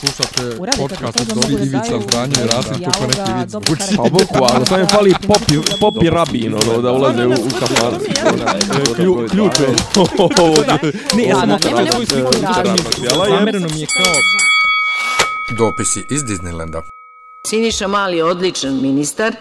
Slušate Uradite podcast od Dobri Ivica Zdranje i Rasim neki vic dobro zvuči. karakter. Pa boku, ali samo je fali popi, popi rabin, ono, da ulaze u, u. Klju, ključ je. Ne, ja sam svoju sliku radiju. Zamereno mi je kao... Dopisi iz Disneylanda. Siniša Mali je odličan ministar.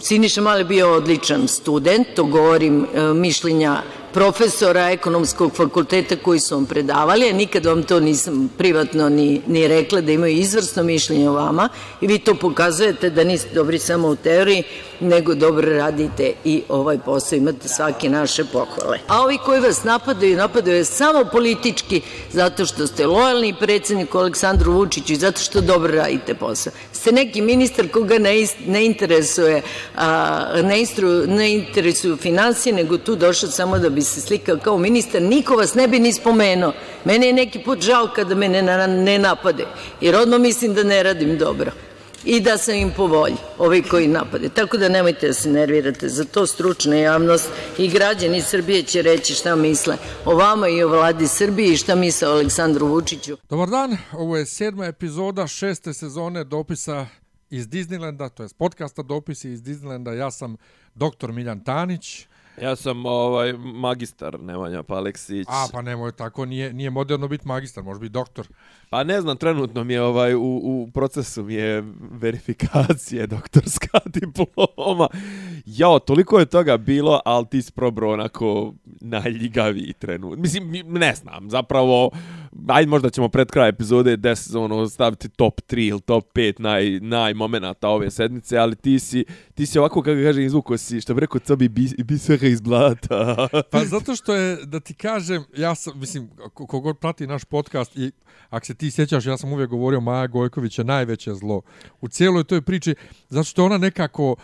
Siniša Mali bio odličan student, to govorim e, mišljenja profesora ekonomskog fakulteta koji su vam predavali, a nikad vam to nisam privatno ni, ni rekla da imaju izvrsno mišljenje o vama i vi to pokazujete da niste dobri samo u teoriji, nego dobro radite i ovaj posao, imate svake naše pohvale. A ovi koji vas napadaju, napadaju samo politički zato što ste lojalni predsedniku Aleksandru Vučiću i zato što dobro radite posao se neki ministar koga ne, ne interesuje a, ne, instru, ne interesuju financije, nego tu došao samo da bi se slikao kao ministar, niko vas ne bi ni spomenuo. Mene je neki put žao kada me ne, ne napade, jer odmah mislim da ne radim dobro i da sam im po volji, ovi koji napade. Tako da nemojte da se nervirate za to, stručna javnost i građani Srbije će reći šta misle o vama i o vladi Srbije i šta misle o Aleksandru Vučiću. Dobar dan, ovo je sedma epizoda šeste sezone dopisa iz Disneylanda, to je podcasta dopisi iz Disneylanda. Ja sam doktor Miljan Tanić. Ja sam ovaj magistar Nemanja Paleksić. A, pa nemoj tako, nije, nije moderno biti magistar, može biti doktor. Pa ne znam, trenutno mi je ovaj u, u procesu mi je verifikacije doktorska diploma. Jao, toliko je toga bilo, ali ti si probro onako najljigaviji trenut. Mislim, ne znam, zapravo, ajde možda ćemo pred kraj epizode 10 ono, staviti top 3 ili top 5 naj, naj momenata ove sedmice, ali ti si, ti si ovako, kako kažem, izvuko si, što bi rekao, bi, bi, sve iz blata. Pa zato što je, da ti kažem, ja sam, mislim, kogod prati naš podcast i ako se ti sjećaš, ja sam uvijek govorio Maja Gojković je najveće zlo u cijeloj toj priči, zato što ona nekako,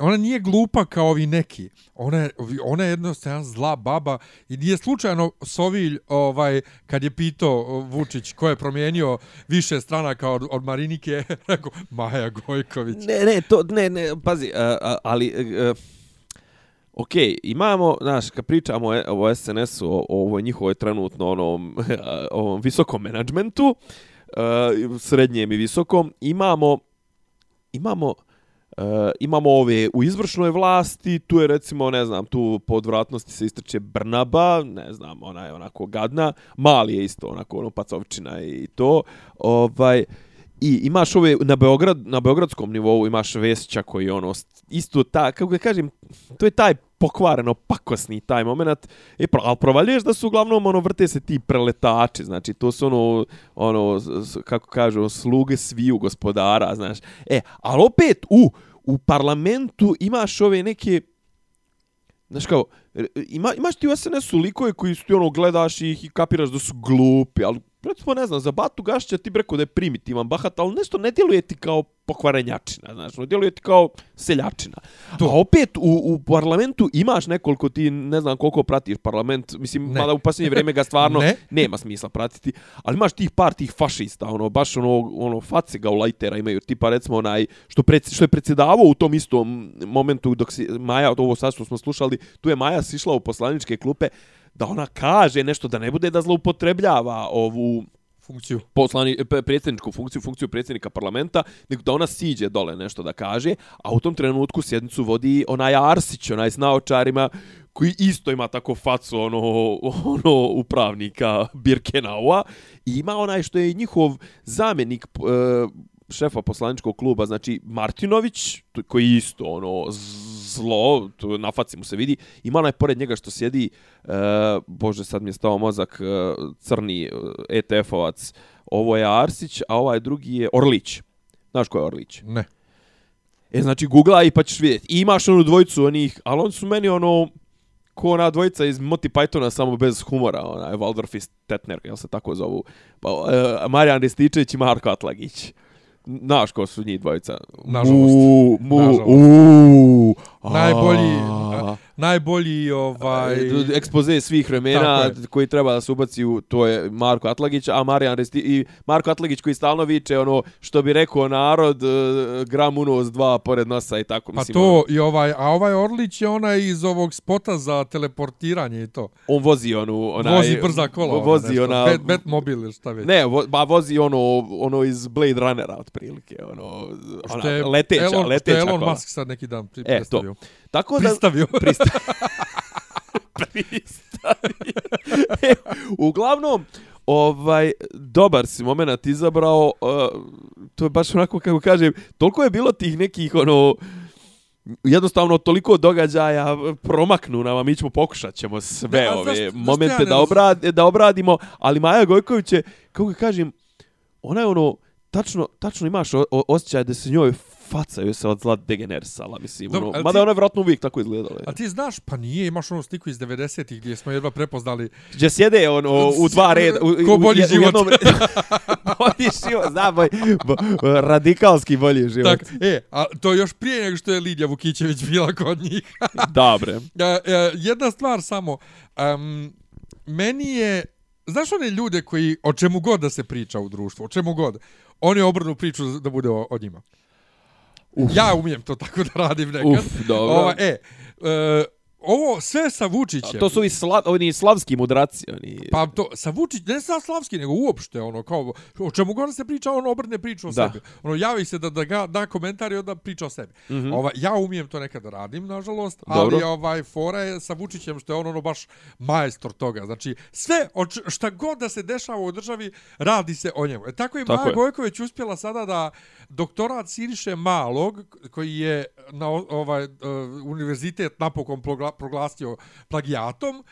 ona nije glupa kao ovi neki. Ona je, ona je jednostavno zla baba i nije slučajno Sovilj, ovaj, kad je pitao Vučić ko je promijenio više stranaka od, od Marinike, rekao Maja Gojković. Ne, ne, to, ne, ne, pazi, uh, ali... E, e, uh, Ok, imamo, znaš, kad pričamo o, o SNS-u, o, o ovoj njihovoj trenutno onom, ovom visokom menadžmentu, uh, srednjem i visokom, imamo, imamo, E, imamo ove u izvršnoj vlasti, tu je recimo, ne znam, tu po odvratnosti se istrče Brnaba, ne znam, ona je onako gadna, Mali je isto onako, ono, pacovčina i to, ovaj, I imaš ove na Beograd na beogradskom nivou imaš Vesića koji ono isto ta kako da kažem to je taj pokvareno pakosni taj momenat e pro, al provaljuješ da su uglavnom ono vrte se ti preletači znači to su ono ono kako kažu sluge sviju gospodara znaš. E al opet u u parlamentu imaš ove neke Znaš kao, ima, imaš ti u SNS-u likove koji su ti ono gledaš ih i kapiraš da su glupi, ali recimo ne znam, za Batu Gašića ti bi rekao da je primitivan, bahat, ali nešto ne djeluje ti kao pokvarenjačina, znaš, no djeluje ti kao seljačina. To. A opet u, u parlamentu imaš nekoliko ti, ne znam koliko pratiš parlament, mislim, Ne. mada u posljednje vrijeme ga stvarno Ne. nema smisla pratiti, ali imaš tih par tih fašista, ono, baš ono, ono face ga u lajtera imaju, tipa recimo onaj, što, preds, što je predsjedavao u tom istom momentu dok si Maja, ovo sad što smo slušali, tu je Maja sišla u poslaničke klupe, da ona kaže nešto, da ne bude da zloupotrebljava ovu Funkciju. poslani, predsjedničku funkciju, funkciju predsjednika parlamenta, nego da ona siđe dole nešto da kaže, a u tom trenutku sjednicu vodi onaj Arsić, onaj s naočarima, koji isto ima tako facu ono, ono upravnika Birkenaua i ima onaj što je njihov zamjenik e, šefa poslaničkog kluba, znači Martinović, tu- koji je isto ono zlo, to na faci mu se vidi, ima onaj pored njega što sjedi, e, bože sad mi je stao mozak, e, crni e, ETF-ovac, ovo je Arsić, a ovaj drugi je Orlić. Znaš ko je Orlić? Ne. E, znači, googlaj pa ćeš vidjeti. I imaš onu dvojicu onih, ali oni su meni ono, ko ona dvojica iz Monty Pythona samo bez humora, ona je Waldorf i Stetner, jel se tako zovu? Pa, uh, Marijan Rističević i Marko Atlagić. Znaš ko su njih dvojica? Nažalost. Mu, mu, Nažalost. u, Najbolji, A. najbolji ovaj... E, ekspoze svih vremena koji treba da se ubaci u to je Marko Atlagić, a Marijan Resti i Marko Atlagić koji stalno viče ono što bi rekao narod e, gram unos dva pored nosa i tako Pa mislim. ono, to i ovaj, a ovaj Orlić je onaj iz ovog spota za teleportiranje i to. on vozi onu onaj Vozi brza kola. ono vozi nešto. ona Bet, Batmobil ili šta već. Ne, vo, ba vozi ono ono iz Blade Runnera otprilike, ono ona, leteća, Elon, leteća Elon kola. Musk sad neki dan pri, E, to. Tako da Pristavio. Prista... Pristavio. E, Uglavnom, ovaj, dobar si moment izabrao, uh, to je baš onako, kako kažem, toliko je bilo tih nekih, ono, jednostavno toliko događaja promaknu nama, mi ćemo pokušat ćemo sve Ne, a ove zašto- zašto momente ja da, obrad, da obradimo, ali Maja Gojković je, kako ga kažem, ona je ono, tačno, tačno imaš o, o, osjećaj da se njoj faca joj se od zla degenerisala, mislim. Dobro, ono, mada ti- ona je vjerojatno uvijek tako izgledala. A ti znaš, pa nije, imaš onu sliku iz 90-ih gdje smo jedva prepoznali. Gdje sjede ono, u dva reda. U, Ko bolji u, u život. jednom bolji život, znam, boj, bo, radikalski bolji život. Tak, e, a to još prije nego što je Lidija Vukićević bila kod njih. Dobre. E, e, jedna stvar samo, um, meni je, znaš one ljude koji, o čemu god da se priča u društvu, o čemu god, oni obrnu priču da bude o, o njima. Uf. Ja umijem to tako da radim nekad. Uf, dobro. Ova, e, e, ovo sve sa Vučićem. To su ovi sla, oni slavski mudraci. Oni... Pa to, sa Vučić, ne sa Slavski, nego uopšte, ono, kao, o čemu god se priča, on obrne priču o Da. sebi. Ono, javi se da, da ga, da komentar i onda priča o sebi. Mm -hmm. ovaj, ja umijem to nekad radim, nažalost, Dobro. ali ovaj, fora je sa Vučićem što je on ono baš majstor toga. Znači, sve, o č- šta god da se dešava u državi, radi se o njemu. E, tako je Tako Maja je. Gojković uspjela sada da doktorat Siniše Malog, koji je na ovaj, uh, univerzitet napokon proglasio plagijatom,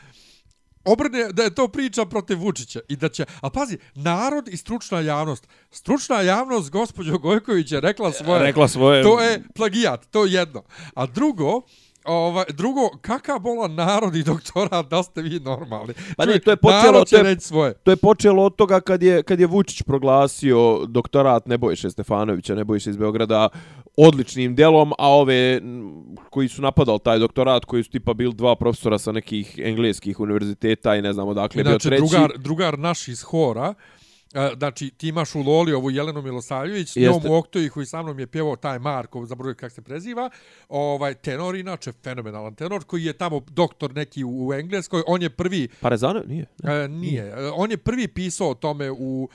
obrne da je to priča protiv Vučića i da će, a pazi, narod i stručna javnost, stručna javnost gospođo Gojković je rekla svoje, Rekla svoje. to je plagijat, to je jedno. A drugo, Ovaj, drugo, kakav bola narod i doktorat, da ste vi normalni? Pa ne, to je počelo, to je- svoje. To je počelo od toga kad je, kad je Vučić proglasio doktorat Nebojše Stefanovića, Nebojše iz Beograda, odličnim delom, a ove koji su napadali taj doktorat, koji su tipa bili dva profesora sa nekih engleskih univerziteta i ne znam odakle je bio Inače, treći. drugar, drugar naš iz hora, znači ti imaš u Loli ovu Jelenu Milosavljević, njom u Oktoji koji sa mnom je pjevao taj Marko, zaboravim kako se preziva, ovaj tenor inače, fenomenalan tenor, koji je tamo doktor neki u, u Engleskoj, on je prvi, Parezano? Nije. e, nije, e, on je prvi pisao o tome u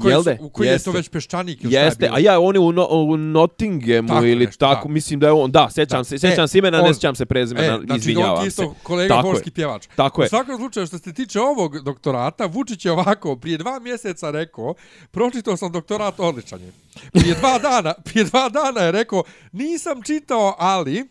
koji, Jel su- de? u koji je Jeste. to već peščanik ili je Jeste, a ja on je u, no, u Nottinghamu Tako ili nešto, tako, da. mislim da je on, da, sjećam Da. se, sjećam E, se imena, on- ne sjećam se prezimena, E, znači, izvinjavam on ti se. isto kolega Tako je. pjevač. Tako U je. svakom slučaju, što se tiče ovog doktorata, Vučić je ovako, prije dva mjeseca rekao, pročitao sam doktorat odličan je. Prije dva dana, prije dva dana je rekao, nisam čitao, ali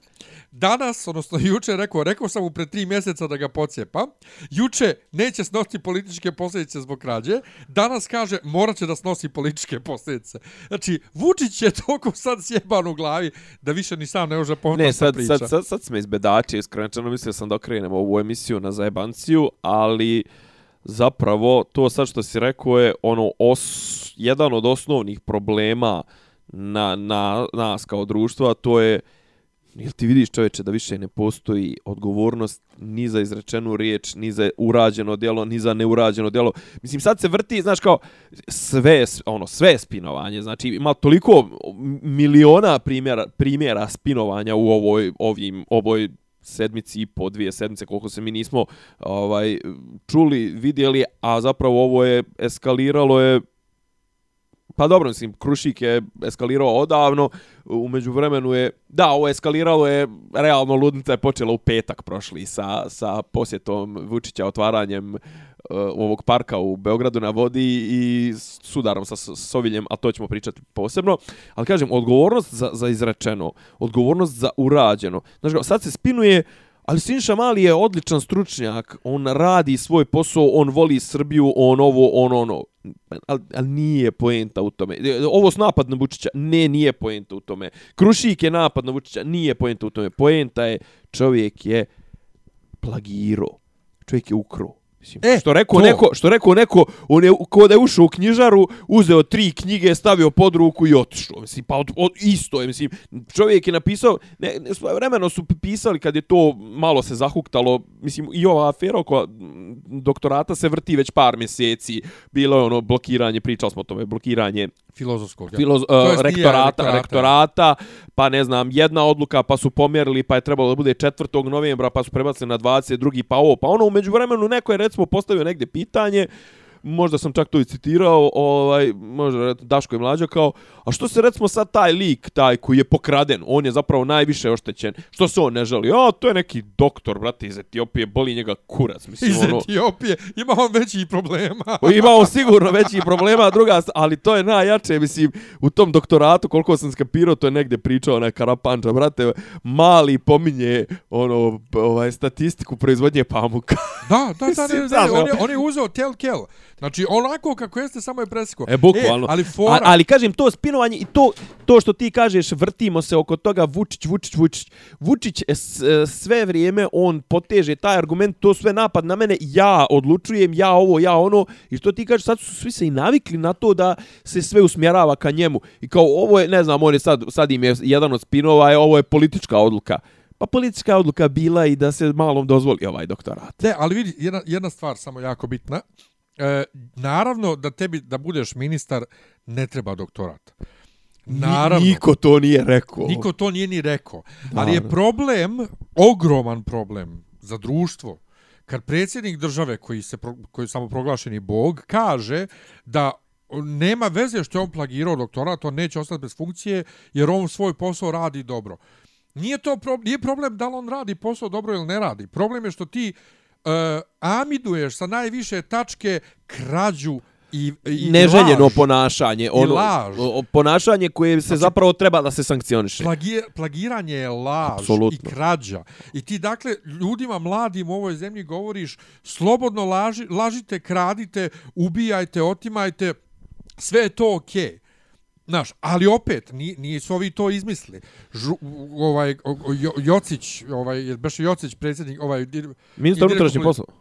danas, odnosno juče rekao, rekao sam mu pre tri mjeseca da ga pocijepam, juče neće snositi političke posljedice zbog krađe, danas kaže morat će da snosi političke posljedice. Znači, Vučić je toliko sad sjeban u glavi da više ni sam ne može povrtati Ne, sad, priča. sad, sad, sad smo izbedači, iskreno rečeno, mislio sam da okrenemo ovu emisiju na zajebanciju, ali zapravo to sad što si rekao je ono os, jedan od osnovnih problema na, na nas kao društva, to je Jel ti vidiš čoveče da više ne postoji odgovornost ni za izrečenu riječ, ni za urađeno djelo, ni za neurađeno djelo. Mislim sad se vrti, znaš kao sve ono sve spinovanje. Znači ima toliko miliona primjera primjera spinovanja u ovoj ovim ovoj sedmici i po dvije sedmice koliko se mi nismo ovaj čuli, vidjeli, a zapravo ovo je eskaliralo je Pa dobro, mislim, Krušik je eskalirao odavno, u međuvremenu je, da, ovo eskaliralo je, realno ludnica je počela u petak prošli sa, sa posjetom Vučića otvaranjem uh, ovog parka u Beogradu na vodi i sudarom sa Soviljem, a to ćemo pričati posebno. Ali kažem, odgovornost za, za izrečeno, odgovornost za urađeno. Znaš, ga, sad se spinuje, ali Sinša Mali je odličan stručnjak, on radi svoj posao, on voli Srbiju, on ovo, on ono. Ali, al nije poenta u tome. Ovo s napad na Vučića, ne, nije poenta u tome. Krušik je napad na Vučića, nije poenta u tome. Poenta je, čovjek je plagiro. Čovjek je ukro. Mislim, E, što rekao to. neko, što rekao neko, on je ko da je ušao u knjižaru, uzeo tri knjige, stavio pod ruku i otišao. Mislim, pa od, od, isto je, mislim, čovjek je napisao, ne, ne, svoje vremeno su pisali kad je to malo se zahuktalo, mislim, i ova afera oko doktorata se vrti već par mjeseci, bilo je ono blokiranje, pričali smo o tome, blokiranje Filozofskog. ja. filoz, To uh, rektorata, rektorata. rektorata, pa ne znam, jedna odluka, pa su pomjerili, pa je trebalo da bude 4. novembra, pa su prebacili na 22. pa ovo, pa ono, umeđu vremenu neko je recimo postavio negdje pitanje, možda sam čak to i citirao, ovaj, možda Daško i Mlađa kao, a što se recimo sad taj lik, taj koji je pokraden, on je zapravo najviše oštećen, što se on ne želi? A, to je neki doktor, brate, iz Etiopije, boli njega kurac, mislim, Iz ono... Etiopije ima on većih problema. Imao sigurno većih problema, druga, ali to je najjače, mislim, u tom doktoratu, koliko sam skapirao, to je negdje pričao onaj Karapanča, brate, mali pominje, ono, ovaj, statistiku proizvodnje pamuka. Da, da, da, ne, ne, ne, on, da. je, on je uzeo tel kel. Znači, onako kako jeste, samo je presiko. E, bukvalno. E, ali fora... A, ali kažem, to spinovanje i to, to što ti kažeš, vrtimo se oko toga Vučić, Vučić, Vučić. Vučić e, s- e, sve vrijeme, on poteže taj argument, to sve napad na mene, ja odlučujem, ja ovo, ja ono. I što ti kažeš, sad su svi se i navikli na to da se sve usmjerava ka njemu. I kao, ovo je, ne znam, on je sad, sad im je jedan od spinova, je, ovo je politička odluka. Pa politička odluka bila i da se malom dozvoli ovaj doktorat. Ne, ali vidi, jedna, jedna stvar samo jako bitna. E, naravno da tebi da budeš ministar ne treba doktorat. Naravno. Niko to nije rekao. Niko to nije ni rekao. Ali je problem, ogroman problem za društvo, kad predsjednik države koji se pro- koji je samoproglašeni bog kaže da nema veze što je on plagirao doktorat, on neće ostati bez funkcije jer on svoj posao radi dobro. Nije to pro, nije problem da li on radi posao dobro ili ne radi. Problem je što ti uh, amiduješ sa najviše tačke krađu i, i neželjeno laž. ponašanje, ono laž. ponašanje koje se zapravo treba da se sankcioniše. Plagi, plagiranje je laž Apsolutno. i krađa. I ti dakle ljudima mladim u ovoj zemlji govoriš slobodno laži, lažite, kradite, ubijajte, otimajte, sve je to okej. Okay. Znaš, ali opet, ni, nisu ovi to izmisli. Žu, ovaj, Jo- Jocić, ovaj, je baš Jocić, predsjednik, ovaj, dir- Ministar unutrašnjih poslova.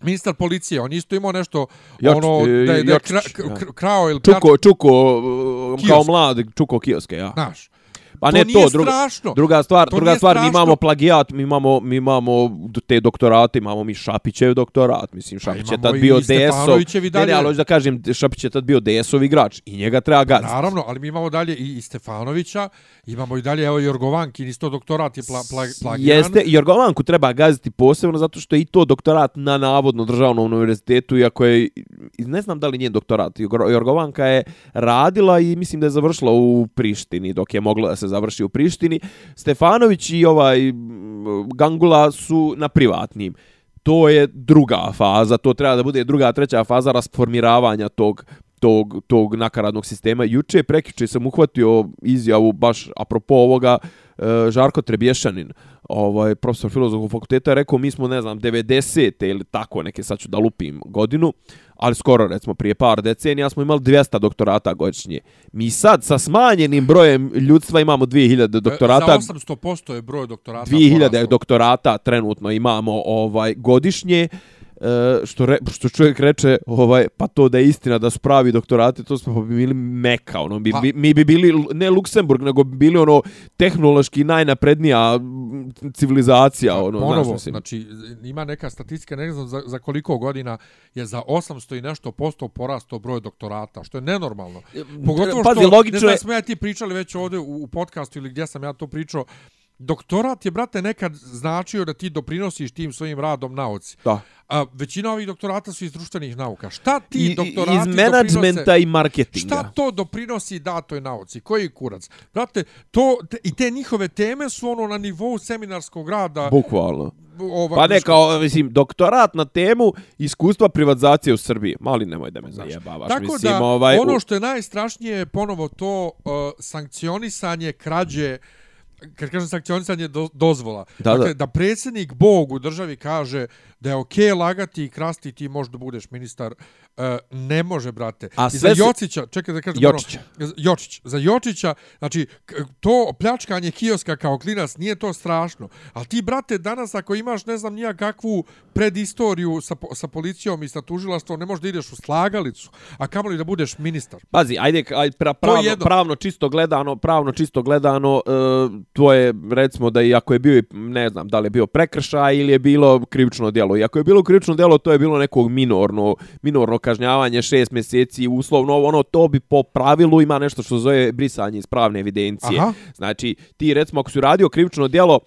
Ministar policije, on isto imao nešto, Joč- ono, e, da je, da je kra, ja. kr, krao ili Čuko, čuko, uh, kao Kiosk. mlad, čuko kioske, ja. Znaš, Pa to ne nije to, druga, strašno. druga stvar, To druga nije stvar, mi strašno. imamo plagijat, mi imamo, mi imamo te doktorate, imamo mi Šapićev doktorat, mislim, Šapić je tad bio DS-ov, ne, ne, ali da kažem, Šapić je tad bio DS-ov igrač i njega treba gaziti. Naravno, ali mi imamo dalje i, i Stefanovića, imamo i dalje, evo, Jorgovankin, isto doktorat je pla, pla, plagiran. Jeste, Jorgovanku treba gaziti posebno zato što je i to doktorat na navodno državnom univerzitetu, iako je, ne znam da li njen doktorat, Jorgo- Jorgovanka je radila i mislim da je završila u Prištini, dok je mogla da se završi u Prištini. Stefanović i ovaj Gangula su na privatnim. To je druga faza, to treba da bude druga, treća faza rasformiravanja tog tog, tog nakaradnog sistema. Juče, prekjuče sam uhvatio izjavu baš apropo ovoga e, Žarko Trebješanin, ovaj, profesor filozofskog fakulteta, je rekao mi smo, ne znam, 90. ili tako neke, sad ću da lupim godinu, ali skoro, recimo, prije par decenija smo imali 200 doktorata godišnje. Mi sad sa smanjenim brojem ljudstva imamo 2000 doktorata. E, Za 800% je broj doktorata 2000 porastao. doktorata trenutno imamo ovaj godišnje što, re, što čovjek reče, ovaj, pa to da je istina da su pravi doktorati, to smo bi bili meka, ono, bi, Pa- mi bi bili, ne Luksemburg, nego bi bili ono tehnološki najnaprednija civilizacija, ono, znaš, Ponovo, mislim. znači, ima neka statistika, ne znam za, za koliko godina je za 800 i nešto posto porastao broj doktorata, što je nenormalno. Pogotovo Pazi, što, logično ne znam, je- smo ja ti pričali već ovdje u, u podcastu ili gdje sam ja to pričao, doktorat je, brate, nekad značio da ti doprinosiš tim svojim radom nauci. Da. A većina ovih doktorata su iz društvenih nauka. Šta ti I, doktorati iz menadžmenta i marketinga. Šta to doprinosi datoj nauci? Koji kurac? Brate, to, te, i te njihove teme su ono na nivou seminarskog rada. Bukvalno. Ova, Pa ne, kao, mislim, doktorat na temu iskustva privatizacije u Srbiji. Mali nemoj da me zajebavaš. Tako mislim, da, ovaj, ono što je najstrašnije je ponovo to uh, sankcionisanje krađe kad kažem sankcionisanje do, dozvola. Da, dakle, da. da predsjednik Bog u državi kaže da je okej okay lagati i krasti ti možda budeš ministar e, ne može, brate. A I za Jocića, čekaj da kažem Jočića. ono, Jočić, za Jočića, znači, to pljačkanje kioska kao klinac nije to strašno. Ali ti, brate, danas ako imaš, ne znam, nija kakvu predistoriju sa, sa policijom i sa tužilaštvom, ne možeš da ideš u slagalicu, a kamoli da budeš ministar. Pazi, ajde, ajde pra, je pravno, jedno. pravno čisto gledano, pravno čisto gledano, e, to je recimo da i ako je bio, ne znam, da li je bio prekršaj ili je bilo krivično djelo. I ako je bilo krivično djelo, to je bilo nekog minorno, minorno kažnjavanje, šest mjeseci, uslovno, ono, to bi po pravilu ima nešto što zove brisanje iz pravne evidencije. Aha. Znači, ti recimo ako si uradio krivično djelo,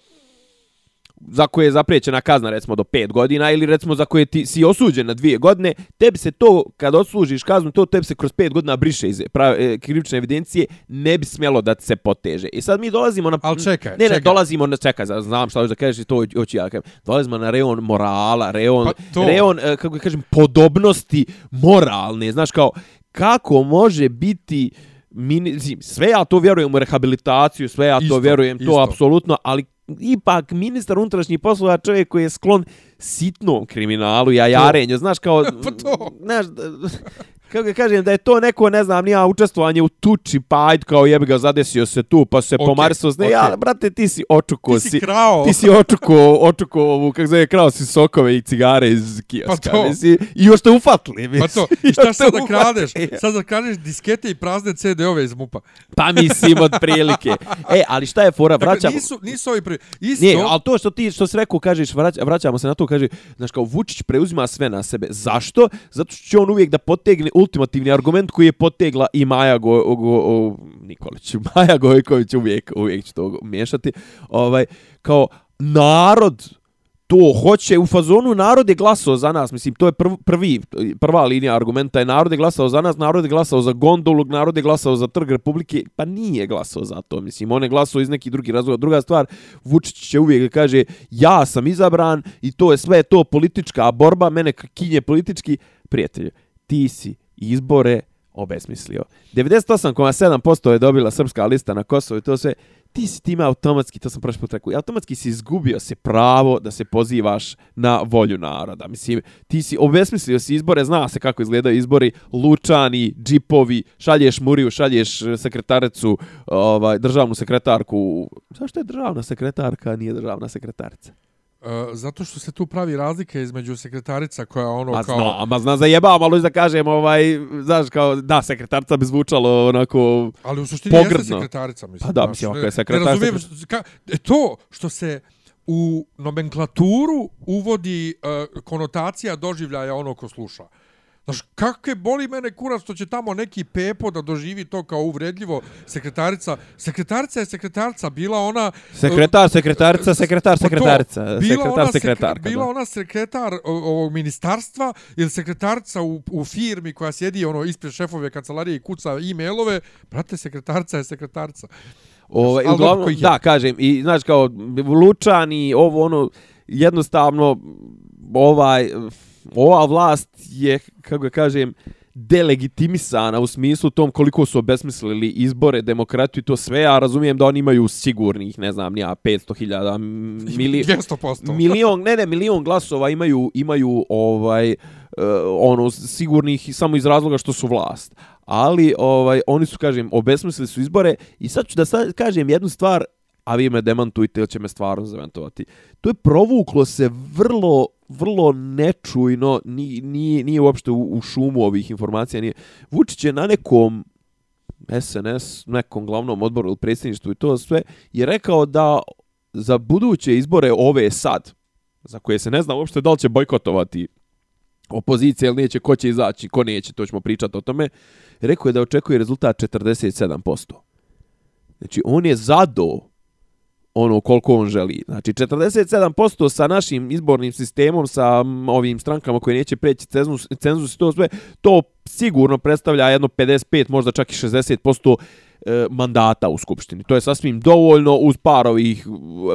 za koje je zaprećena kazna recimo do 5 godina ili recimo za koje ti si osuđen na 2 godine, tebi se to kad odslužiš kaznu, to tebi se kroz 5 godina briše iz prav, e, krivične evidencije, ne bi smjelo da se poteže. I sad mi dolazimo na Al čekaj, Ne, ne, čekaj. dolazimo na čekaj, znam šta hoćeš da kažeš i to hoću ja kažem. Dolazimo na reon morala, reon Pa to. reon e, kako kažem podobnosti moralne, znaš kao kako može biti mini, mislim, sve ja to vjerujem u rehabilitaciju, sve ja to Isto, vjerujem, to isto. apsolutno, ali ipak ministar unutrašnjih poslova čovjek koji je sklon sitnom kriminalu, jajarenju, znaš kao... Pa to. Znaš, kako ga kažem, da je to neko, ne znam, nija učestvovanje u tuči, pa ajde kao jebi ga, zadesio se tu, pa se okay, pomarisao s ne, okej. ja, brate, ti si očuko, Ti si krao. ti si očuko, očuko, ovu, kako zove, krao si sokove i cigare iz kioska, Pa to. mislim, i još te ufatli, mislim. Pa to, i šta sad da kradeš? Sad da kradeš diskete i prazne CD-ove iz MUPA. Pa mislim, od prilike. E, ali šta je fora, Dakle, vraćamo... nisu, nisu ovi pri... Isto, Nije, ali to što ti što si rekao, kažeš, vrać, vraćamo se na to, kaže, znaš kao Vučić preuzima sve na sebe. Zašto? Zato što će on uvijek da potegne ultimativni argument koji je potegla i Maja Go, Go, o, Nikolić. Maja Gojković uvijek, uvijek će to miješati. Ovaj, kao narod to hoće u fazonu narod je glasao za nas mislim to je prv, prvi prva linija argumenta je narod je glasao za nas narod je glasao za gondolu narod je glasao za trg republike pa nije glasao za to mislim on je glasao iz nekih drugih razloga druga stvar Vučić će uvijek kaže ja sam izabran i to je sve to politička borba mene kinje politički prijatelju ti si izbore obesmislio 98,7% je dobila srpska lista na Kosovo i to sve ti si time automatski, to sam prošli put rekao, automatski si izgubio se pravo da se pozivaš na volju naroda. Mislim, ti si obesmislio si izbore, zna se kako izgledaju izbori, lučani, džipovi, šalješ Muriju, šalješ sekretarecu, sekretaricu, ovaj, državnu sekretarku. Zašto je državna sekretarka, a nije državna sekretarica? Uh, zato što se tu pravi razlika između sekretarica koja ono Ma kao... zna, ma zna zajebavam, ali da kažem, ovaj, znaš, kao, da, sekretarca bi zvučalo onako... Ali u suštini jeste Pogrdno. sekretarica, mislim. Pa da, mislim, ako je sekretar- Ne razumijem, ka, e, to što se u nomenklaturu uvodi uh, konotacija doživljaja ono ko sluša. Znaš, kakve boli mene kurac što će tamo neki pepo da doživi to kao uvredljivo sekretarica. Sekretarica je sekretarica, bila ona... Sekretar, sekretarica, sekretar, Pa to, sekretarica, bila sekretar, ona sek- sekretarka. Bila da. ona sekretar ovog ministarstva ili sekretarca u, u firmi koja sjedi ono ispred šefove kancelarije i kuca e-mailove, brate, sekretarca je sekretarca. Ovaj, Ali uglavnom, je? da, kažem, i znaš kao Lučani, ovo ono, jednostavno, ovaj, ova vlast je, kako ga kažem, delegitimisana u smislu tom koliko su obesmislili izbore, demokratiju i to sve, a razumijem da oni imaju sigurnih, ne znam, nija 500.000 mili, 200%. milion, ne, ne, milion glasova imaju, imaju ovaj, uh, ono, sigurnih samo iz razloga što su vlast. Ali, ovaj, oni su, kažem, obesmislili su izbore i sad ću da sad kažem jednu stvar, a vi me demantujte ili će me stvarno zaventovati. To je provuklo se vrlo vrlo nečujno, nije, nije, nije uopšte u, u šumu ovih informacija. Nije. Vučić je na nekom SNS, nekom glavnom odboru ili predsjedništvu i to sve, je rekao da za buduće izbore ove sad, za koje se ne zna uopšte da li će bojkotovati opozicija ili neće, ko će izaći, ko neće, to ćemo pričati o tome, rekao je da očekuje rezultat 47%. Znači, on je zado ono koliko on želi. Znači, 47% sa našim izbornim sistemom, sa ovim strankama koje neće preći cenzus, cenzus i to sve, to sigurno predstavlja jedno 55, možda čak i 60% e, mandata u Skupštini. To je sasvim dovoljno uz par ovih,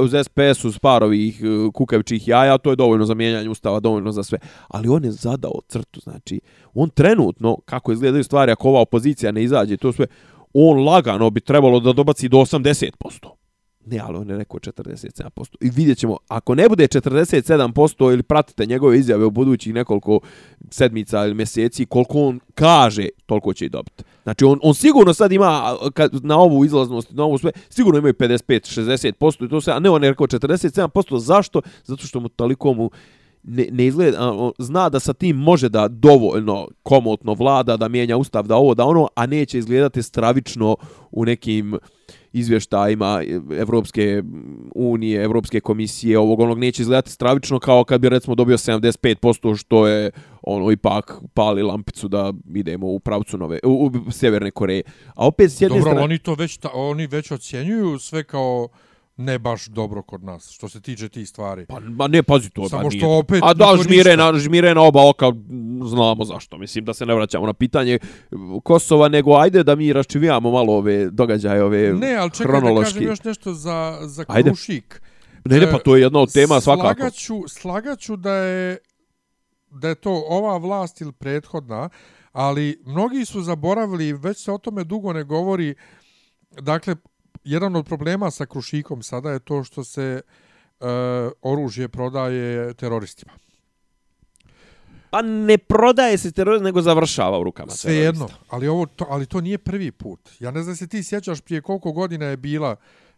uz SPS, uz par ovih e, kukavičih jaja, to je dovoljno za mijenjanje ustava, dovoljno za sve. Ali on je zadao crtu, znači, on trenutno, kako izgledaju stvari, ako ova opozicija ne izađe, to sve, on lagano bi trebalo da dobaci do 80%. Ne, ali on je rekao 47%. I vidjet ćemo, ako ne bude 47% ili pratite njegove izjave u budućih nekoliko sedmica ili mjeseci, koliko on kaže, toliko će i dobiti. Znači, on, on sigurno sad ima, kad, na ovu izlaznost, na ovu sve, sigurno imaju 55-60% i to sve, a ne, on je rekao 47%. Zašto? Zato što mu toliko mu ne, ne izgleda, on zna da sa tim može da dovoljno komotno vlada, da mijenja ustav, da ovo, da ono, a neće izgledati stravično u nekim izvještajima Evropske unije, Evropske komisije, ovog onog neće izgledati stravično kao kad bi recimo dobio 75% što je ono ipak pali lampicu da idemo u pravcu nove u, u Sjeverne Koreje. A opet s jedne Dobro, strane oni to već, ta, oni već ocjenjuju sve kao ne baš dobro kod nas, što se tiče tih stvari. Pa, ma ne, pazi to. Samo pa što nije. opet A da, žmire na, žmire na oba oka, znamo zašto. Mislim da se ne vraćamo na pitanje Kosova, nego ajde da mi raščivijamo malo ove događaje, ove Ne, ali čekaj hronološki. da kažem još nešto za, za Ajde. Krušik. Ne, ne, pa to je jedna od tema E, svakako. Slagaću, slagaću da je da je to ova vlast ili prethodna, ali mnogi su zaboravili, već se o tome dugo ne govori, dakle, jedan od problema sa Krušikom sada je to što se e, oružje prodaje teroristima. Pa ne prodaje se terorist, nego završava u rukama Sve jedno, ali, ovo, to, ali to nije prvi put. Ja ne znam se ti sjećaš prije koliko godina je bila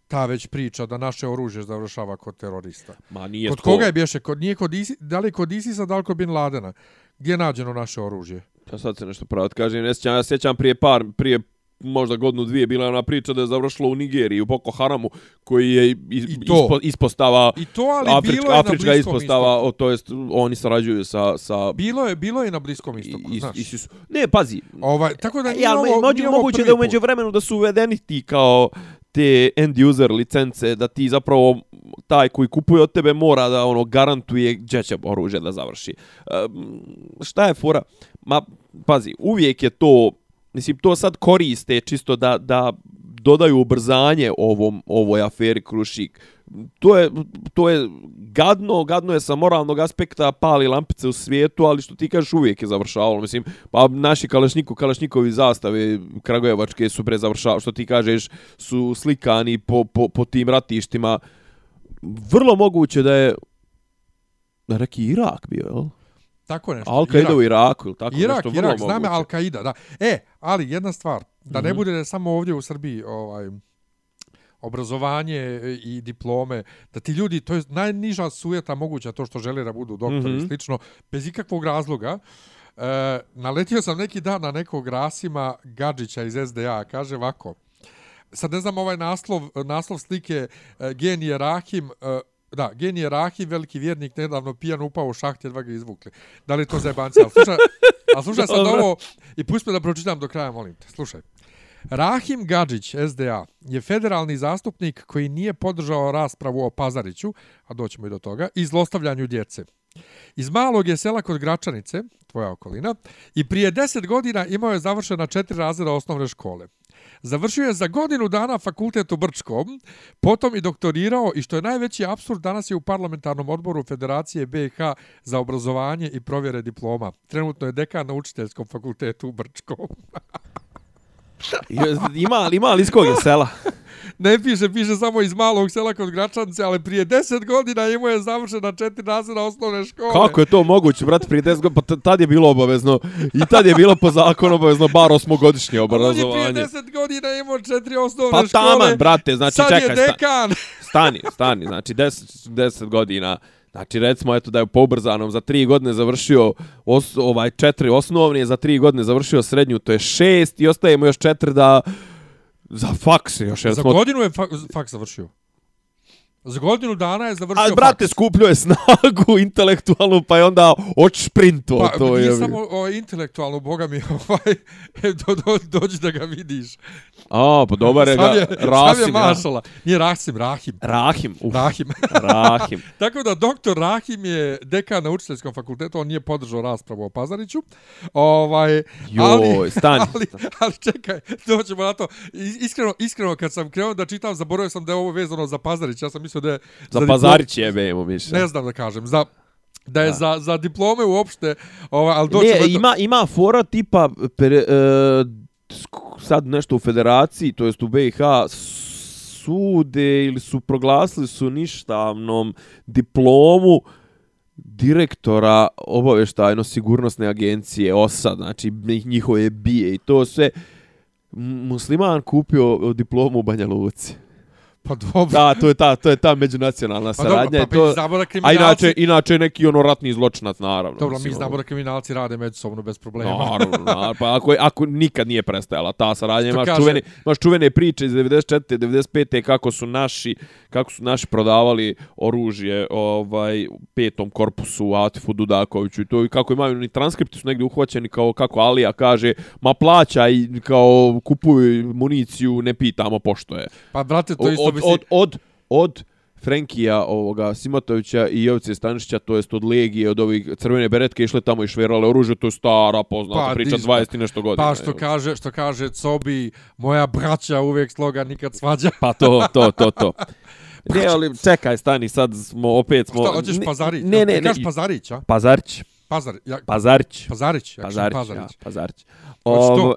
ta već priča da naše oružje završava kod terorista. Ma nije Kod to. koga je bješe? Kod, nije kod Isi, da li kod Isisa, da li kod Bin Ladena? Gdje je nađeno naše oružje? Ja sad se nešto pravo kažem, ne sjećam, ja sjećam prije par, prije možda godinu dvije bila ona priča da je završilo u Nigeriji, u Boko Haramu, koji je is, I to. ispo, ispostava, I to, ali Afrička, bilo je Afrička na ispostava, istoku. o, to jest oni sarađuju sa... sa Bilo je, bilo je na Bliskom istoku, is, znaš. is, is, ne, pazi, Ovaj, tako da nije ja, ovo, nije moguće prvi da umeđu vremenu da su uvedeni ti kao te end user licence, da ti zapravo taj koji kupuje od tebe mora da ono garantuje gdje će oružje da završi. Um, šta je fora? Ma, pazi, uvijek je to, mislim, to sad koriste čisto da, da dodaju ubrzanje ovom ovoj aferi Krušik. To je, to je gadno, gadno je sa moralnog aspekta, pali lampice u svijetu, ali što ti kažeš uvijek je završavalo. Mislim, pa naši kalašniku, kalašnikovi zastave Kragujevačke su bre završavali, što ti kažeš, su slikani po, po, po tim ratištima. Vrlo moguće da je na neki Irak bio, jel? Tako nešto. Al-Qaida u Iraku, ili tako Irak, nešto, vrlo Irak, znam. Al-Qaida, da. E, ali jedna stvar, da ne Mhm. bude da samo ovdje u Srbiji ovaj, obrazovanje i diplome, da ti ljudi, to je najniža sujeta moguća to što žele da budu doktori mm Mhm. -hmm. slično, bez ikakvog razloga. E, naletio sam neki dan na nekog Rasima Gadžića iz SDA, kaže ovako, sad ne znam ovaj naslov, naslov slike e, genije Rahim, e, da, genije Rahim, veliki vjernik, nedavno pijan upao u šaht, jedva ga izvukli. Da li to zajebanci? Ali slušaj, ali slušaj sad ovo i pusti me da pročitam do kraja, molim te. Slušaj. Rahim Gadžić, SDA, je federalni zastupnik koji nije podržao raspravu o Pazariću, a doćemo i do toga, i zlostavljanju djece. Iz malog je sela kod Gračanice, tvoja okolina, i prije 10 godina imao je završena četiri razreda osnovne škole. Završio je za godinu dana fakultet u Brčkom, potom i doktorirao i što je najveći absurd, danas je u parlamentarnom odboru Federacije BiH za obrazovanje i provjere diploma. Trenutno je dekan na učiteljskom fakultetu u Brčkom. Ima, ima li iz kog je sela? Ne piše, piše samo iz malog sela kod Gračanice, ali prije 10 godina imao je završena četiri razreda osnovne škole. Kako je to moguće, brate, prije 10 godina, pa tad je bilo obavezno, i tad je bilo po zakonu obavezno bar osmogodišnje On je prije obrazovanje. 10 godina imao četiri osnovne Pa škole. taman, brate, znači Sad čekaj, je dekan. stani, stani, znači 10, 10 godina, znači recimo eto da je po ubrzanom za 3 godine završio os, ovaj četiri osnovne, za 3 godine završio srednju, to je 6 i ostaje mu još 4 da za faks još Za jedno. godinu je fa faks završio. Za godinu dana je završio A brate, faks. skupljio je snagu intelektualnu, pa je onda od šprintu Pa, to nije je. samo o, intelektualno, boga mi, ovaj, do, do, dođi da ga vidiš. A, pa dobar je ga, je, sad je Rasim. ja. mašala. Nije Rasim, Rahim. Rahim, uf, Rahim. Rahim. Tako da doktor Rahim je dekan na učiteljskom fakultetu, on nije podržao raspravu o Pazariću. Ovaj, ali, Joj, stani. Ali, ali čekaj, doćemo na to. Is- Iskreno, iskreno kad sam krenuo da čitam, zaboravio sam da je ovo vezano za Pazarić. Ja sam mislio da je... Za diplom- Pazarić jebe mu više. Ne znam da kažem, za da je za, za diplome uopšte, ovaj, ali doćemo... Ne, do- ima, ima fora tipa per, e, sad nešto u federaciji, to jest u BiH, sude ili su proglasili su ništavnom diplomu direktora obaveštajno sigurnosne agencije OSA, znači njihove bije i to sve musliman kupio diplomu u Banja Luci. Pa dobro. Da, to je ta, to je ta međunacionalna Pa saradnja. dobro, pa je to... mi znamo da A kriminalci... inače, inače neki ono ratni zločinac, naravno. Dobro, mi mislim, znamo ono. da kriminalci rade međusobno bez problema. Naravno, naravno. Pa ako, je- ako nikad nije prestajala ta saradnja, imaš, kaže- čuvene, imaš čuvene priče iz 94. 95. kako su naši kako su naši prodavali oružje ovaj petom korpusu Atifu Dudakoviću i to i kako imaju ni transkripti su negdje uhvaćeni kao kako Alija kaže ma plaćaj kao kupuj municiju ne pitamo pošto je Pa, brate, to od, isto od, od, od, od Frenkija ovoga Simatovića i Jovice Stanišića, to jest od Legije, od ovih crvene beretke išle tamo i šverale oružje, to je stara poznata Pa, priča dis- 20 i nešto godina. Pa što evo. kaže, što kaže Cobi, moja braća uvijek sloga nikad svađa. Pa to, to, to, to. Ne, ali čekaj, stani, sad smo, opet smo... Šta, hoćeš Pazarić? Ne, ne, ne. Kažeš Pazarić, a? Pazarić. Pazar, ja, Pazarić. Pazarić, ja kažem Pazarić, Pazarić. ja, Pazarić. Hoćeš to? Ovo,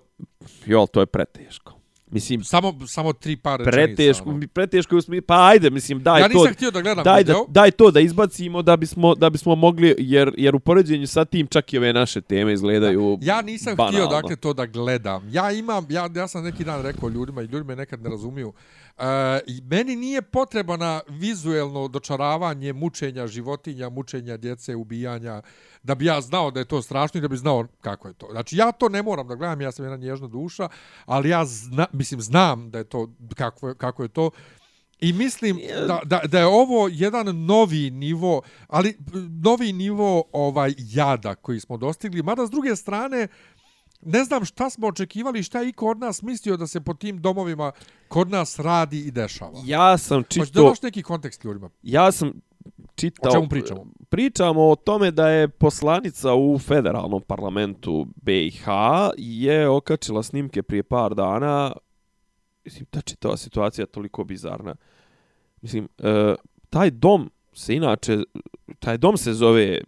jol, to je preteško. Mislim, Samo, samo tri par preteško, ono. mi preteško, je smislu- pa ajde, mislim, daj Ja to... nisam htio da gledam daj, da, video. daj to da izbacimo da bismo da bismo mogli jer jer u poređenju sa tim čak i ove naše teme izgledaju Ja nisam banalno. htio dakle to da gledam. Ja imam, ja, ja sam neki dan rekao ljudima i ljudi me nekad ne razumiju. I meni nije potrebno vizuelno dočaravanje mučenja životinja, mučenja djece, ubijanja, da bi ja znao da je to strašno i da bi znao kako je to. Znači ja to ne moram da gledam, ja sam jedna nježna duša, ali ja zna, mislim znam da je to kako je, kako je to I mislim da, da, da je ovo jedan novi nivo, ali novi nivo ovaj jada koji smo dostigli, mada s druge strane ne znam šta smo očekivali, šta je iko od nas mislio da se po tim domovima kod nas radi i dešava. Ja sam da čito daš neki kontekst ljudima. ja sam čitao O čemu pričamo? Pričamo o tome da je poslanica u federalnom parlamentu BiH je okačila snimke prije par dana. Mislim, ta čitava situacija je toliko bizarna. Mislim, e, taj dom se inače, taj dom se zove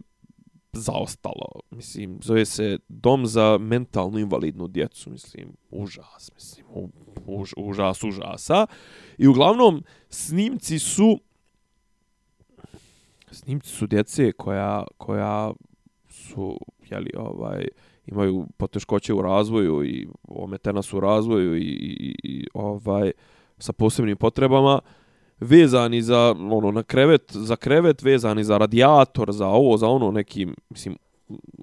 zaostalo. Mislim, zove se dom za mentalno invalidnu djecu. Mislim, užas. Mislim, už, užas, užasa. I uglavnom, snimci su snimci su djece koja, koja su, jeli, ovaj, imaju poteškoće u razvoju i ometena su u razvoju i, i, i ovaj, sa posebnim potrebama. Vezani za ono na krevet za krevet vezani za radijator za ovo za ono nekim mislim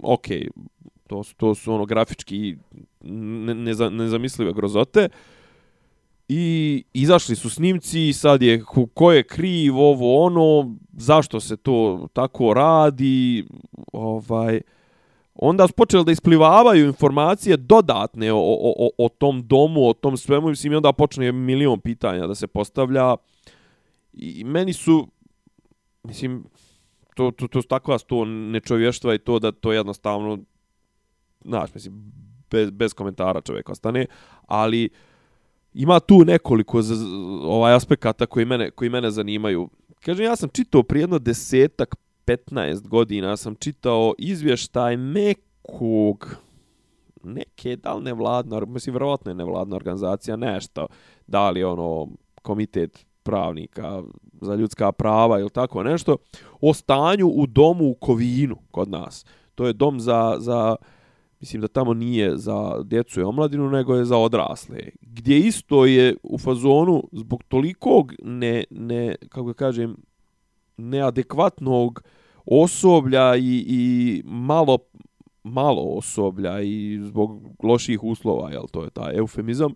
ok to su to su ono grafički ne, neza, nezamislive grozote. I izašli su snimci i sad je ko, ko je kriv ovo ono zašto se to tako radi ovaj onda su počeli da isplivavaju informacije dodatne o, o, o, o tom domu, o tom svemu, mislim, i onda počne milion pitanja da se postavlja. I meni su, mislim, to, to, to su takva sto nečovještva i to da to jednostavno, znaš, mislim, bez, bez komentara čovjek ostane, ali ima tu nekoliko z, z- ovaj aspekata koji mene, koji mene zanimaju. Kažem, ja sam čitao prije jedno desetak, 15 godina sam čitao izvještaj nekog neke, da li nevladna, mislim, vjerovatno je nevladna organizacija, nešto, da li ono komitet pravnika za ljudska prava ili tako nešto, o stanju u domu u Kovinu kod nas. To je dom za, za mislim da tamo nije za djecu i omladinu, nego je za odrasle. Gdje isto je u fazonu zbog tolikog ne, ne kako da kažem, neadekvatnog osoblja i, i malo malo osoblja i zbog loših uslova, jel to je taj eufemizam,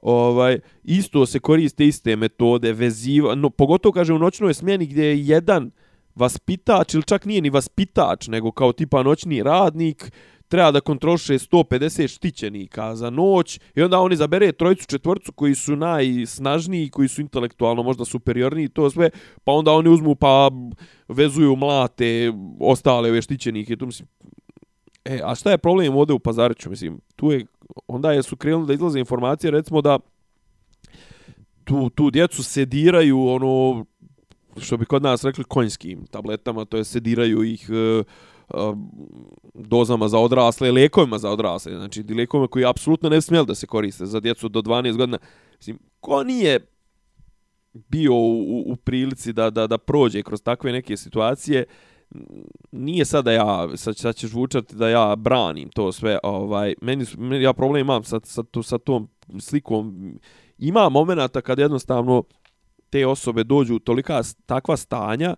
ovaj, isto se koriste iste metode veziva, no, pogotovo kaže u noćnoj smjeni gdje je jedan vaspitač ili čak nije ni vaspitač, nego kao tipa noćni radnik, treba da kontroliše 150 štićenika za noć i onda oni zabere trojicu, četvorcu koji su najsnažniji, koji su intelektualno možda superiorniji, to sve, pa onda oni uzmu pa vezuju mlate ostale ove štićenike, tu mislim, E, a šta je problem ovdje u Pazariću, mislim, tu je, onda je su krenuli da izlaze informacije, recimo da tu, tu djecu sediraju, ono, što bi kod nas rekli, konjskim tabletama, to je sediraju ih e, Um, dozama za odrasle, lekovima za odrasle, znači lekovima koji apsolutno ne smijeli da se koriste za djecu do 12 godina. Mislim, ko nije bio u, u, u prilici da, da, da prođe kroz takve neke situacije, nije sada ja, sad, sad ćeš zvučati da ja branim to sve, ovaj, meni, meni ja problem imam sa, sa, to, sa tom slikom, ima momenata kad jednostavno te osobe dođu u tolika takva stanja,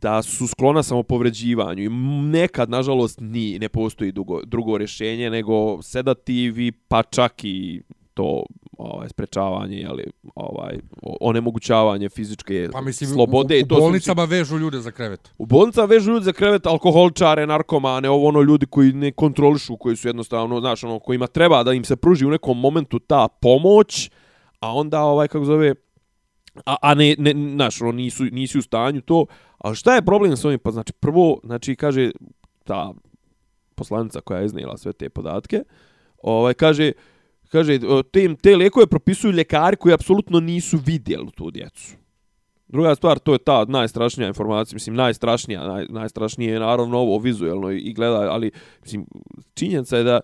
da su sklona samo povređivanju i nekad nažalost ni ne postoji dugo, drugo rješenje nego sedativi pa čak i to ovaj sprečavanje ali ovaj onemogućavanje fizičke pa, mislim, slobode u, u, u to bolnicama mislim, vežu ljude za krevet. U bolnicama vežu ljude za krevet, alkoholčare, narkomane, ovo ono ljudi koji ne kontrolišu, koji su jednostavno, znaš, ono kojima treba da im se pruži u nekom momentu ta pomoć, a onda ovaj kako zove a, a ne, ne znaš, ono, nisu, nisu u stanju to. A šta je problem s ovim? Pa znači, prvo, znači, kaže ta poslanica koja je iznijela sve te podatke, ovaj, kaže, kaže, te, te lijekove propisuju ljekari koji apsolutno nisu vidjeli tu djecu. Druga stvar, to je ta najstrašnija informacija, mislim, najstrašnija, naj, najstrašnije je naravno ovo vizuelno i gleda, ali, mislim, činjenica je da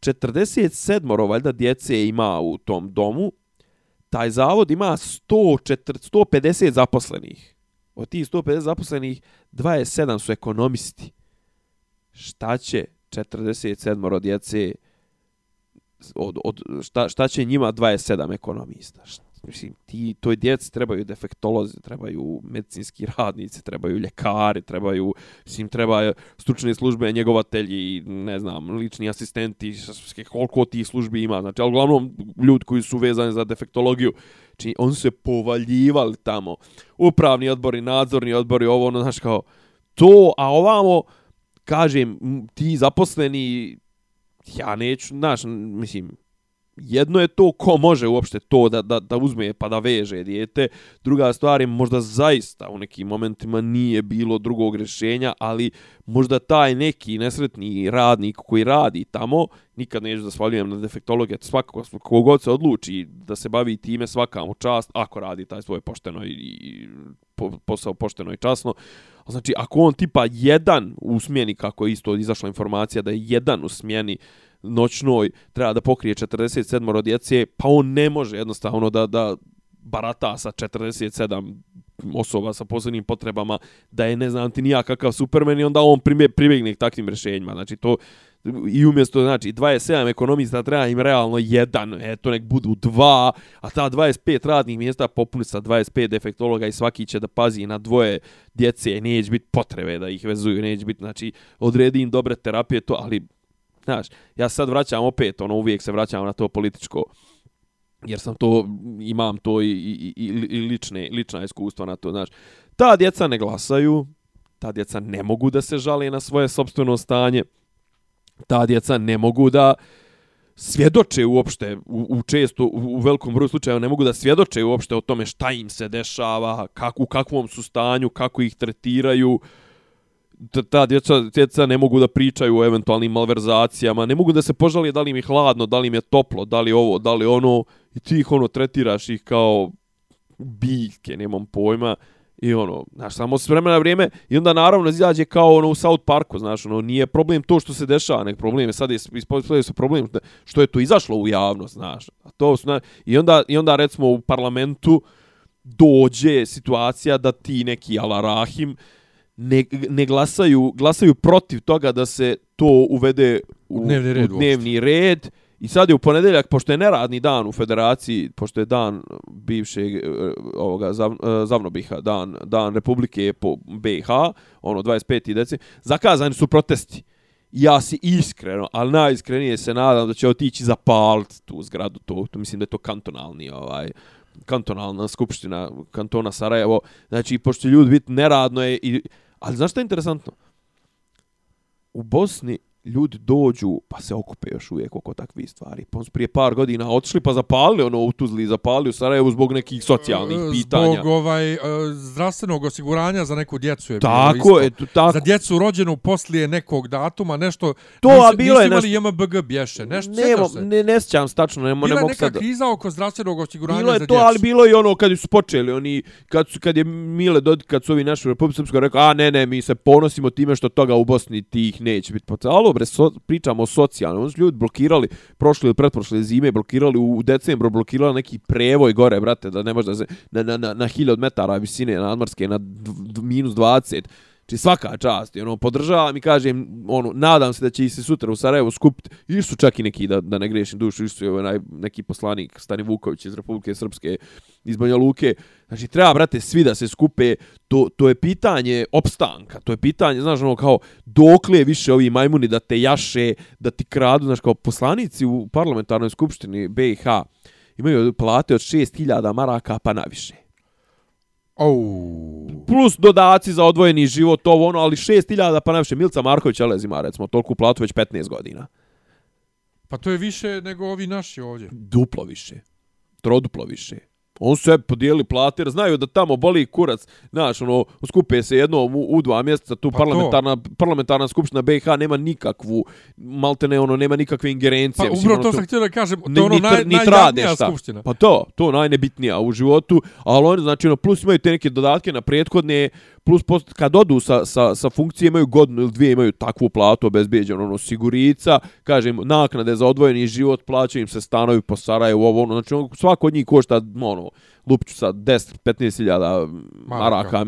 47 valjda djece ima u tom domu, taj zavod ima 104, 150 zaposlenih. Od tih 150 zaposlenih, 27 su ekonomisti. Šta će 47 djece od, od, šta, šta će njima 27 ekonomista? Šta, mislim, ti, toj djeci trebaju defektolozi, trebaju medicinski radnici, trebaju ljekari, trebaju, mislim, treba stručne službe, njegovatelji, ne znam, lični asistenti, koliko ti službi ima, znači, ali uglavnom ljudi koji su vezani za defektologiju, znači, oni su se povaljivali tamo, upravni odbori, nadzorni odbori, ovo, ono, znaš, kao, to, a ovamo, kažem, ti zaposleni, ja neću, znaš, mislim, jedno je to ko može uopšte to da, da, da uzme pa da veže dijete. Druga stvar je možda zaista u nekim momentima nije bilo drugog rješenja, ali možda taj neki nesretni radnik koji radi tamo, nikad neću da svaljujem na defektologe, svakako kogod se odluči da se bavi time svaka mu čast, ako radi taj svoj pošteno i, i posao pošteno i časno. Znači, ako on tipa jedan u smjeni, kako je isto izašla informacija da je jedan u smjeni, noćnoj treba da pokrije 47 djece, pa on ne može jednostavno da, da barata sa 47 osoba sa posebnim potrebama, da je ne znam ti nija kakav supermen i onda on prime, pribjegne takvim rješenjima. Znači to i umjesto znači 27 ekonomista treba im realno jedan, eto nek budu dva, a ta 25 radnih mjesta popuni sa 25 defektologa i svaki će da pazi na dvoje djece, neće biti potrebe da ih vezuju, neće biti, znači odredi im dobre terapije, to, ali Znaš, ja sad vraćam opet, ono, uvijek se vraćam na to političko, jer sam to, imam to i, i, i, i lične, lična iskustva na to, znaš. Ta djeca ne glasaju, ta djeca ne mogu da se žale na svoje sobstveno stanje, ta djeca ne mogu da svjedoče uopšte, u, u često, u, u velikom broju slučaja, ne mogu da svjedoče uopšte o tome šta im se dešava, kak, u kakvom su stanju, kako ih tretiraju, uh, ta djeca, djeca ne mogu da pričaju o eventualnim malverzacijama, ne mogu da se požalije da li im je hladno, da li im je toplo, da li ovo, da li ono, i ti ih ono tretiraš ih kao biljke, nemam pojma, i ono, znaš, samo s vremena vrijeme, i onda naravno izađe kao ono u South Parku, znaš, ono, nije problem to što se dešava, nek problem je sad, ispostavljaju se problem što je to izašlo u javnost, znaš, a to su, znaš, i onda, i onda recimo u parlamentu dođe situacija da ti neki alarahim, ne, ne glasaju, glasaju protiv toga da se to uvede u dnevni red. U dnevni red. I sad je u ponedeljak, pošto je neradni dan u federaciji, pošto je dan bivšeg e, ovoga, zav, e, Zavnobiha, dan, dan Republike po BiH, ono 25. deci, zakazani su protesti. Ja si iskreno, ali najiskrenije se nadam da će otići zapaliti tu zgradu, to, to mislim da je to kantonalni ovaj, kantonalna skupština kantona Sarajevo. Znači, pošto ljudi biti neradno je i Ali znaš što je interesantno? U Bosni ljudi dođu pa se okupe još uvijek oko takvih stvari. Pa prije par godina otišli pa zapalili ono u Tuzli, zapalili u Sarajevu zbog nekih socijalnih e, pitanja. Zbog ovaj, e, zdravstvenog osiguranja za neku djecu je tako bilo isto. Je, tako. Za djecu rođenu poslije nekog datuma, nešto... To, a bilo je nešto... Nisu imali JMBG bješe, nešto, Nemo, se? Ne, ne sjećam stačno, ne, ne mogu sad... Bila neka kriza oko zdravstvenog osiguranja bilo je za to, ali bilo je ono kad su počeli, oni, kad, su, kad je Mile Dodik, kad su ovi naši u Republike Srpskoj rekao, a ne, ne, mi se ponosimo time što toga u Bosni tih neće biti. Ali bilo, bre, so, pričamo o socijalnom, oni su ljudi blokirali prošle ili pretprošle zime, blokirali u, decembru, blokirali neki prevoj gore, brate, da ne može da se na, na, na, na hiljad metara visine nadmorske na minus 20, Či svaka čast, ono, podržavam i kažem, ono, nadam se da će i se sutra u Sarajevo skupiti, i su čak i neki, da, da ne grešim dušu, isu je ovaj, neki poslanik Stani Vuković iz Republike Srpske, iz Banja Luke. Znači, treba, brate, svi da se skupe, to, to je pitanje opstanka, to je pitanje, znaš, ono, kao, dokle je više ovi majmuni da te jaše, da ti kradu, znaš, kao poslanici u parlamentarnoj skupštini BiH imaju plate od 6000 maraka pa naviše. Oh. plus dodaci za odvojeni život, ovo ono, ali 6000 pa najviše Milca Marković Alez ima, recimo, toliko platu već 15 godina. Pa to je više nego ovi naši ovdje. Duplo više. Troduplo više. On sebi podijeli plate, jer znaju da tamo boli kurac, znaš, ono, skupe se jedno u, u dva mjeseca, tu Pa parlamentarna, parlamentarna skupština BiH nema nikakvu, maltene ono, nema nikakve ingerencije. Pa upravo ono, to sam htio da kažem, to je ono naj, ni najjadnija skupština. Pa to, to najnebitnija u životu, ali oni znači ono plus imaju te neke dodatke na prethodne, plus post, kad odu sa, sa, sa funkcije imaju godinu ili dvije imaju takvu platu obezbijeđenu, ono sigurica, kažem, naknade za odvojeni život, plaćaju im se stanovi po Sarajevu, ovo ono, znači ono, svako od njih košta, ono, lupću sa 10-15 hiljada maraka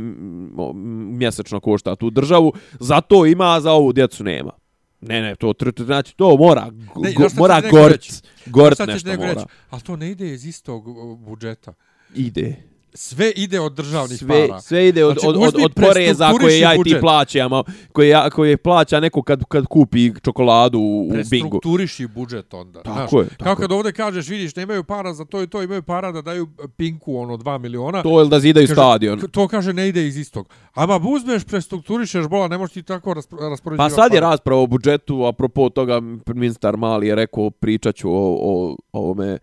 mjesečno košta tu državu, za to ima, a za ovu djecu nema. Ne, ne, to, tr, tr, znači, to mora, go, Ne, mora gort, gort nešto mora. reći, ali to ne ide iz istog budžeta. Ide. Sve ide od državnih sve, para. sve ide od, Znači, od, od, poreza koje ja i ti plaćamo, koje, ja, koje plaća neko kad, kad kupi čokoladu u, u bingu. Prestrukturiši budžet onda. Tako znaš. je, tako Kao je. kad ovdje kažeš, vidiš, nemaju para za to i to, imaju para da daju Pinku ono 2 miliona. To je da zidaju Kaže, stadion. To kaže ne ide iz istog. Ama uzmeš, prestrukturišeš bola, ne možeš ti tako raspoređivati. Pa sad je pare. rasprava o budžetu, apropo toga ministar Mali je rekao pričat ću o, o, o ovome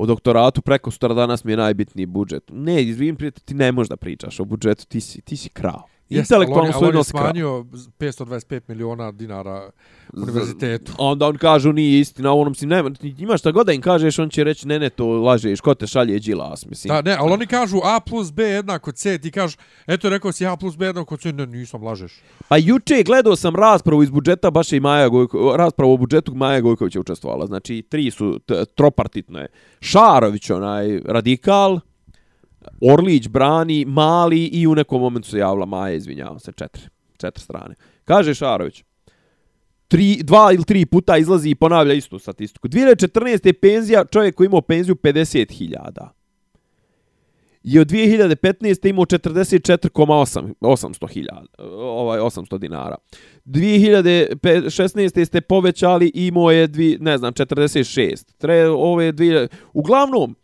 o doktoratu preko sutra danas mi je najbitniji budžet. Ne, izvim, prijatelj, ti ne možeš da pričaš o budžetu, ti si, ti si krao. Jeste, on Intelektualno je- ali svoj on je nos krao. smanjio 525 miliona dinara univerzitetu. A onda on kažu nije istina, onom si nema, ti imaš šta god da im kažeš, on će reći ne, ne, to lažeš, ko te šalje džilas, mislim. Da, ne, ali oni kažu A plus B jednako C, ti kažeš, eto rekao si A plus B jednako C, ne, nisam, lažeš. Pa juče gledao sam raspravu iz budžeta, baš je i Maja Gojko, raspravu o budžetu Maja Gojković je učestvovala. Znači, tri su t- tropartitno je. Šarović, onaj radikal, Orlić, Brani, Mali i u nekom momentu se javila Maja, izvinjavam se, četiri. Četiri strane. Kaže Šarović, tri, dva ili tri puta izlazi i ponavlja istu statistiku. 2014. je penzija, čovjek koji imao penziju 50.000 je od 2015. imao 44,800 ovaj 800 dinara. 2016. ste povećali i imao je dvi, ne znam 46. Tre, ove dvije, uglavnom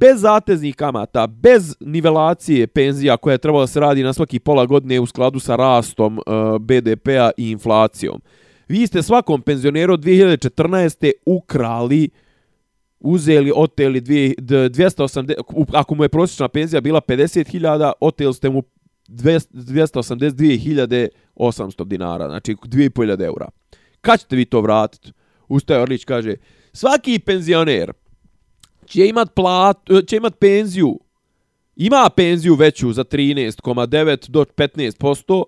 bez zateznih kamata, bez nivelacije penzija koja je trebala da se radi na svaki pola godine u skladu sa rastom e, BDP-a i inflacijom. Vi ste svakom penzioneru 2014. ukrali uzeli, oteli 280, ako mu je prosječna penzija bila 50.000, oteli ste mu 282.800 dinara, znači 2.500 eura. Kad ćete vi to vratiti? Ustaje Orlić kaže, svaki penzioner će imat, plat, e, će imat penziju, ima penziju veću za 13,9 do 15%,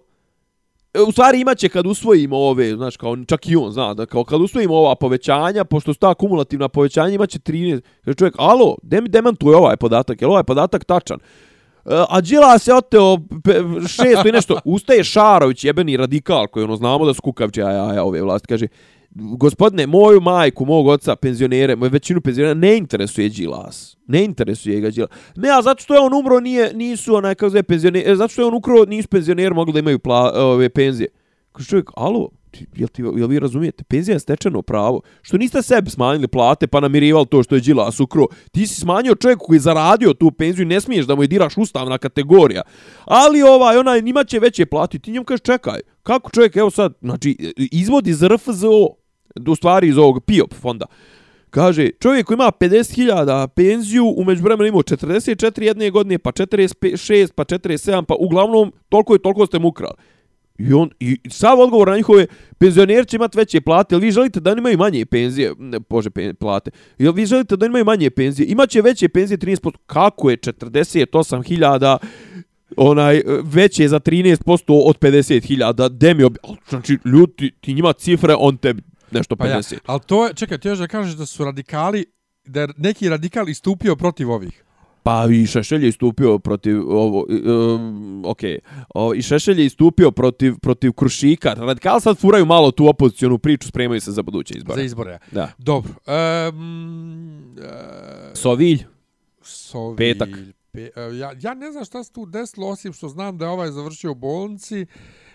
e, u stvari imaće kad usvojimo ove, znaš, kao čak i on zna da kao kad usvojimo ova povećanja, pošto su ta kumulativna povećanja, imaće 13. Kaže čovjek, alo, de mi demantuje ovaj podatak, je ovaj podatak tačan? E, a Đila se oteo pe- šesto i nešto. Ustaje Šarović, jebeni radikal, koji ono znamo da su ja, jaja ove vlasti. Kaže, gospodine, moju majku, mog oca, penzionere, moju većinu penzionera, ne interesuje Đilas. Ne interesuje ga Đilas. Ne, a zato što je on umro, nije, nisu onaj, kako zove, penzioneri, e, zato što je on ukro, nisu penzioneri mogli da imaju pla, ove penzije. Kaže čovjek, alo, jel, ti, jel vi razumijete, penzija je stečeno pravo. Što niste sebi smanjili plate pa namirivali to što je Đilas ukro. Ti si smanjio čovjek koji je zaradio tu penziju i ne smiješ da mu je diraš ustavna kategorija. Ali ovaj, onaj, njima će veće plati. Ti njemu kažeš, čekaj, kako čovjek, evo sad, znači, izvod iz RFZO, u stvari iz ovog PIOP fonda, Kaže, čovjek koji ima 50.000 penziju, umeđu vremena imao 44 jedne godine, pa 46, pa 47, pa uglavnom toliko i toliko ste mu ukrali. I on, i sav odgovor na njihove, penzioneri će imati veće plate, ali vi želite da oni imaju manje penzije, ne, bože, pen, plate, jel vi želite da oni imaju manje penzije, imaće veće penzije 13%, kako je 48.000 onaj, veće za 13% od 50.000. Demi obi... Znači, ljudi, ti, ti njima cifre, on tebi nešto 50. Pa ja, ali to je, čekaj, ti još da kažeš da su radikali, da je neki radikal istupio protiv ovih. Pa i Šešelj je istupio protiv ovo um, ok. O, i Šešelj je istupio protiv protiv Krušika. Radikali sad furaju malo tu opozicionu priču, spremaju se za buduće izbore. Za izbore. Da. Dobro. Um, uh, Sovilj. Sovilj. Petak. Pe, uh, ja, ja ne znam šta se tu desilo, osim što znam da je ovaj završio u bolnici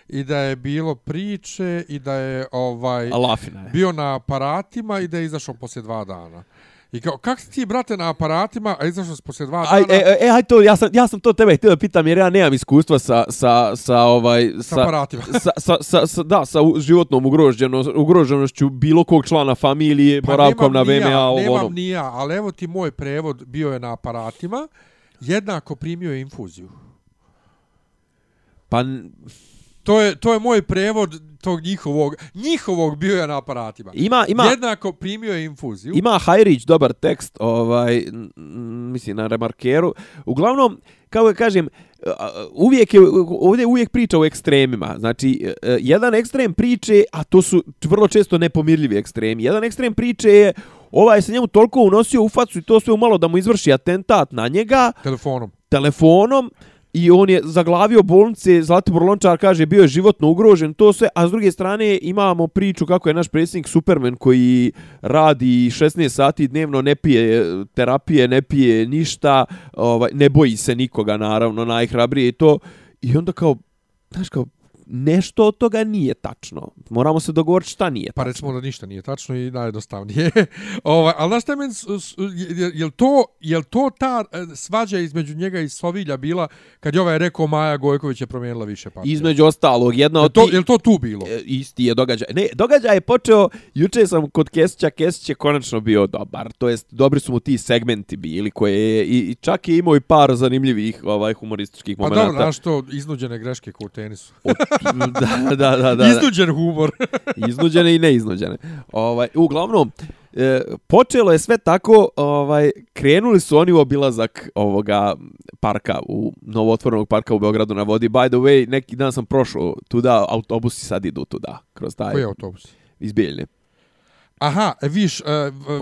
i da je bilo priče i da je ovaj Alafina je. bio na aparatima i da je izašao poslije dva dana. I kao, kak si ti, brate, na aparatima, a izašao si poslije dva Aj, dana e, e, aj to, ja sam, ja sam to tebe htio da pitam, jer ja nemam iskustva sa, sa, sa ovaj... sa aparatima? sa, sa, sa, sa, da, sa u- životnom ugroženo, ugroženošću bilo kog člana familije, Pa boravkom na nemam VMA, ja, ovo Nemam ono. ni ja, ali evo ti moj prevod bio je na aparatima, jednako primio je infuziju. Pa, To je, to je moj prevod tog njihovog, njihovog bio je na aparatima. ima, ima, Jednako primio je infuziju. Ima Hajrić dobar tekst, ovaj, mislim, na remarkeru. Uglavnom, kao da kažem, uvijek je, ovdje uvijek priča o ekstremima. Znači, e, jedan ekstrem priče, a to su vrlo često nepomirljivi ekstremi. Jedan ekstrem priče je, ovaj se njemu toliko unosio u facu i to sve umalo da mu izvrši atentat na njega, Telefonom. telefonom i on je zaglavio bolnice, Zlatibor Lončar kaže bio je životno ugrožen, to sve, a s druge strane imamo priču kako je naš predsjednik Superman koji radi 16 sati dnevno, ne pije terapije, ne pije ništa, ovaj, ne boji se nikoga naravno, najhrabrije i to, i onda kao, znaš kao, nešto od toga nije tačno. Moramo se dogovoriti šta nije Pa tačno. recimo da ništa nije tačno i najjednostavnije. ovaj, ali znaš s- je, je, to, je to ta e, svađa između njega i Sovilja bila kad je ovaj rekao Maja Gojković je promijenila više partija? Između ostalog, jedna Je od to, ti- je to tu bilo? E, isti je događaj. Ne, događaj je počeo, juče sam kod Kesića, Kesić je konačno bio dobar, to jest dobri su mu ti segmenti bili koje je, i, i čak je imao i par zanimljivih ovaj humorističkih Pa momenata. dobro, znaš to, iznuđene greške kao u tenisu. da, da, da, da. Iznuđen humor. iznuđene i neiznuđene. Ovaj, uglavnom, e, počelo je sve tako, ovaj, krenuli su oni u obilazak ovoga parka, u novotvorenog parka u Beogradu na vodi. By the way, neki dan sam prošao tuda, autobusi sad idu tuda, kroz taj, Koji je autobus? iz Bijeljne. Aha, e, viš... Uh,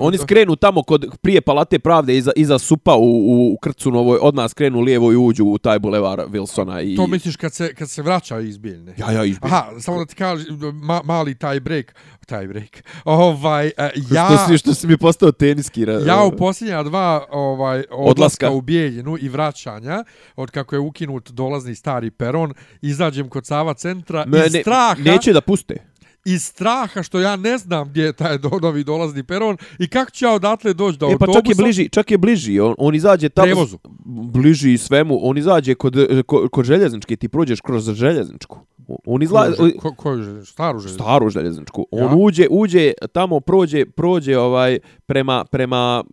Oni skrenu tamo kod prije Palate Pravde iza, iza supa u, u Krcu Novoj, od nas krenu lijevo i uđu u taj bulevar Wilsona. I... To misliš kad se, kad se vraća iz Bijeljne? Ja, ja, iz Bijeljne. Aha, samo da ti kažem, ma, mali taj break, taj break. Ovaj, uh, ja... Što, si, što si mi postao teniski. ra- Ja u posljednja dva ovaj odlaska, Odlaska. u Bijeljinu i vraćanja, od kako je ukinut dolazni stari peron, izađem kod Sava centra Me, iz ne, straha, neće da puste. Iz straha što ja ne znam gdje je taj do- novi dolazni peron i kako ću ja odatle doći do E pa autobusa. čak je bliži, čak je bliži. On, on izađe tamo... Prevozu. Bliži i svemu. On izađe kod, kod, kod željezničke, ti prođeš kroz željezničku. On. Koju, ko, železničku? Staru železničku? staru željezničku. On Ja. uđe, uđe tamo prođe, prođe ovaj prema prema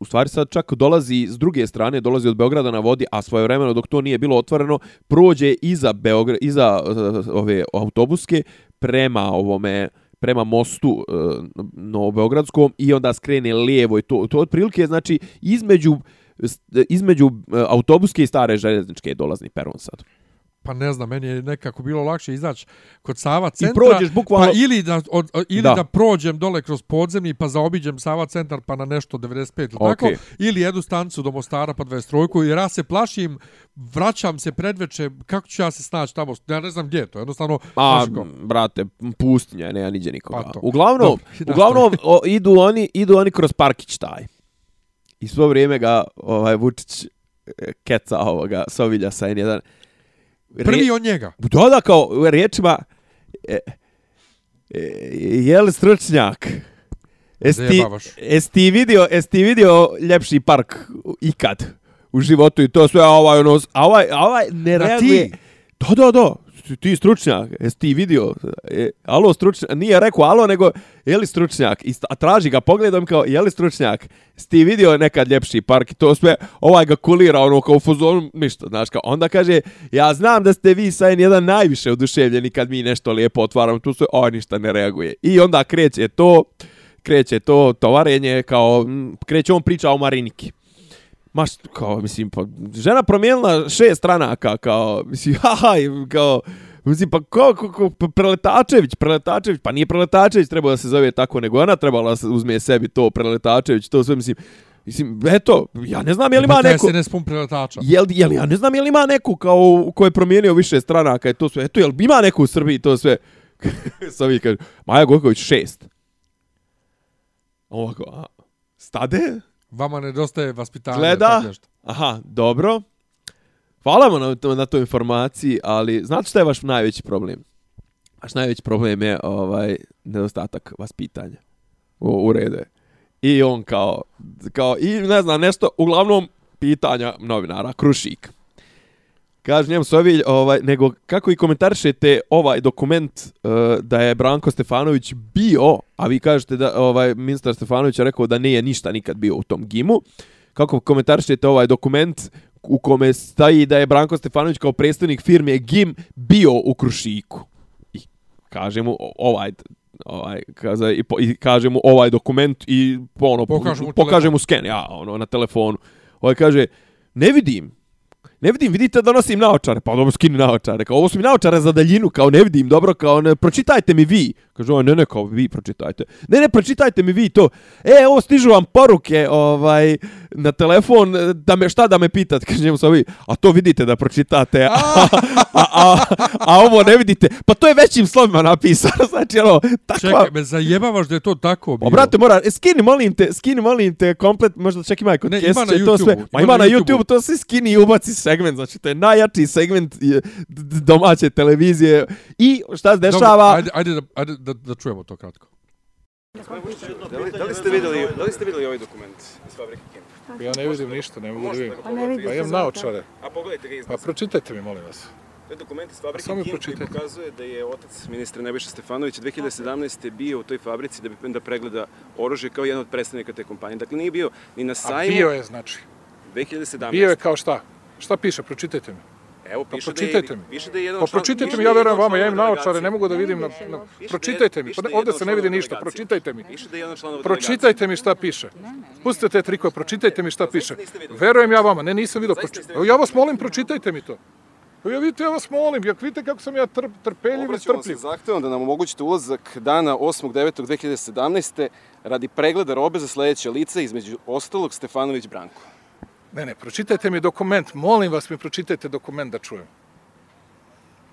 u stvari sad čak dolazi s druge strane, dolazi od Beograda na vodi, a svojevremeno dok to nije bilo otvoreno, prođe iza Beograd iza uh, ove autobuske prema ovome prema mostu e, Novobeogradskom i onda skrene lijevo i to to otprilike znači između e, između e, autobuske i stare željezničke dolazni peron sad. Pa ne znam, meni je nekako bilo lakše izaći kod Sava centra. prođeš bukvalno- Pa ili da, od, ili Da. da. prođem dole kroz podzemni pa zaobiđem Sava centar pa na nešto 95 ili tako. Okej. Ili jedu stancu do Mostara pa 23 jer ja se plašim, vraćam se predveče, kako ću ja se snaći tamo? Ja ne znam gdje je to, jednostavno... A, kao, brate, pustinja, nema niđe nikoga. Pa to. Uglavnom, nastavi. uglavnom o, idu oni idu oni kroz parkić taj. I svo vrijeme ga ovaj Vučić e, keca ovoga Sovilja sa N1. Prvi od njega. Da, da, kao riječima e, e, je li stručnjak? Jesi ti, vidio, jesi vidio ljepši park ikad u životu i to sve, a ovaj, ono, a ovaj, a ovaj ne reaguje. Da, da, da. Ti- Ti stručnjak, jesi ti vidio? E, alo, stručnjak, nije rekao alo, nego je li stručnjak? I sta- a traži ga pogledom kao, je li stručnjak? Jesi ti vidio nekad ljepši park i to sve, ovaj ga kulira, ono, kao u fuzonu, ništa, znaš, kao, onda kaže, ja znam da ste vi sa N1 najviše oduševljeni kad mi nešto lijepo otvaramo, tu sve, oj, ništa ne reaguje. I onda kreće to, kreće to tovarenje, kao, m, kreće on priča o Mariniki. Ma kao, mislim, pa, žena promijenila šest stranaka, kao, mislim, haha, kao, mislim, pa ko, ko, ko, pa Preletačević, Preletačević, pa nije Preletačević trebao da se zove tako, nego ona trebala da uzme sebi to, Preletačević, to sve, mislim, mislim, eto, ja ne znam je li ima neko... SNS pun preletača. Jel, jel, ja ne znam je li ima neku kao ko je promijenio više stranaka i to sve. Eto, jel ima neku u Srbiji to sve? Savi kaže, Maja Gojković šest. Ovako, a, stade? Vama nedostaje vaspitanja. Gleda? nešto. Aha, dobro. Hvala vam na, to, na toj informaciji, ali znate šta je vaš najveći problem? Vaš najveći problem je ovaj nedostatak vaspitanja. U, u redu je. I on kao, kao, i ne znam, nešto, uglavnom, pitanja novinara, Krušik. Kaže njemu Sovilj, ovaj, nego kako i komentarišete ovaj dokument uh, da je Branko Stefanović bio, a vi kažete da ovaj ministar Stefanović je rekao da nije ništa nikad bio u tom gimu. Kako komentarišete ovaj dokument u kome staji da je Branko Stefanović kao predstavnik firme GIM bio u Krušiku. I kaže mu ovaj ovaj kaza i, po, i kaže mu ovaj dokument i ono Pokaže mu pokaže telefon. mu sken ja ono na telefonu. Ovaj kaže ne vidim Ne vidim, vidite da nosim naočare. Pa dobro, skini naočare. Kao, ovo su mi naočare za daljinu, kao ne vidim, dobro, kao ne, pročitajte mi vi. Kaže, ovaj, ne, ne, kao vi pročitajte. Ne, ne, pročitajte mi vi to. E, ovo stižu vam poruke, ovaj, na telefon, da me, šta da me pitate, kaže njemu ovi, a to vidite da pročitate, a, a, a, a, ovo ne vidite. Pa to je većim slovima napisano, znači, ono, takva... Čekaj, me zajebavaš da je to tako bilo. O, brate, mora, e, skini, molim te, skini, molim te, komplet, možda čak ima kod Ne, ima na Kesića, to sve. YouTubeu, Ma ima ima na na. YouTube, to se skini i ubaci segment, znači to je najjači segment domaće televizije. I šta se Dobro, dešava? ajde, ajde, da, ajde da, da čujemo to kratko. Da li, da li ste videli, da li ste videli ovaj dokument iz fabrike Kim? Ja ne vidim ništa, ne mogu da vidim. Pa ne Pa imam naočare. A pogledajte ga Pa iznad. pročitajte mi, molim vas. To je dokument iz samo fabrike Kim koji pročitajte. pokazuje da je otac ministra Nebojša Stefanovića 2017. bio u toj fabrici da bi da pregleda oružje kao jedan od predstavnika te kompanije. Dakle, nije bio ni na A sajmu bio je, znači. 2017. Bio je kao šta? Šta piše? Pročitajte mi. Evo, Pa piše, da je, pročitajte mi. piše da je jedan Pa član- pročitajte mi, ja je verujem vama, ja imam članova naočare, ne mogu da vidim na... Na- Pročitajte mi, pa ovdje se ne vidi ništa, pročitajte mi. Piše da je jedan od članova delegacije. Pročitajte mi šta piše. Pustite te trikove, pročitajte mi šta piše. Verujem ja vama, ne nisam vidio. Proči-? Ja vas molim, pročitajte mi to. Evo, Ja vidite, ja vas molim, jak vidite kako sam ja trp, trpeljiv i Obraćamo se strpljiv. zahtevom da nam omogućite ulazak dana 8.9.2017. radi pregleda robe za sledeće lice, između ostalog Stefanović Branko. Ne, ne, pročitajte mi dokument, molim vas mi pročitajte dokument da čujem.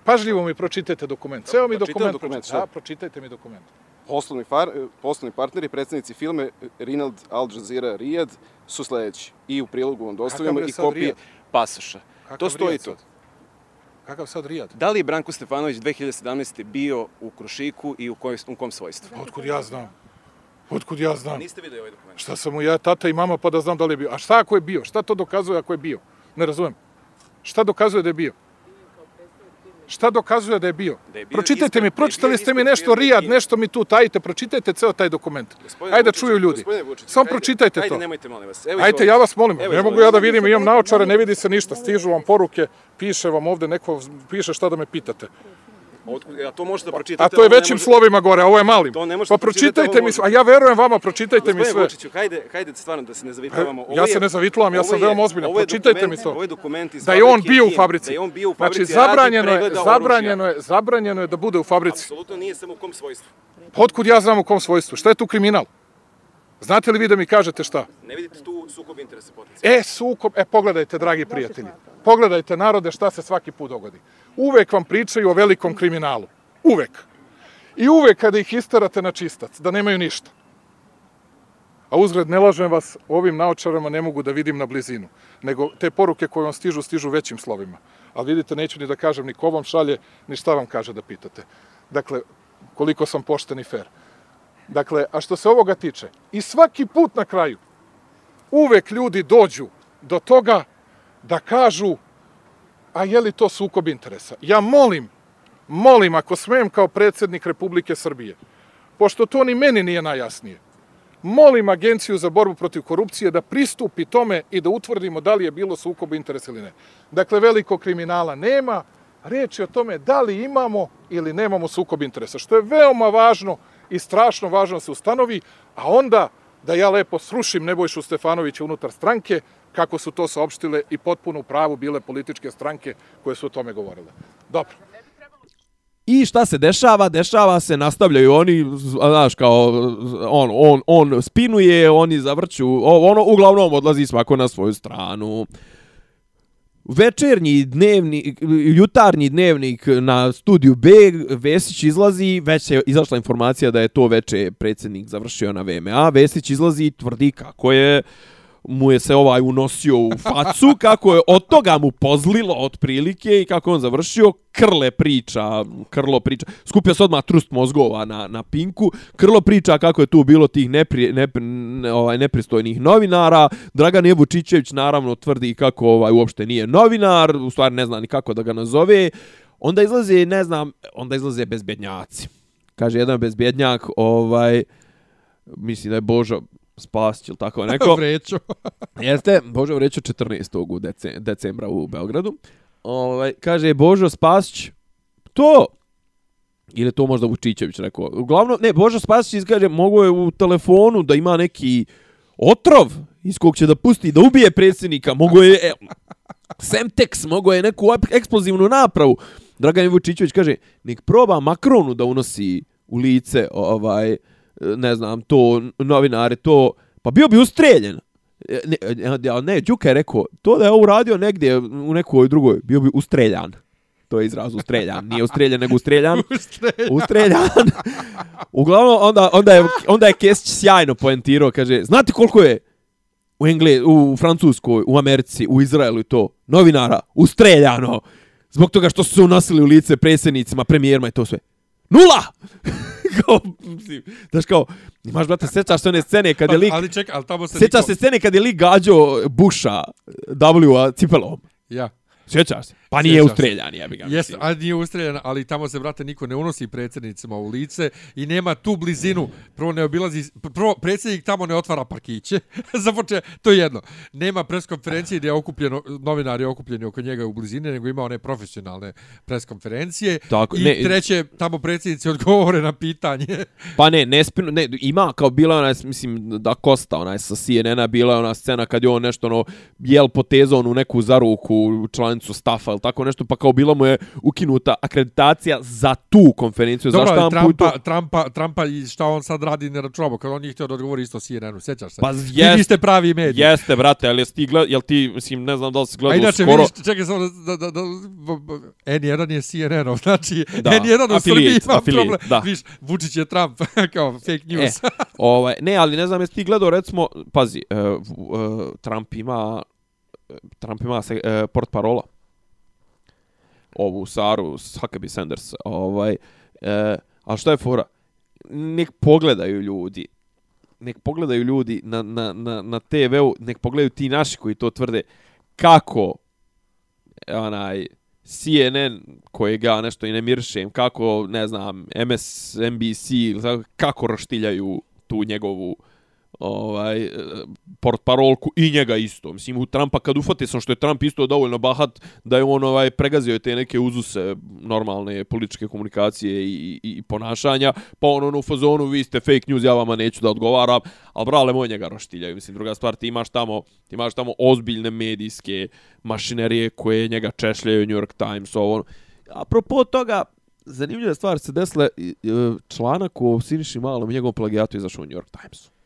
Pažljivo mi pročitajte dokument. Ceo mi dokument, dokument, pročitajte. Da, pročitajte mi dokument. Poslovni, far, eh, poslovni partneri, predsednici filme eh, Rinald Al Jazeera Riyad su sledeći. I u prilogu vam dostavljamo i kopije Rijad? pasoša. Kakav to stoji Rijad sad? Kakav sad Rijad? Da li je Branko Stefanović 2017. bio u Krušiku i u, koj, u kom svojstvu? Otkud ja znam? Otkud ja znam? Niste videli ovaj dokument? Šta sam mu ja, tata i mama, pa da znam da li je bio. A šta ako je bio? Šta to dokazuje ako je bio? Ne razumem. Šta dokazuje da je bio? Šta dokazuje da je bio? Da je bio Pročitajte ispred- mi, pročitali ste mi nešto Rijad, nešto mi tu tajite, pročitajte ceo taj dokument. Gospodine Ajde da čuju ljudi. Samo ajde- pročitajte ajde, to. nemojte, molim vas. Evo, Ajde, ja vas molim, Evo, ne mogu ja da vidim, imam naočare, ne vidi se ništa, stižu vam poruke, piše vam ovde neko, piše šta da me pitate. Otkud- A to možete da pročitate. A to je većim može- slovima gore, a ovo je malim. To ne možete Pa pročitajte mi, sve, a ja verujem vama, pročitajte mi sve. Vučiću, hajde, hajde stvarno da se ne zavitlavamo. Ovo Ja se ne zavitlavam, ja sam je- veoma ozbiljan. Pročitajte mi to. Ovo je dokument iz Da je on bio u fabrici. Da je on bio u Znači, fabrici, radi zabranjeno je, zabranjeno je, zabranjeno je da bude u fabrici. Apsolutno nije samo u kom svojstvu. Pa Otkud ja znam u kom svojstvu? Šta je tu kriminal? Znate li vi da mi kažete šta? Ne vidite tu sukob interesa potencijalno. E, sukob, e, pogledajte, dragi prijatelji. Pogledajte, narode, šta se svaki put dogodi. Uvek vam pričaju o velikom kriminalu. Uvek. I uvek kada ih istarate na čistac, da nemaju ništa. A uzgled, ne lažem vas, ovim naočarama ne mogu da vidim na blizinu. Nego te poruke koje vam stižu, stižu većim slovima. Ali vidite, neću ni da kažem ni ko vam šalje, ni šta vam kaže da pitate. Dakle, koliko sam pošten i fair. Dakle, a što se ovoga tiče, i svaki put na kraju, uvek ljudi dođu do toga da kažu a je li to sukob interesa? Ja molim, molim ako smem kao predsjednik Republike Srbije, pošto to ni meni nije najjasnije, molim Agenciju za borbu protiv korupcije da pristupi tome i da utvrdimo da li je bilo sukob interesa ili ne. Dakle, veliko kriminala nema, reč je o tome da li imamo ili nemamo sukob interesa, što je veoma važno i strašno važno da se ustanovi, a onda da ja lepo srušim Nebojšu Stefanovića unutar stranke, kako su to saopštile i potpuno u pravu bile političke stranke koje su o tome govorile. Dobro. I šta se dešava? Dešava se, nastavljaju oni, znaš, kao, on, on, on spinuje, oni zavrću, ono, uglavnom odlazi svako na svoju stranu. Večernji dnevni, jutarnji dnevnik na studiju B, Vesić izlazi, već je izašla informacija da je to veče predsjednik završio na VMA, Vesić izlazi i tvrdi kako je mu je se ovaj unosio u facu, kako je od toga mu pozlilo otprilike i kako on završio, Krle priča, Krlo priča, skupio se odmah trust mozgova na, na Pinku, Krlo priča kako je tu bilo tih nepri, ne, ne, ovaj, nepristojnih novinara, Dragan Jevučićević naravno tvrdi kako ovaj uopšte nije novinar, u stvari ne zna ni kako da ga nazove, onda izlaze, ne znam, onda izlaze bezbjednjaci. Kaže jedan bezbjednjak, ovaj, mislim da je Božo Spasić ili tako neko. Vrećo. Jeste, Božo Vrećo 14. u dece, decembra u Beogradu. Ovaj, kaže Božo Spasić, to, ili je to možda Vučićević rekao, uglavnom, ne, Božo Spasić kaže, mogu je u telefonu da ima neki otrov iz kog će da pusti, da ubije predsjednika, mogu je, e, Semtex, mogu je neku eksplozivnu napravu. Dragan Vučićević kaže, nek proba Makronu da unosi u lice, ovaj, ne znam, to, novinare, to, pa bio bi ustreljen. E, Ne, ne, ne, Đuka je rekao, to da je ovo uradio negdje u nekoj drugoj, bio bi ustreljan. To je izraz ustreljan. Nije ustreljan, nego ustreljan. ustreljan. Uglavnom, onda, onda, je, onda je Kesić sjajno poentirao, kaže, znate koliko je u Engle, u Francuskoj, u Americi, u Izraelu i to, novinara, ustreljano, zbog toga što su se unosili u lice predsjednicima, premijerima i to sve. Nula! kao, mislim, znaš kao, imaš, brate, sećaš se one scene kad je lik, Ali čekaj, ali tamo se sjećaš se scene kad je lik gađao Busha W-a cipelom. Ja. Sjećaš se? Pa nije ustreljan, jebi ga. Jeste, ali nije ustreljan, ali tamo se, brate, niko ne unosi predsjednicima u lice i nema tu blizinu. Prvo ne obilazi, prvo predsjednik tamo ne otvara parkiće. Započe, to je jedno. Nema preskonferencije gdje je okupljeno, novinari okupljeni oko njega u blizini, nego ima one profesionalne preskonferencije. Tako, I ne- treće, tamo predsjednici odgovore na pitanje. Pa ne, ne, spinu, ne, ima kao bila ona, mislim, da Kosta, onaj sa CNN-a, bila je ona scena kad je on nešto, ono, jel potezao onu neku zaruku članicu stafa ili tako nešto, pa kao bila mu je ukinuta akreditacija za tu konferenciju, Dobro, za i to- Trumpa, Trumpa, Trumpa i šta on sad radi ne računamo, kad on nije htio da odgovori isto CNN-u, sjećaš se? Pa Vi jest- niste pravi mediji. Jeste, brate, ali jesi ti gled, jel ti, mislim, ne znam da li si A gledao inače, skoro... vidiš, čekaj samo da, da, da, b- N1 je CNN-ov, znači Da, N1 u Srbiji ima problem. da. Viš, Vučić je Trump, kao fake E, news. ovaj, ne, ali ne znam, jesi ti gledao, recimo, pazi, uh, uh, Trump ima, Trump ima se, e, port parola. Ovu Saru, Huckabee Sanders, ovaj, e, ali šta je fora? Nek pogledaju ljudi, nek pogledaju ljudi na, na, na, na TV-u, nek pogledaju ti naši koji to tvrde, kako onaj CNN kojeg ja nešto i ne miršem, kako, ne znam, MSNBC, kako roštiljaju tu njegovu ovaj e, port parolku i njega isto. Mislim u Trumpa kad ufate sam što je Trump isto dovoljno bahat da je on ovaj pregazio te neke uzuse normalne političke komunikacije i, i, i ponašanja, pa on ono u fazonu vi ste fake news, ja vama neću da odgovaram, al brale moj njega roštiljaju. Mislim druga stvar ti imaš tamo, ti imaš tamo ozbiljne medijske mašinerije koje njega češljaju New York Times ovo. Ono. Apropo toga, zanimljiva stvar se desila, e, članak o Siniši Malom i njegovom plagijatu izašao u New York Timesu.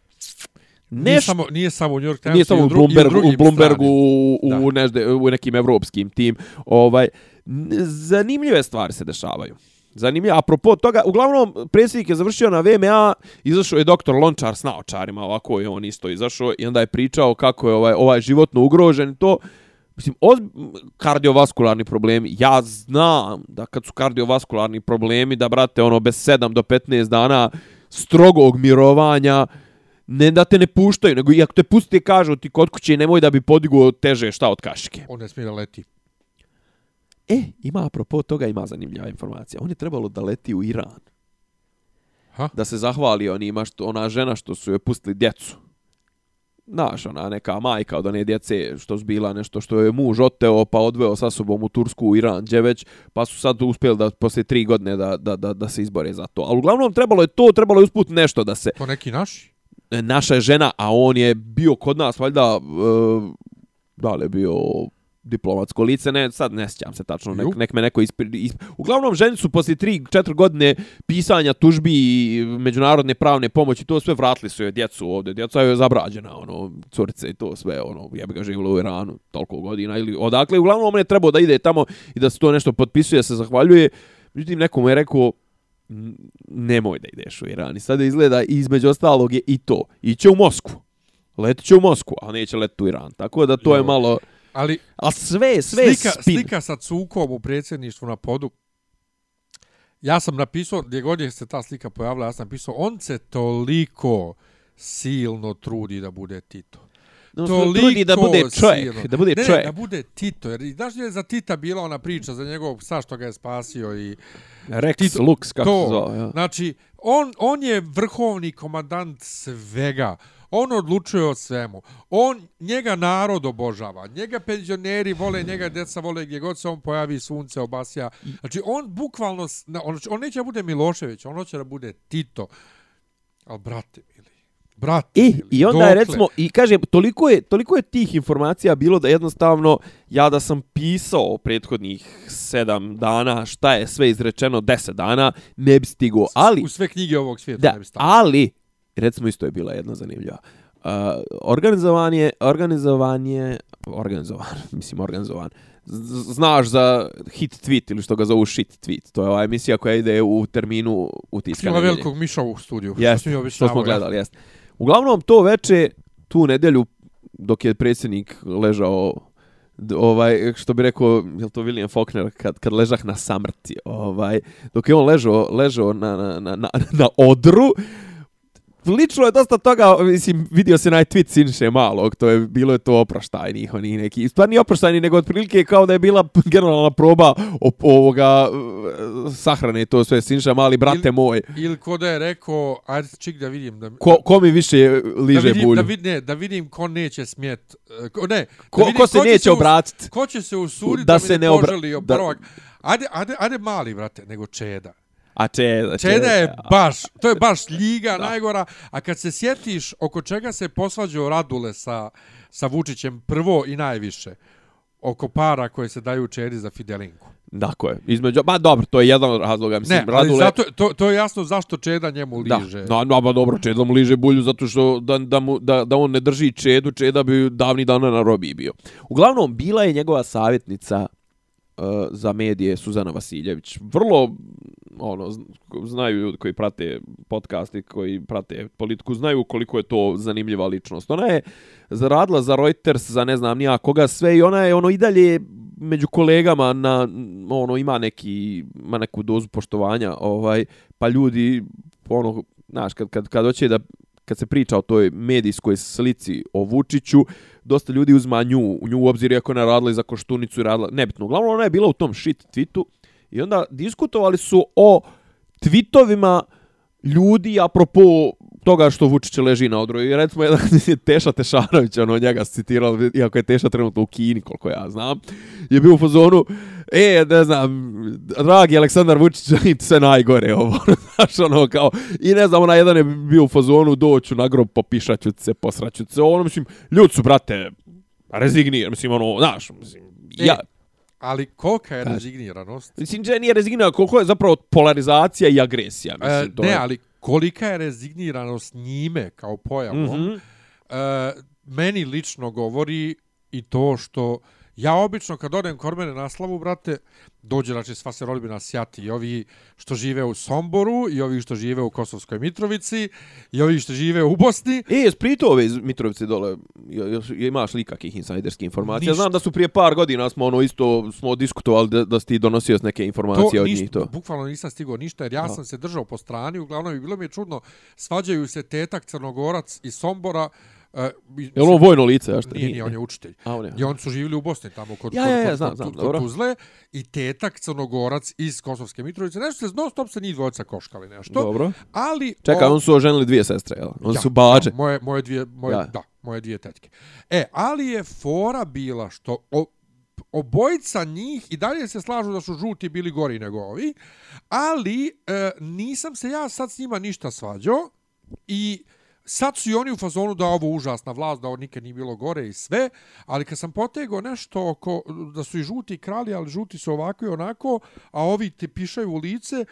Nije Nešto, samo, nije samo u New York Timesu, nije samo u dru, i u Bloombergu, u Bloombergu u, nežde, u nekim evropskim tim. Ovaj, zanimljive stvari se dešavaju. Zanimljivo. Apropo toga, uglavnom, predsjednik je završio na VMA, izašao je doktor Lončar s naočarima, ovako je on isto izašao i onda je pričao kako je ovaj, ovaj životno ugrožen i to. Mislim, oz, kardiovaskularni problemi, ja znam da kad su kardiovaskularni problemi, da, brate, ono, bez 7 do 15 dana strogog mirovanja, ne da te ne puštaju, nego i ako te pusti kažu ti kod kuće nemoj da bi podigao teže šta od kašike. On ne smije da leti. E, ima apropo toga, ima zanimljiva informacija. On je trebalo da leti u Iran. Ha? Da se zahvali onima što, ona žena što su je pustili djecu. Znaš, ona neka majka od one djece što su bila nešto što je muž oteo pa odveo sa sobom u Tursku, u Iran, gdje već, pa su sad uspjeli da poslije tri godine da, da, da, da se izbore za to. Ali uglavnom trebalo je to, trebalo je usput nešto da se To neki naši? E, naša je žena, a on je bio kod nas, valjda, e, da li je bio diplomatsko lice, ne, sad ne sjećam se tačno, nek, nek me neko ispri, isp... Uglavnom, ženi su poslije 3-4 godine pisanja tužbi i međunarodne pravne pomoći, to sve vratili su joj djecu ovdje. Djeca je zabrađena, ono, curice i to sve, ono, ja bi ga živjela u Iranu toliko godina ili odakle. Uglavnom, on je trebao da ide tamo i da se to nešto potpisuje, se zahvaljuje. Međutim, neko mu je rekao, "N- nemoj da ideš u Iran. I sada izgleda, između ostalog je i to. Iće u Moskvu. Letit će u Moskvu, a neće letiti u Iran. Tako da to je Jo. malo... Ali A sve, sve je slika, spin. slika sa cukom u predsjedništvu na podu. Ja sam napisao, gdje god je se ta slika pojavila, ja sam napisao, on se toliko silno trudi da bude Tito. Trudi da bude čovjek, silno. da bude ne, čovjek. Ne, da bude Tito. Jer i znaš je za Tita bila ona priča za njegovog psa što ga je spasio i Rex Tito- Lux, kako to. se zove. Ja. Znači, on, on je vrhovni komandant svega. On odlučuje o svemu. On, njega narod obožava. Njega penzioneri vole, njega deca vole gdje god se on pojavi sunce obasja. Znači, on bukvalno, on, on neće da bude Milošević, on hoće da bude Tito. Ali, brate mili, brate I, I onda je dokle? recimo, i kaže, toliko je, toliko je tih informacija bilo da jednostavno, ja da sam pisao prethodnih sedam dana, šta je sve izrečeno deset dana, ne bi stigao. Ali, U sve knjige ovog svijeta da, ne bi stavio. ali, recimo isto je bila jedna zanimljiva. Uh, organizovanje, organizovanje, organizovan, mislim organizovan, Z- znaš za hit tweet ili što ga zovu shit tweet. To je ova emisija koja ide u terminu utiska Ima nedelje. velikog miša u studiju. Jest, što, što smo gledali, jest. Uglavnom, to veče, tu nedjelju, dok je predsjednik ležao, ovaj, što bi rekao, je to William Faulkner, kad, kad ležah na samrti, ovaj, dok je on ležao, ležao na, na, na, na, na odru, Lično je dosta toga, mislim, vidio se naj tweet Sinše malog, to je bilo je to oproštajnih, oni neki, stvar nije oproštajni, nego otprilike kao da je bila generalna proba op, ovoga eh, sahrane to sve Sinša mali, brate Ili- moj. Ili ko da je rekao, ajde čik da vidim. Da, Ko, ko mi više liže da vidim, bulju? Da, vid, ne, da vidim ko neće smjet. e, Ko, ne, Ko- da vidim ko se će neće obratiti? Ko će se usuditi Da da, se mi ne ne obra- poželi da-. Ajde, ajde, ajde mali, brate, nego Čeda. A Čeda, Čeda je baš, to je baš liga najgora, a kad se sjetiš oko čega se posvađao Radule sa, sa Vučićem prvo i najviše, oko para koje se daju Čedi za Fidelinku. Dako je. Između, ba dobro, to je jedan od razloga. Mislim, Ne, ali Radule- zato, to, to je jasno zašto Čeda njemu Da, liže. no, no, ba dobro, Čeda mu liže bulju zato što da, da, mu, da, da on ne drži Čedu, Čeda bi davni dana na robiji bio. Uglavnom, bila je njegova savjetnica E, za medije Suzana Vasiljević. Vrlo, ono, znaju ljudi koji prate podcasti, koji prate politiku, znaju koliko je to zanimljiva ličnost. Ona je zaradila za Reuters, za ne znam nija koga sve i ona je ono i dalje među kolegama na ono ima neki ima neku dozu poštovanja ovaj pa ljudi ono znaš kad kad kad hoće da kad se priča o toj medijskoj slici o Vučiću, dosta ljudi uzma nju, nju u obzir iako je ona radila i za Koštunicu i radila, nebitno. Uglavnom ona je bila u tom shit tweetu i onda diskutovali su o tweetovima ljudi apropo toga što Vučić leži na odroju. I recimo jedan je Teša Tešanović, ono njega citirao, iako je Teša trenutno u Kini, koliko ja znam, je bio u fazonu, e, ne znam, dragi Aleksandar Vučić, sve najgore ovo, znaš, ono, kao, i ne znam, ona jedan je bio u fazonu, doću na grob, popišaću se, posraću se, ono, mislim, ljudi su, brate, rezignir, mislim, ono, znaš, mislim, ja, E, Ali kolika je rezigniranost? mislim, že nije rezigniran, koliko je zapravo polarizacija i agresija, E, mislim, to ne, je. ali kolika je rezigniranost njime kao pojavom, Mhm. e, meni lično govori i to što ja obično kad odem kod mene na slavu, brate, dođe znači sva se rodbina sjati i ovi što žive u Somboru i ovi što žive u Kosovskoj Mitrovici i ovi što žive u Bosni. E, jes prito ove iz Mitrovice dole, jel imaš li kakih insajderskih informacija? Ništa. Znam da su prije par godina smo ono isto smo diskutovali da, da si ti donosio neke informacije od njih to. bukvalno nisam stigao ništa jer ja sam se držao po strani, uglavnom i bilo mi je čudno, svađaju se tetak Crnogorac iz Sombora, i- Jel ono vojno lice, ja što? Nije, nije, on je učitelj. A, on je. I oni su živjeli u Bosni tamo kod, Ja, kod, ja, ja, kod, znam, kod, znam, kod. Tuzle i tetak Crnogorac iz Kosovske Mitrovice. Nešto se non stop se njih dvojica koškali nešto. Dobro. Ali... Čekaj, o- on su oženili dvije sestre, jel? On ja, su bađe. Ja, moje, moje dvije, moje, Ja. da, moje dvije tetke. E, ali je fora bila što o, obojica njih i dalje se slažu da su žuti bili gori nego ovi, ali e, nisam se ja sad s njima ništa svađao i sad su i oni u fazonu da ovo užasna vlast, da ovo nikad nije bilo gore i sve, ali kad sam potegao nešto oko, da su i žuti krali, ali žuti su ovako i onako, a ovi te pišaju u lice,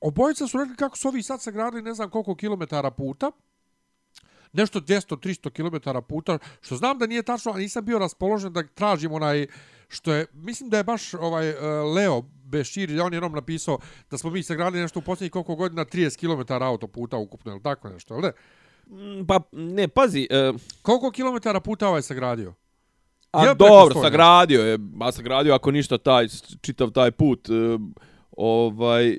obojica su rekli kako su ovi sad sagradili ne znam koliko kilometara puta, nešto 200-300 km puta, što znam da nije tačno, a nisam bio raspoložen da tražim onaj, što je, mislim da je baš ovaj e, Leo Bešir, on je nam napisao da smo mi sagradili nešto u posljednjih koliko godina 30 km autoputa ukupno, ili tako nešto, ili ne? Mm, Pa, ne, pazi, e, Koliko kilometara puta ovaj sagradio? a preko dobro, sagradio je, a sagradio ako ništa taj, čitav taj put, e, ovaj,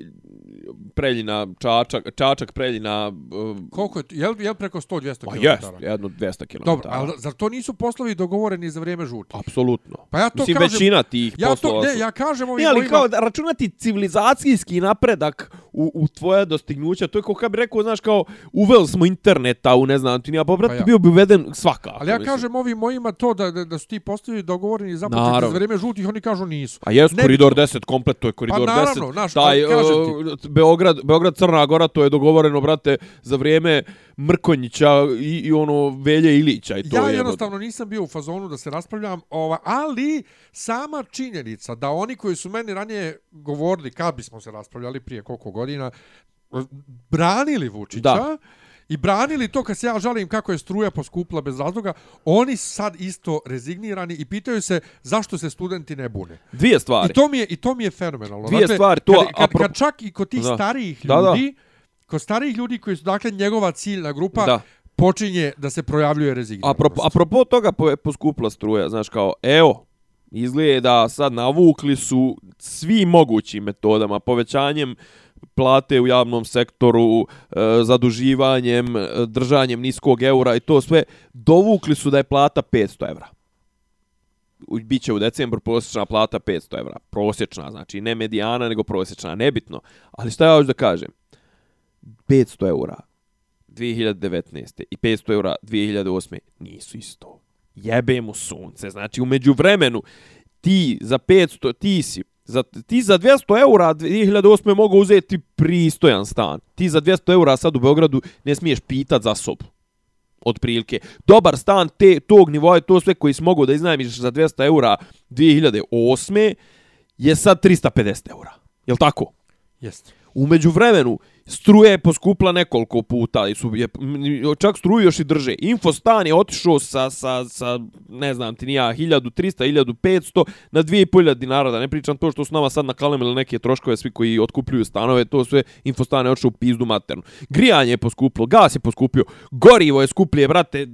Preljina, Čačak, Čačak, Preljina, e, Koliko je, je li, je li preko 100-200 pa km? jest, jedno 200 km. Dobro, ali zar to nisu poslovi dogovoreni za vrijeme žutih? Apsolutno. Pa ja to Mislim, kažem- većina tih Ja to, poslova ne, su- ja kažem ovim Ne, ali mojima- kao da računati civilizacijski napredak u, u tvoje dostignuća, to je kao kad bi rekao, znaš, kao uveli smo interneta u, ne znam, ti nija, pa, brate, Pa ja. bio bi uveden svaka. Ali ja kažem ovim mojima to da, da, da su ti postavili dogovoreni i započeti Naravno. za vrijeme žutih, oni kažu nisu. A jes Ne- koridor 10 komplet, to je koridor Pa naravno, 10. znaš, taj, kažem uh, Beograd, Beograd Crna Gora, to je dogovoreno, brate, za vrijeme Mrkonjića i, i ono Velje Ilića i to ja je. jednostavno nisam bio u fazonu da se raspravljam, ova, ali sama činjenica da oni koji su meni ranije govorili kad bismo se raspravljali prije koliko godina, branili Vučića, Da. I branili to kad se ja žalim kako je struja poskupila bez razloga, oni sad isto rezignirani i pitaju se zašto se studenti ne bune. Dvije stvari. I to mi je i to mi je fenomenalno. Dvije stvari, to, kad, kad, apro- kad čak i kod tih Da. starijih Da, da. ljudi, kod starijih ljudi koji su dakle njegova ciljna grupa, Da. počinje da se projavljuje rezigniranost. Apropo, apropo toga po- poskupila struja, znaš kao, evo, izgleda da sad navukli su svi mogućim metodama, povećanjem plate u javnom sektoru, e, zaduživanjem, e, držanjem niskog eura i to sve, dovukli su da je plata 500 evra. Biće u decembru prosječna plata 500 evra. Prosječna, znači ne medijana, nego prosječna, nebitno. Ali šta ja hoću da kažem? 500 eura 2019. i 500 eura 2008. nisu isto. Jebe mu sunce. Znači, umeđu vremenu, ti za 500, ti si, za, ti za 200 eura 2008. mogu uzeti pristojan stan. Ti za 200 eura sad u Beogradu ne smiješ pitat za sobu. Od prilike. Dobar stan te, tog nivoa, to sve koji si mogu da iznajmiš za 200 eura 2008. je sad 350 eura. Jel tako? Jeste. Umeđu vremenu, struje je poskupla nekoliko puta, i su, je, čak struju još i drže. Infostan je otišao sa, sa, sa, ne znam ti nija, 1300, 1500 na 2500 dinara, da ne pričam to što su nama sad nakalemili neke troškove, svi koji otkupljuju stanove, to sve Infostan je otišao u pizdu maternu. Grijanje je poskupilo, gas je poskupio, gorivo je skuplje, brate,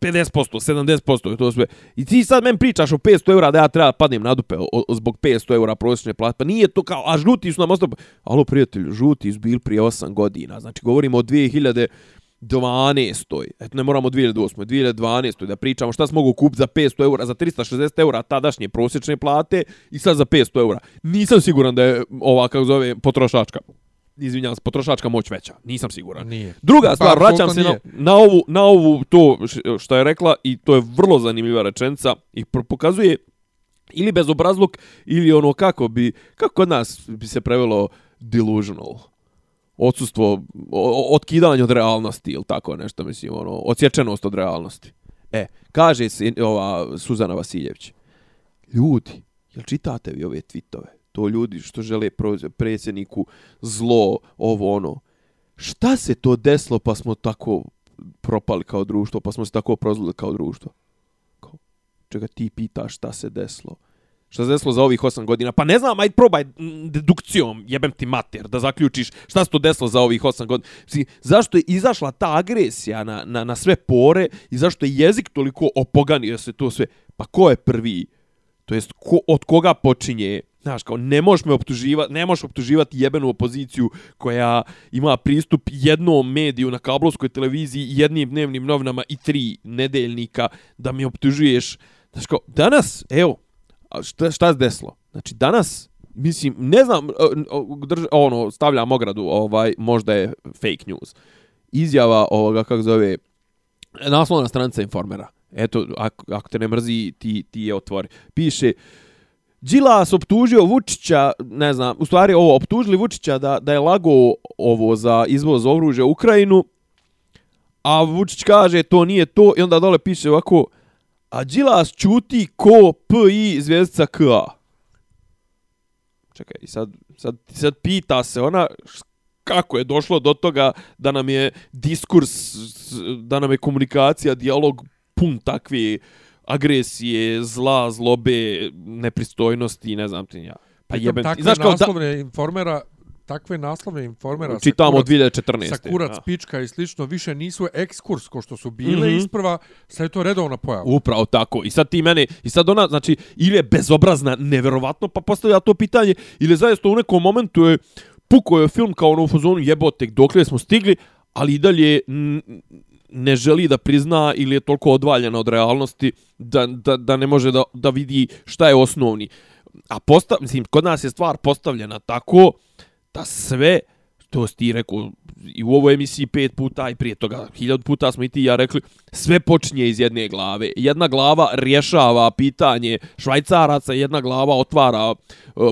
50%, 70% to sve. I ti sad men pričaš o 500 eura da ja treba padnem na dupe o, o, zbog 500 eura prosječne plate. Pa nije to kao, a žuti su nam ostali. Alo prijatelju, žuti su bili prije 8 godina. Znači govorimo o 2012. Eto ne moramo 2008. 2012. da pričamo šta smo mogu kupiti za 500 eura, za 360 eura tadašnje prosječne plate i sad za 500 eura. Nisam siguran da je ova, kako zove, potrošačka izvinjavam se, potrošačka moć veća. Nisam siguran. Nije. Druga Pa, stvar, vraćam se na, na ovu, na ovu to što je rekla i to je vrlo zanimljiva rečenica i pokazuje ili bezobrazluk ili ono kako bi, kako kod nas bi se prevelo delusional odsustvo, otkidanje od realnosti ili tako nešto, mislim, ono, odsječenost od realnosti. E, kaže se ova Suzana Vasiljević, ljudi, jel čitate vi ove tweetove? To ljudi što žele predsjedniku zlo, ovo ono. Šta se to desilo pa smo tako propali kao društvo, pa smo se tako prozlili kao društvo? Kao, čega ti pitaš šta se desilo? Šta se desilo za ovih 8 godina? Pa ne znam, ajde probaj dedukcijom, jebem ti mater, da zaključiš šta se to desilo za ovih 8 godina. Mislim, zašto je izašla ta agresija na, na, na sve pore i zašto je jezik toliko opoganio se to sve? Pa ko je prvi? To jest, ko, od koga počinje? Znaš, kao, ne možeš me optuživati, ne možeš optuživati jebenu opoziciju koja ima pristup jednom mediju na kablovskoj televiziji, jednim dnevnim novinama i tri nedeljnika da mi optužuješ. Znaš, kao, danas, evo, šta, šta se desilo? Znači, danas, mislim, ne znam, e, drž, ono, stavljam ogradu, ovaj, možda je fake news. Izjava ovoga, kako zove, naslovna stranica informera. Eto, ako, ako te ne mrzi, ti, ti je otvori. Piše, Đilas optužio Vučića, ne znam, u stvari ovo, optužili Vučića da, da je lago ovo za izvoz oružja u Ukrajinu, a Vučić kaže to nije to i onda dole piše ovako a Đilas čuti ko PI zvijezdica KA. Čekaj, i sad, sad, sad pita se ona kako je došlo do toga da nam je diskurs, da nam je komunikacija, dijalog pun takve agresije, zla, zlobe, nepristojnosti, ne znam ti ja. Pa jebem ti. Znaš kao da, naslovne informera, takve naslovne informera čitamo od kurac- 2014. sa kurac, Ja. pička i slično, više nisu ekskurs ko što su bile Mhm. isprva, sad je to redovna pojava. Upravo tako. I sad ti mene, i sad ona, znači, ili je bezobrazna, neverovatno, pa postavlja to pitanje, ili zaista u nekom momentu je puko je film kao ono u fazonu jebote, dokle smo stigli, ali i dalje ne želi da prizna ili je toliko odvaljena od realnosti da, da, da ne može da, da vidi šta je osnovni. A posta, mislim, kod nas je stvar postavljena tako da sve, to si ti rekao i u ovoj emisiji pet puta i prije toga hiljad puta smo i ti i ja rekli, sve počinje iz jedne glave. Jedna glava rješava pitanje švajcaraca, jedna glava otvara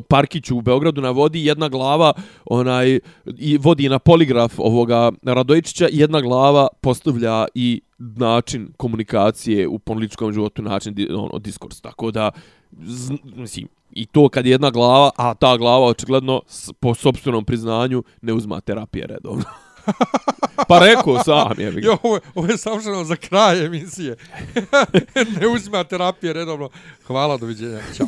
parkiću parkić u Beogradu na vodi, jedna glava onaj i vodi na poligraf ovoga Radojičića, jedna glava postavlja i način komunikacije u političkom životu, način ono, diskurs. Tako da, z, mislim, i to kad je jedna glava, a ta glava očigledno po sobstvenom priznanju ne uzma terapije redovno. pa rekao sam je. Jo, ovo, je- ovo je savršeno za kraj emisije. ne uzima terapije redovno. Hvala, doviđenja. Ćao.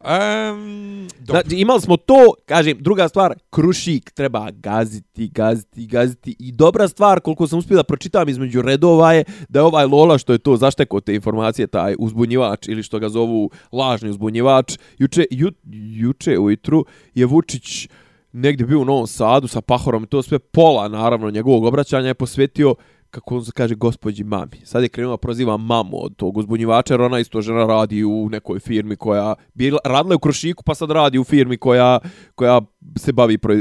Um, dobro. Znači, imali smo to, kažem, druga stvar, krušik treba gaziti, gaziti, gaziti. I dobra stvar, koliko sam uspio da pročitam između redova je da je ovaj Lola, što je to zašteko te informacije, taj uzbunjivač ili što ga zovu lažni uzbunjivač, juče, ju, juče ujutru je Vučić negdje bio u Novom Sadu sa Pahorom i to sve pola, naravno, njegovog obraćanja je posvetio kako on se kaže gospođi mami. Sad je krenula proziva mamu od tog uzbunjivača, jer ona isto žena radi u nekoj firmi koja bila, radila je u Krušiku, pa sad radi u firmi koja, koja se bavi pro, uh,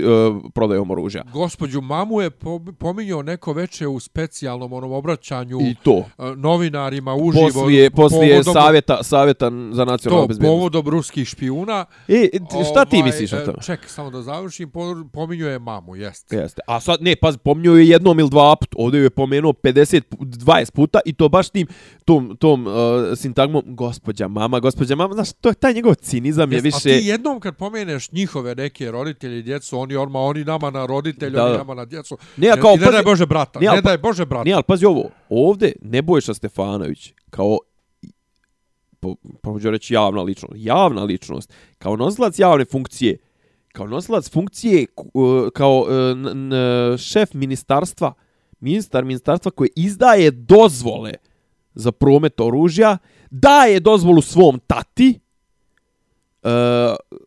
prodajom oružja. Gospođu mamu je po- pominjao neko veče u specijalnom onom obraćanju I to. e, novinarima uživo. Poslije, poslije povodom- savjeta, savjeta za nacionalnu To, bezbednost. povodom ruskih špijuna. E, šta ti Ovaj, misliš o e, tome? Ček, samo da završim, po- pominjao je mamu, jest. Jeste. A sad, ne, pazi, pomnio je jednom ili dva put, ovdje je pomenuo 50, pu- 20 puta i to baš tim, tom, tom uh, sintagmom, gospođa mama, gospođa mama, znaš, to je taj njegov cinizam je Jest, više... A ti jednom kad pomeneš njihove neke roditelje i djecu, oni orma, oni nama na roditelje, Da, oni nama na djecu. Ne, kao, ne pazi- daj Bože brata, Ne, ne pa- daj Bože brata. Ne, ali pazi ovo, ovdje Nebojša Stefanović, kao po, pa reći javna ličnost, javna ličnost, kao nosilac javne funkcije, kao nosilac funkcije, uh, kao uh, n, n, šef ministarstva, ministar ministarstva koji izdaje dozvole za promet oružja, daje dozvolu svom tati E,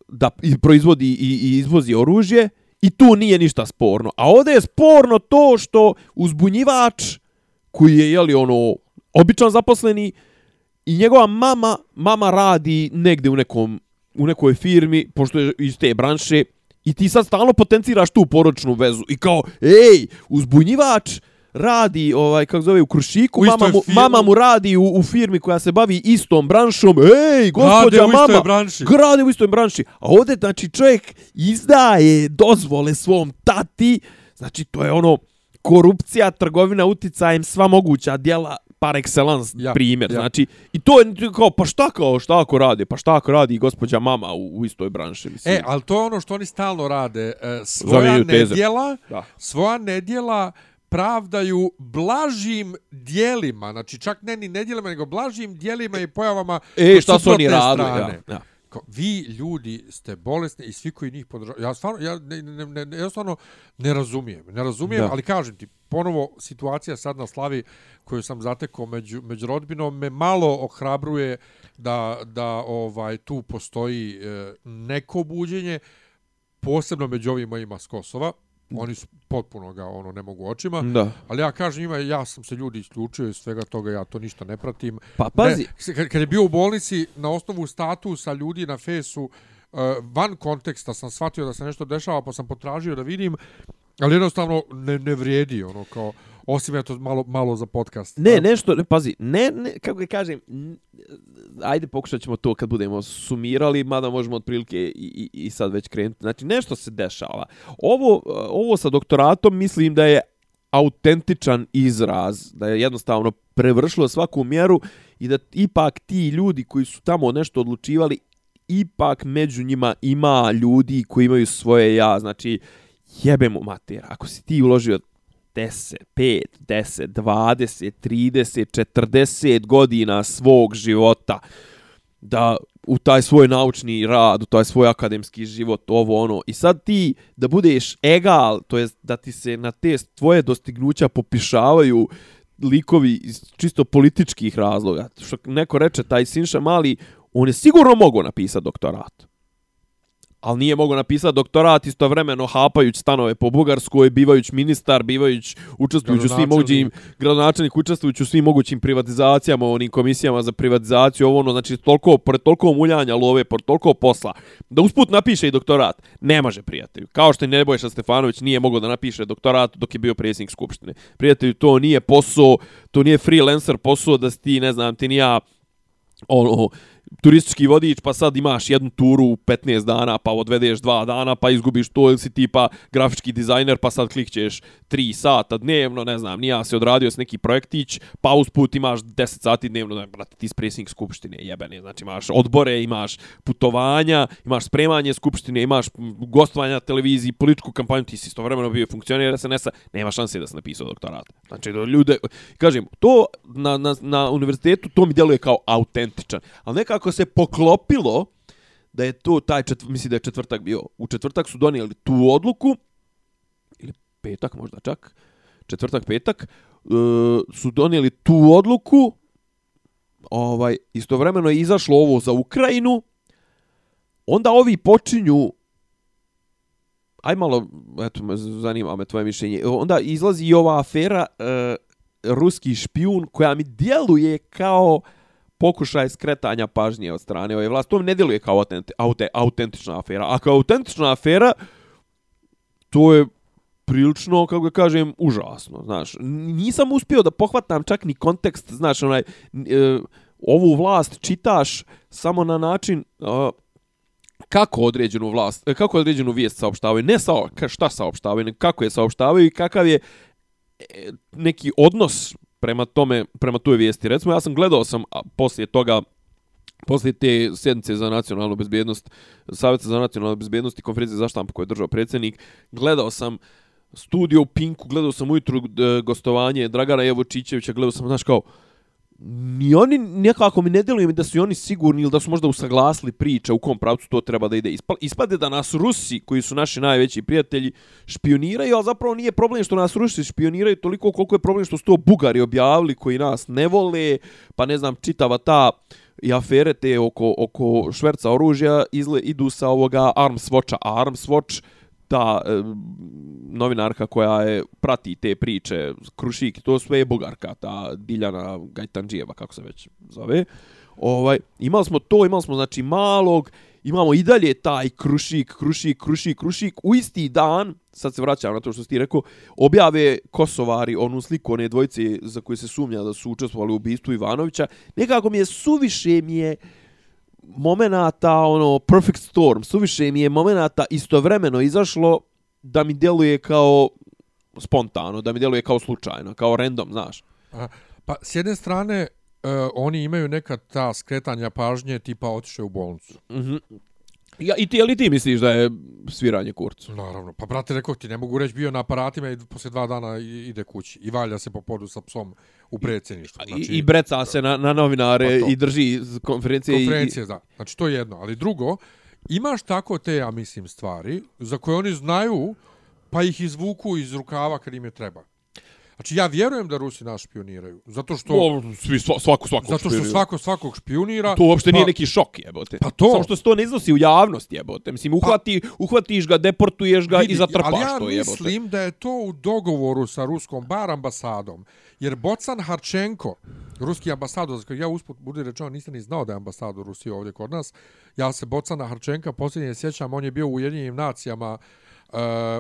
da i- proizvodi i, i izvozi oružje i tu nije ništa sporno. A ovdje je sporno to što uzbunjivač koji je jeli ono običan zaposleni i njegova mama mama radi negde u nekom u nekoj firmi pošto je iz te branše i ti sad stalno potenciraš tu poročnu vezu i kao ej uzbunjivač radi ovaj kako zove u Krušiku U mama mu, firmi. mama mu radi u, u firmi koja se bavi istom branšom ej gospođa mama branši. grade u istoj branši a ovdje znači čovjek izdaje dozvole svom tati znači to je ono korupcija, trgovina uticajem, sva moguća djela par excellence Ja, primjer. ja. Znači, i to je kao, pa šta kao, šta ako radi? Pa šta ako radi gospođa mama u, u istoj branši? Mislim. E, ali to je ono što oni stalno rade. E, svoja nedjela, Da. svoja nedjela pravdaju blažim dijelima, znači čak ne ni nedjelima, nego blažim dijelima i pojavama E, šta su oni radili? strane. Ja, ja. Vi ljudi ste bolesni i svi koji njih podržavaju. Ja stvarno, ja, ne, ne, ne, ne, ja stvarno ne razumijem. Ne razumijem, Da. ali kažem ti, ponovo situacija sad na slavi koju sam zatekao među, među rodbinom me malo ohrabruje da, da ovaj tu postoji e, neko buđenje, posebno među ovim mojima s Kosova. Oni su potpuno ga ono ne mogu očima. Da. Ali ja kažem njima, ja sam se ljudi isključio iz svega toga, ja to ništa ne pratim. Pa pazi, Ne, kad, kad je bio u bolnici, na osnovu statusa ljudi na fesu, uh, van konteksta sam shvatio da se nešto dešava, pa sam potražio da vidim, ali jednostavno ne, ne vrijedi, ono, kao, osim eto malo, malo za podcast. Ne, nešto, ne, pazi, ne, ne, kako ga kažem, n- ajde pokušat ćemo to kad budemo sumirali, mada možemo otprilike i, i, i sad već krenuti. Znači, nešto se dešava. Ovo, ovo sa doktoratom mislim da je autentičan izraz, da je jednostavno prevršilo svaku mjeru i da ipak ti ljudi koji su tamo nešto odlučivali, ipak među njima ima ljudi koji imaju svoje ja, znači jebemo mater, ako si ti uložio 10, 5, 10, 20, 30, 40 godina svog života da u taj svoj naučni rad, u taj svoj akademski život, ovo ono. I sad ti da budeš egal, to jest da ti se na te tvoje dostignuća popišavaju likovi iz čisto političkih razloga. Što neko reče, taj Sinša Mali, on je sigurno mogao napisati doktorat ali nije mogo napisati doktorat istovremeno hapajući stanove po Bugarskoj, bivajući ministar, bivajući učestvujući u svim mogućim gradonačelnik, učestvujući u svim mogućim privatizacijama, onim komisijama za privatizaciju, ovo ono, znači toliko, pored toliko muljanja love, pored toliko posla, da usput napiše i doktorat, ne može prijatelju. Kao što je Nebojša Stefanović nije mogao da napiše doktorat dok je bio predsjednik Skupštine. Prijatelju, to nije posao, to nije freelancer posao da si ti, ne znam, ti ni ja, ono, turistički vodič, pa sad imaš jednu turu u 15 dana, pa odvedeš dva dana, pa izgubiš to, ili si tipa grafički dizajner, pa sad klikćeš 3 sata dnevno, ne znam, nija se odradio s neki projektić, pa usput imaš 10 sati dnevno, da, brate, ti spresnik skupštine, jebene, znači imaš odbore, imaš putovanja, imaš spremanje skupštine, imaš gostovanja na televiziji, političku kampanju, ti si istovremeno bio funkcioner SNS-a, nema šanse da se napisao doktorat. Znači, do ljude, kažem, to na, na, na univerzitetu, to mi djeluje kao autentičan, ali neka nekako se poklopilo da je to taj četvr, misli da je četvrtak bio. U četvrtak su donijeli tu odluku ili petak možda čak. Četvrtak, petak e, su donijeli tu odluku. Ovaj istovremeno je izašlo ovo za Ukrajinu. Onda ovi počinju Aj malo, eto, me zanima me tvoje mišljenje. Onda izlazi i ova afera e, ruski špijun koja mi djeluje kao uh, pokušaj skretanja pažnje od strane ove vlasti. To mi ne djeluje kao autenti, aute, autentična afera. A kao autentična afera, to je prilično, kako ga kažem, užasno. Znaš, nisam uspio da pohvatam čak ni kontekst, znaš, onaj, e, ovu vlast čitaš samo na način e, kako određenu vlast, e, kako određenu vijest saopštavaju, ne sa, šta saopštavaju, kako je saopštavaju i kakav je e, neki odnos prema tome, prema toj vijesti. Recimo, ja sam gledao sam a, poslije toga, poslije te sjednice za nacionalnu bezbjednost, Savjeta za nacionalnu bezbjednost i konferencije za štampu koje je držao predsjednik, gledao sam studio u Pinku, gledao sam ujutru e, gostovanje Dragana Jevočićevića, gledao sam, znaš, kao, ni oni nekako mi ne deluju mi da su oni sigurni ili da su možda usaglasili priče u kom pravcu to treba da ide. Ispade da nas Rusi, koji su naši najveći prijatelji, špioniraju, ali zapravo nije problem što nas Rusi špioniraju toliko koliko je problem što su to Bugari objavili koji nas ne vole, pa ne znam, čitava ta i afere te oko, oko šverca oružja izle, idu sa ovoga Arms Watcha. Arms Watch, ta e, novinarka koja je prati te priče, Krušik, to sve je bugarka, ta Diljana Gajtanđijeva, kako se već zove. Ovaj, imali smo to, imali smo znači malog, imamo i dalje taj Krušik, Krušik, Krušik, Krušik, u isti dan, sad se vraćam na to što si ti rekao, objave Kosovari onu sliku one dvojice za koje se sumnja da su učestvovali u ubistvu Ivanovića, nekako mi je suviše mi je, momenata, ono, perfect storm, suviše mi je momenata istovremeno izašlo da mi djeluje kao spontano, da mi djeluje kao slučajno, kao random, znaš. A, pa, s jedne strane, uh, oni imaju neka ta skretanja pažnje, tipa otiše u bolnicu. Mm -hmm. Ja, I ti, ali ti misliš da je sviranje kurcu? Naravno. Pa, brate, rekao ti, ne mogu reći, bio na aparatima i poslije dva dana ide kući. I valja se po podu sa psom u predsjedništvu. Znači, I, I breca se na, na novinare pa i drži konferencije. Konferencije, i... da. Znači, to je jedno. Ali drugo, imaš tako te, ja mislim, stvari za koje oni znaju, pa ih izvuku iz rukava kad im je treba. Znači ja vjerujem da Rusi nas špioniraju, zato što o, svi svako svako Zato što svako svakog špionira. To uopšte pa, nije neki šok, jebote. Pa to. Samo što se to ne iznosi u javnost, jebote. Mislim uhvati, pa, uhvatiš ga, deportuješ ga vidi, i zatrpaš to, jebote. Ali ja mislim da je to u dogovoru sa ruskom bar ambasadom. Jer Bocan Harčenko, ruski ambasador, ja usput budi rečeno, nisam ni znao da je ambasador Rusije ovdje kod nas. Ja se Bocana Harčenka posljednje sjećam, on je bio u Ujedinjenim nacijama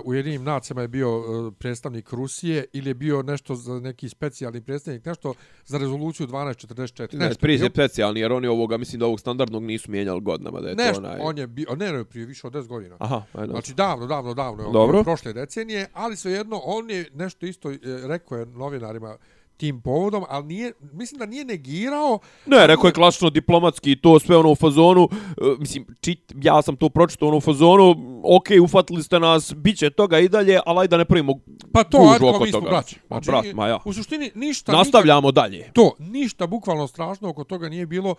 u jedinim nacijama je bio uh, predstavnik Rusije ili je bio nešto za neki specijalni predstavnik, nešto za rezoluciju 1244. Ne, prije je specijalni, jer oni ovoga, mislim da ovog standardnog nisu mijenjali godinama. Da je Nešto, to onaj... on je bio, ne, ne, prije više od 10 godina. Aha, ajde. Znači davno, davno, davno, Dobro. prošle decenije, ali svejedno on je nešto isto e, rekao je novinarima tim povodom, ali nije, mislim da nije negirao Ne, rekao je klasično diplomatski i to sve ono u fazonu, e, mislim, čit, ja sam to pročitao ono u fazonu, ok, ufatili ste nas, bit će toga i dalje, ali ajde da ne pravimo Pa to, gužvu ajde, kao oko mi smo toga. braći. Ma, brat, ma ja. U suštini ništa... Nastavljamo dalje. To, ništa bukvalno strašno oko toga nije bilo,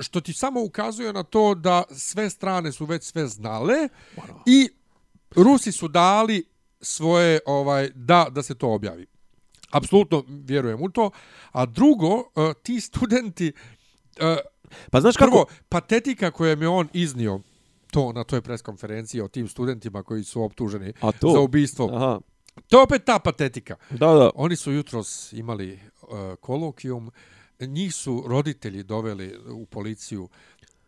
što ti samo ukazuje na to da sve strane su već sve znale i Rusi su dali svoje ovaj da da se to objavi. Apsolutno vjerujem u to. A drugo, eh, ti studenti eh, Pa znaš kako? prvo patetika koju je on iznio to na toj preskonferenciji o tim studentima koji su optuženi A to? za ubistvo. Aha, To je opet ta patetika. da, da. Oni su jutros imali uh, kolokijum, njih su roditelji doveli u policiju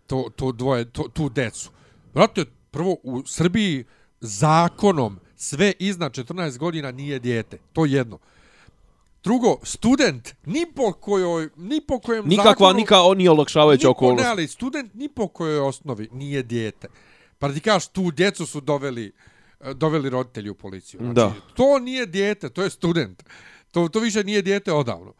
to, to dvoje, to, tu decu. Vrate, prvo u Srbiji zakonom sve iznad 14 godina nije dijete. To je jedno. Drugo, student ni po kojoj, ni po kojem Nikakva, zakonu, nika, on nije olakšavajuća okolnost. Ne, ali student ni po kojoj osnovi nije dijete. Pa ti kažeš, tu djecu su doveli, eh, doveli roditelji u policiju. Znači, Da. To nije dijete, to je student. To, to više nije dijete odavno.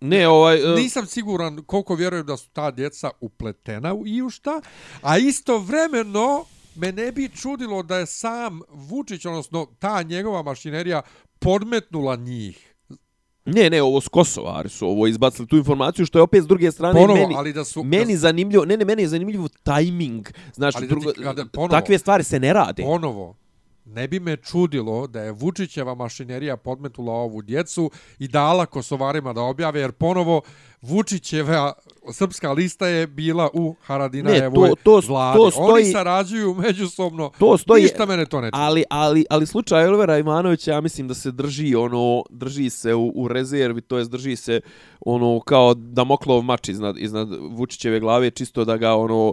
Ne, ovaj... e, Nisam siguran koliko vjerujem da su ta djeca upletena u i u šta, a istovremeno me ne bi čudilo da je sam Vučić, odnosno ta njegova mašinerija, podmetnula njih. Ne, ne, ovo s Kosovari su ovo izbacili tu informaciju, što je opet s druge strane Ponovo, meni, ali da su... meni da, zanimljivo, ne, ne, meni je zanimljivo tajming. Znaš, Ali da drugo, ti- kada- ponovo- takve stvari se ne rade. ponovo, ne bi me čudilo da je Vučićeva mašinerija podmetula ovu djecu i dala Kosovarima da objave, jer ponovo Vučićeva srpska lista je bila u Haradinajevoj Ne, to- to- vladi. to stoji- Oni sarađuju međusobno. To stoji, Ništa mene to ne čudi. ali, ali, ali slučaj Olivera Ivanovića, ja mislim da se drži ono, drži se u, u rezervi, to jest drži se ono kao Damoklov mač iznad, iznad Vučićeve glave, čisto da ga ono,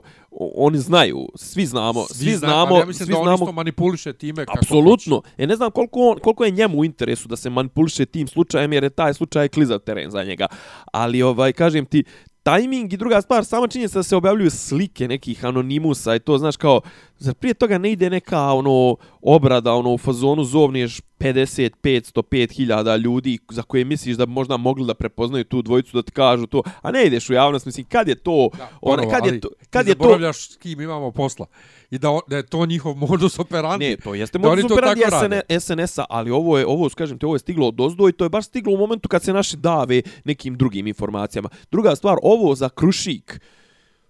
oni znaju, svi znamo, svi, zna- znamo, ja mislim svi da on znamo isto manipuliše time kako Apsolutno. E ne znam koliko, on, koliko je njemu u interesu da se manipuliše tim slučajem, jer je taj slučaj klizav teren za njega. Ali, ovaj, kažem ti, tajming i druga stvar, sama činjenica da se objavljuju slike nekih anonimusa i to, znaš, kao, zar prije toga ne ide neka, ono, obrada, ono, u fazonu zovniješ 50, 500, 5000 ljudi za koje misliš da bi možda mogli da prepoznaju tu dvojicu, da ti kažu to, a ne ideš u javnost, mislim, kad je to, Da, ponovo, kad je to, kad je to, zaboravljaš s kim imamo posla. I da, on- da je to njihov modus operandi. Ne, to jeste modus to operandi. SN, SNS-a, ali ovo je, ovo, kažem ti, ovo je stiglo od ozdo i to je baš stiglo u momentu kad se naši dave nekim drugim informacijama. Druga stvar, ovo za Krušik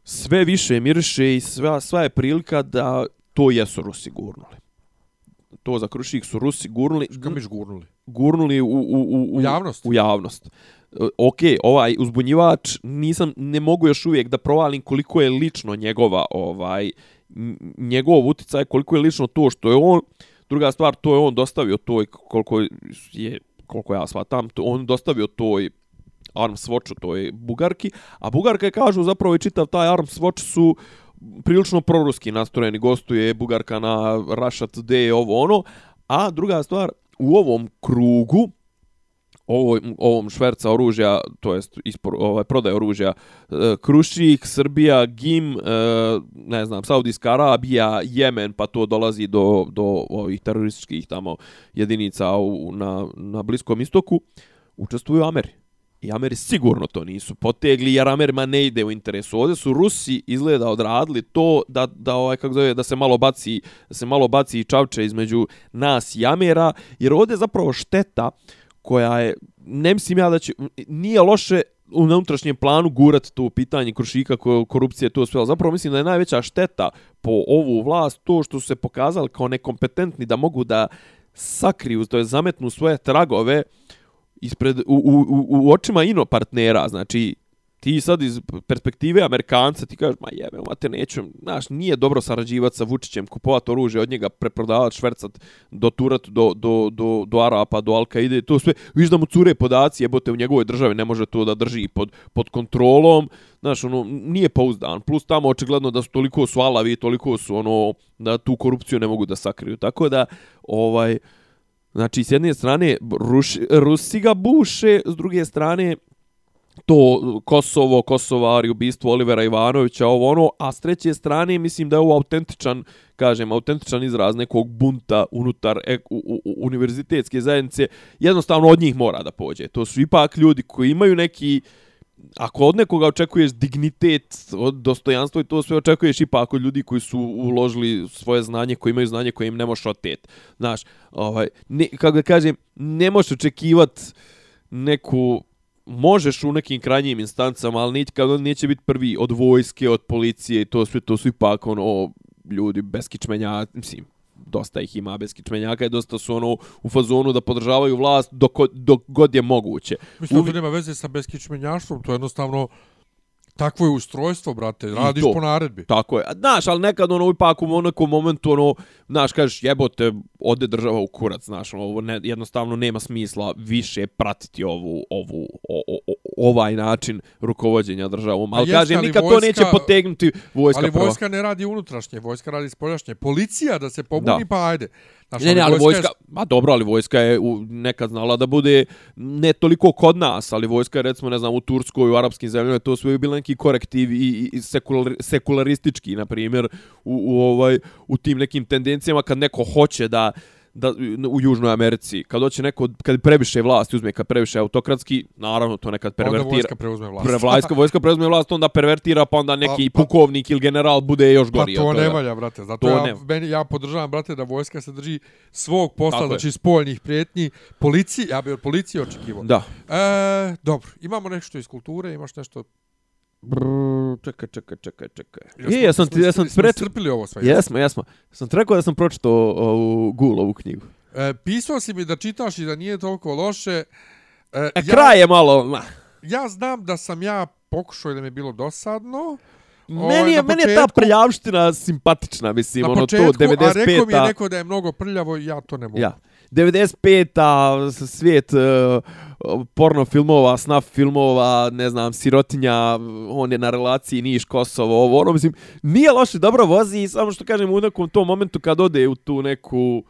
sve više miriše i sva, sva je prilika da to jesu Rusi gurnuli. To za Krušik su Rusi gurnuli, Što mi gurnuli? gurnuli u, u, u, U javnost? U javnost. E, Ok, ovaj uzbunjivač, nisam, ne mogu još uvijek da provalim koliko je lično njegova, ovaj, njegov uticaj, koliko je lično to što je on, druga stvar, to je on dostavio toj, koliko je, koliko ja shvatam, to on dostavio toj arm to je Bugarki, a Bugarka je kažu zapravo i čitav taj Arms Watch su prilično proruski nastrojeni, gostuje Bugarka na Russia Today, ovo ono, a druga stvar, u ovom krugu, ovo, ovom šverca oružja, to jest ispor, ovaj, prodaje oružja, e, Krušik, Srbija, Gim, e, ne znam, Saudijska Arabija, Jemen, pa to dolazi do, do ovih terorističkih tamo jedinica u, na, na Bliskom istoku, učestvuju Ameri. I Ameri sigurno to nisu potegli, jer Amerima ne ide u interesu. Ovdje su Rusi izgleda odradili to da, da, ovaj, kako zove, da se malo baci, da se malo baci čavče između nas i Amera, jer ovdje je zapravo šteta koja je, ne mislim ja da će, nije loše u unutrašnjem planu gurat to pitanje krušika, korupcije, to sve, zapravo mislim da je najveća šteta po ovu vlast to što su se pokazali kao nekompetentni da mogu da sakriju, to je zametnu svoje tragove ispred, u, u, u, u očima ino partnera, znači ti sad iz perspektive Amerikanca ti kažeš, ma jebe, mate, neću, znaš, nije dobro sarađivati sa Vučićem, kupovati oružje od njega, preprodavati, švercat, doturat do, do, do, do Arapa, do Al-Qaide, to sve, viš da mu cure podaci, jebote, u njegovoj državi ne može to da drži pod, pod kontrolom, znaš, ono, nije pouzdan, plus tamo očigledno da su toliko su alavi, toliko su, ono, da tu korupciju ne mogu da sakriju, tako da, ovaj, Znači, s jedne strane, Ruši, Rusi ga buše, s druge strane, to Kosovo, Kosovari, ubistvo Olivera Ivanovića, ovo ono, a s treće strane mislim da je ovo autentičan, kažem, autentičan izraz nekog bunta unutar e, u, u, univerzitetske zajednice, jednostavno od njih mora da pođe. To su ipak ljudi koji imaju neki, ako od nekoga očekuješ dignitet, od dostojanstvo i to sve očekuješ ipak od ljudi koji su uložili svoje znanje, koji imaju znanje koje im ne možeš otet. Znaš, ovaj, ne, kako da kažem, ne možeš očekivati neku možeš u nekim krajnjim instancama, ali neće, kao, neće biti prvi od vojske, od policije i to sve, to su ipak ono, ljudi bez kičmenja, mislim, dosta ih ima bez kičmenjaka i dosta su ono u fazonu da podržavaju vlast dok, dok god je moguće. Mislim, Uvi... to nema veze sa beskičmenjaštvom, to je jednostavno Takvo je ustrojstvo, brate, radiš po naredbi. Tako je. Znaš, ali nekad ono ipak u nekom momentu ono, znaš, kažeš jebote, ode država u kurac, znaš, ono, ovo ne, jednostavno nema smisla više pratiti ovu, ovu, o, o, ovaj način rukovođenja državom. Ali kažem, nikad vojska, to neće potegnuti vojska Ali vojska prva. ne radi unutrašnje, vojska radi spoljašnje. Policija da se pobuni, da. pa ajde. Znaš, ne, ne, ali vojska, je... ma dobro, ali vojska je u, nekad znala da bude ne toliko kod nas, ali vojska je recimo, ne znam, u Turskoj, u arapskim zemljama, to su bili neki korektiv i, i sekular, sekularistički, na primjer, u, u, ovaj, u tim nekim tendencijama kad neko hoće da da u Južnoj Americi kad hoće neko kad prebiše vlast uzme kad prebiše autokratski naravno to nekad pervertira. onda vojska preuzme vlast. Pre vojska vojska preuzme vlast onda pervertira pa onda neki pa, pa, pukovnik ili general bude još gori pa to ne valja brate zato to ja ne... meni ja podržavam brate da vojska se drži svog posla znači je. spoljnih prijetnji policiji ja bih od policije očekivao. Da. E, dobro imamo nešto iz kulture imaš nešto Brr, čekaj, čekaj, čekaj, čekaj. Jesmo, I, ja sam, ja sam preč... strpili ovo sve. Jesmo, jesmo. Sam ti rekao da sam pročitao ovu Gul, ovu knjigu. E, pisao si mi da čitaš i da nije toliko loše. E, e kraj je malo... Ma. Ja znam da sam ja pokušao da mi je bilo dosadno. Meni je, početku, meni je ta prljavština simpatična, mislim, na ono početku, to, 95-a. A rekao mi je neko da je mnogo prljavo i ja to ne mogu. Ja. 95-a, svijet uh, porno filmova, snaf filmova, ne znam, sirotinja, on je na relaciji Niš, Kosovo, ovo, ono, mislim, nije loše, dobro vozi, samo što kažem, u nekom tom momentu kad ode u tu neku,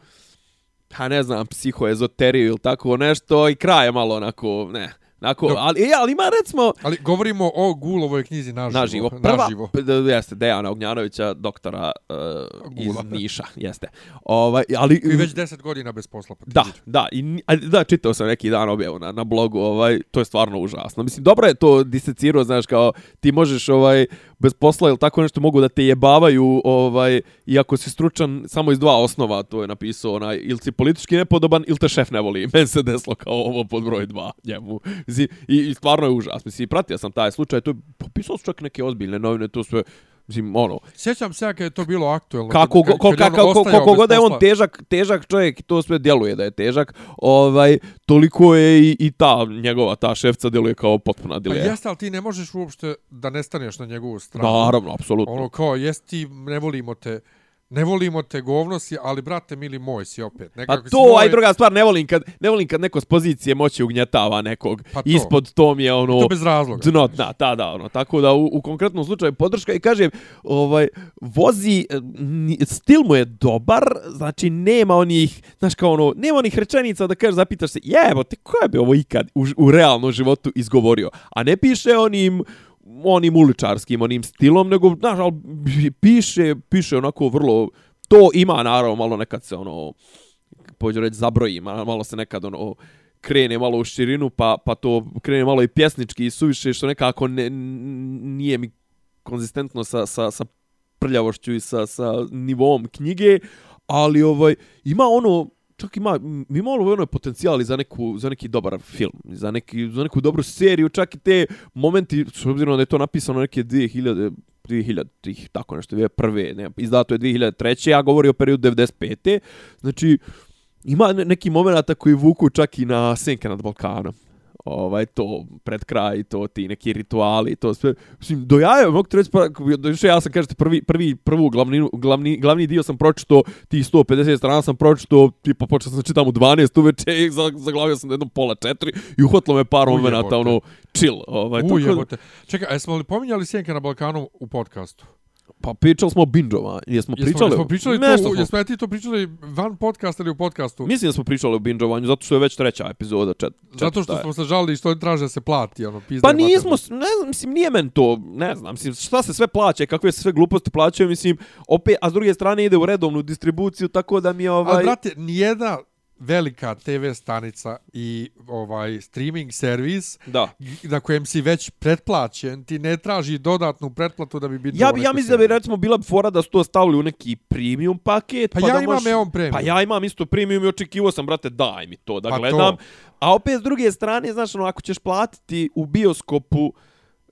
ha ne znam, psihoezoteriju ili tako nešto, i kraj je malo onako, ne, Nako, Dok, ali, e, ali ima recimo... Ali govorimo o Gulovoj knjizi naživo. Naživo. Prva, naživo. jeste, Dejana Ognjanovića, doktora uh, iz Niša, jeste. Ovaj, ali, I već deset godina bez posla. Pa da, da, i, da, čitao sam neki dan objavu na, na blogu, ovaj, to je stvarno užasno. Mislim, dobro je to disecirao, znaš, kao ti možeš ovaj, bez posla ili tako nešto mogu da te jebavaju, ovaj, iako si stručan samo iz dva osnova, to je napisao, onaj, ili si politički nepodoban, ili te šef ne voli. Men se deslo kao ovo pod broj dva njemu. Mislim, i, I stvarno je užas. Mislim, pratio sam taj slučaj, to je popisao su čak neke ozbiljne novine, to sve, Mislim, ono... Sjećam se kad je to bilo aktuelno. Kako, kad, kad, kad kako, kako god je on težak, težak čovjek, to sve djeluje da je težak, ovaj, toliko je i, i ta njegova, ta šefca djeluje kao potpuna dilema. Pa jeste, ali ti ne možeš uopšte da nestaneš na njegovu stranu. Naravno, apsolutno. Ono kao, jesi ti, ne volimo te, Ne volimo te govno si, ali brate mili moj si opet. Nekako pa to, moj... aj druga stvar, ne volim kad, ne volim kad neko s pozicije moći ugnjetava nekog. Pa to. Ispod to mi je ono... To bez razloga. Dno, da, da, da, ono. Tako da u, u konkretnom slučaju podrška i kažem, ovaj, vozi, stil mu je dobar, znači nema onih, znaš kao ono, nema onih rečenica da kažeš, zapitaš se, jevo, te ko je bi ovo ikad u, u realnom životu izgovorio? A ne piše onim, onim uličarskim, onim stilom, nego, znaš, ali piše, piše onako vrlo, to ima naravno malo nekad se ono, pođu reći, zabroji, malo se nekad ono, krene malo u širinu, pa, pa to krene malo i pjesnički i suviše, što nekako ne, nije mi konzistentno sa, sa, sa prljavošću i sa, sa nivom knjige, ali ovaj ima ono čak ima mi malo ono, ono potencijal za neku za neki dobar film, za neki za neku dobru seriju, čak i te momenti s obzirom da je to napisano neke 2000 2000 tih tako nešto je prve, ne, izdato je 2003. Ja govori o periodu 95. Znači ima neki momenata koji vuku čak i na Senke nad Balkanom ovaj to pred kraj to ti neki rituali to sve mislim do jaja mogu ti reći pa ja sam kažete prvi prvi prvu glavninu glavni glavni dio sam pročitao ti 150 strana sam pročitao tipa počeo sam čitam u 12 uveče i zaglavio sam jedno pola 4 i uhvatilo me par momenata ono chill ovaj jebote. Čekaj, a jesmo li pominjali Sjenka na Balkanu u podcastu? Pa pričali smo o bingeovanju jesmo Jesmo, pričali jesmo pričali Nešto to, smo- jesmo ja ti to pričali van podcasta ili u podcastu? Mislim da smo pričali o bingeovanju zato što je već treća epizoda čet, čet, Zato što smo se žalili što traže da se plati, ono, pizda. Pa nismo, ne znam, mislim, nije men to, ne znam, mislim, šta se sve plaća, kakve se sve gluposti plaćaju, mislim, opet, a s druge strane ide u redovnu distribuciju, tako da mi je ovaj... Ali, brate, nijedna velika TV stanica i ovaj streaming servis da. na kojem si već pretplaćen, ti ne traži dodatnu pretplatu da bi bilo Ja bi ja mislim da bi recimo bila bi fora da su to stavili u neki premium paket, Pa pa, ja da imam Eon Premium. Pa ja imam isto premium i očekivao sam brate daj mi to da Pa to. gledam. A opet s druge strane, znaš, ono, ako ćeš platiti u bioskopu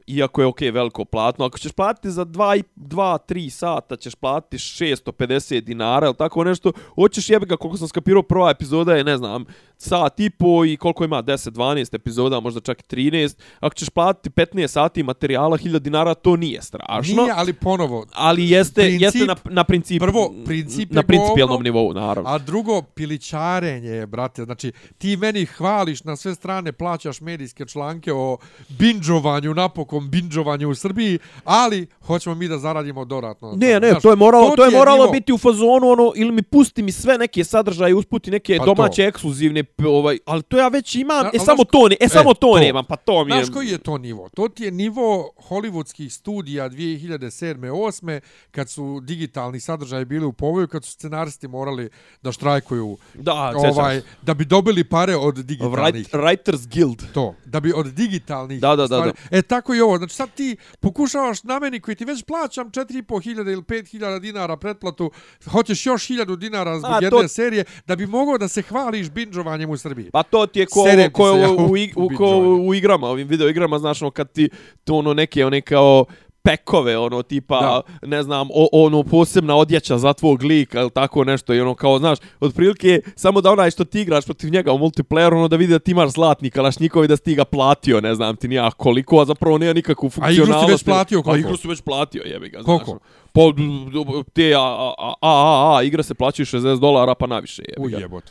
iako je ok veliko platno, ako ćeš platiti za 2-3 sata, ćeš platiti 650 dinara ili tako nešto, hoćeš jebi ga, koliko sam skapirao, prva epizoda je, ne znam, sat i po i koliko ima, 10-12 epizoda, možda čak i 13. Ako ćeš platiti 15 sati materijala, 1000 dinara, to nije strašno. Nije, ali ponovo, Ali jeste, Princip- jeste na, na princip, prvo, princip je na principijelnom govno, nivou, naravno. A drugo, pilićarenje je, brate. Znači, ti meni hvališ na sve strane, plaćaš medijske članke o binđovanju, napokon binđovanju u Srbiji, ali hoćemo mi da zaradimo dodatno. Ne, ne, Znaš, to je moralo, to je ti moralo nivo- biti u fazonu ono ili mi pusti mi sve neke sadržaje, usputi neke Pa domaće to. ekskluzivne ovaj, ali to ja već imam. Na- e samo to ne, e samo e, to, to. nemam, pa to mi je. Znaš koji je to nivo? To ti je nivo hollywoodskih studija 2007-2008 kad su digitalni sadržaji bili u povoju, kad su scenaristi morali da štrajkuju Da, ovaj, da bi dobili pare od digitalnih. Write, Writers Guild. to, da bi od digitalnih Da, da, da, da. E, tako i ovo. Znači, sad ti pokušavaš na meni koji ti već plaćam 4.500 ili 5.000 dinara pretplatu, hoćeš još 1.000 dinara zbog A, jedne to- serije, da bi mogao da se hvališ binđovanjem u Srbiji. Pa to ti je ko, Serem ko se ja u, u, u u, ko u igrama, ovim video igrama, znaš, ono, kad ti to ono neke, one kao pekove, ono, tipa, ne znam, o, ono, posebna odjeća za tvog lika, ili tako nešto, i ono, kao, znaš, otprilike, samo da onaj što ti igraš protiv njega u multiplayeru, ono, da vidi da ti imaš zlatni kalašnjikov i da si ga platio, ne znam ti nija koliko, a zapravo nema nikakvu A igru si funkcionalnost. već platio koliko? A igru si već platio, jebi ga, Koliko? znaš. D- d- te, a, a, a, a, a, igra se plaćaju 60 dolara, pa naviše, jebi ga. Ujebot.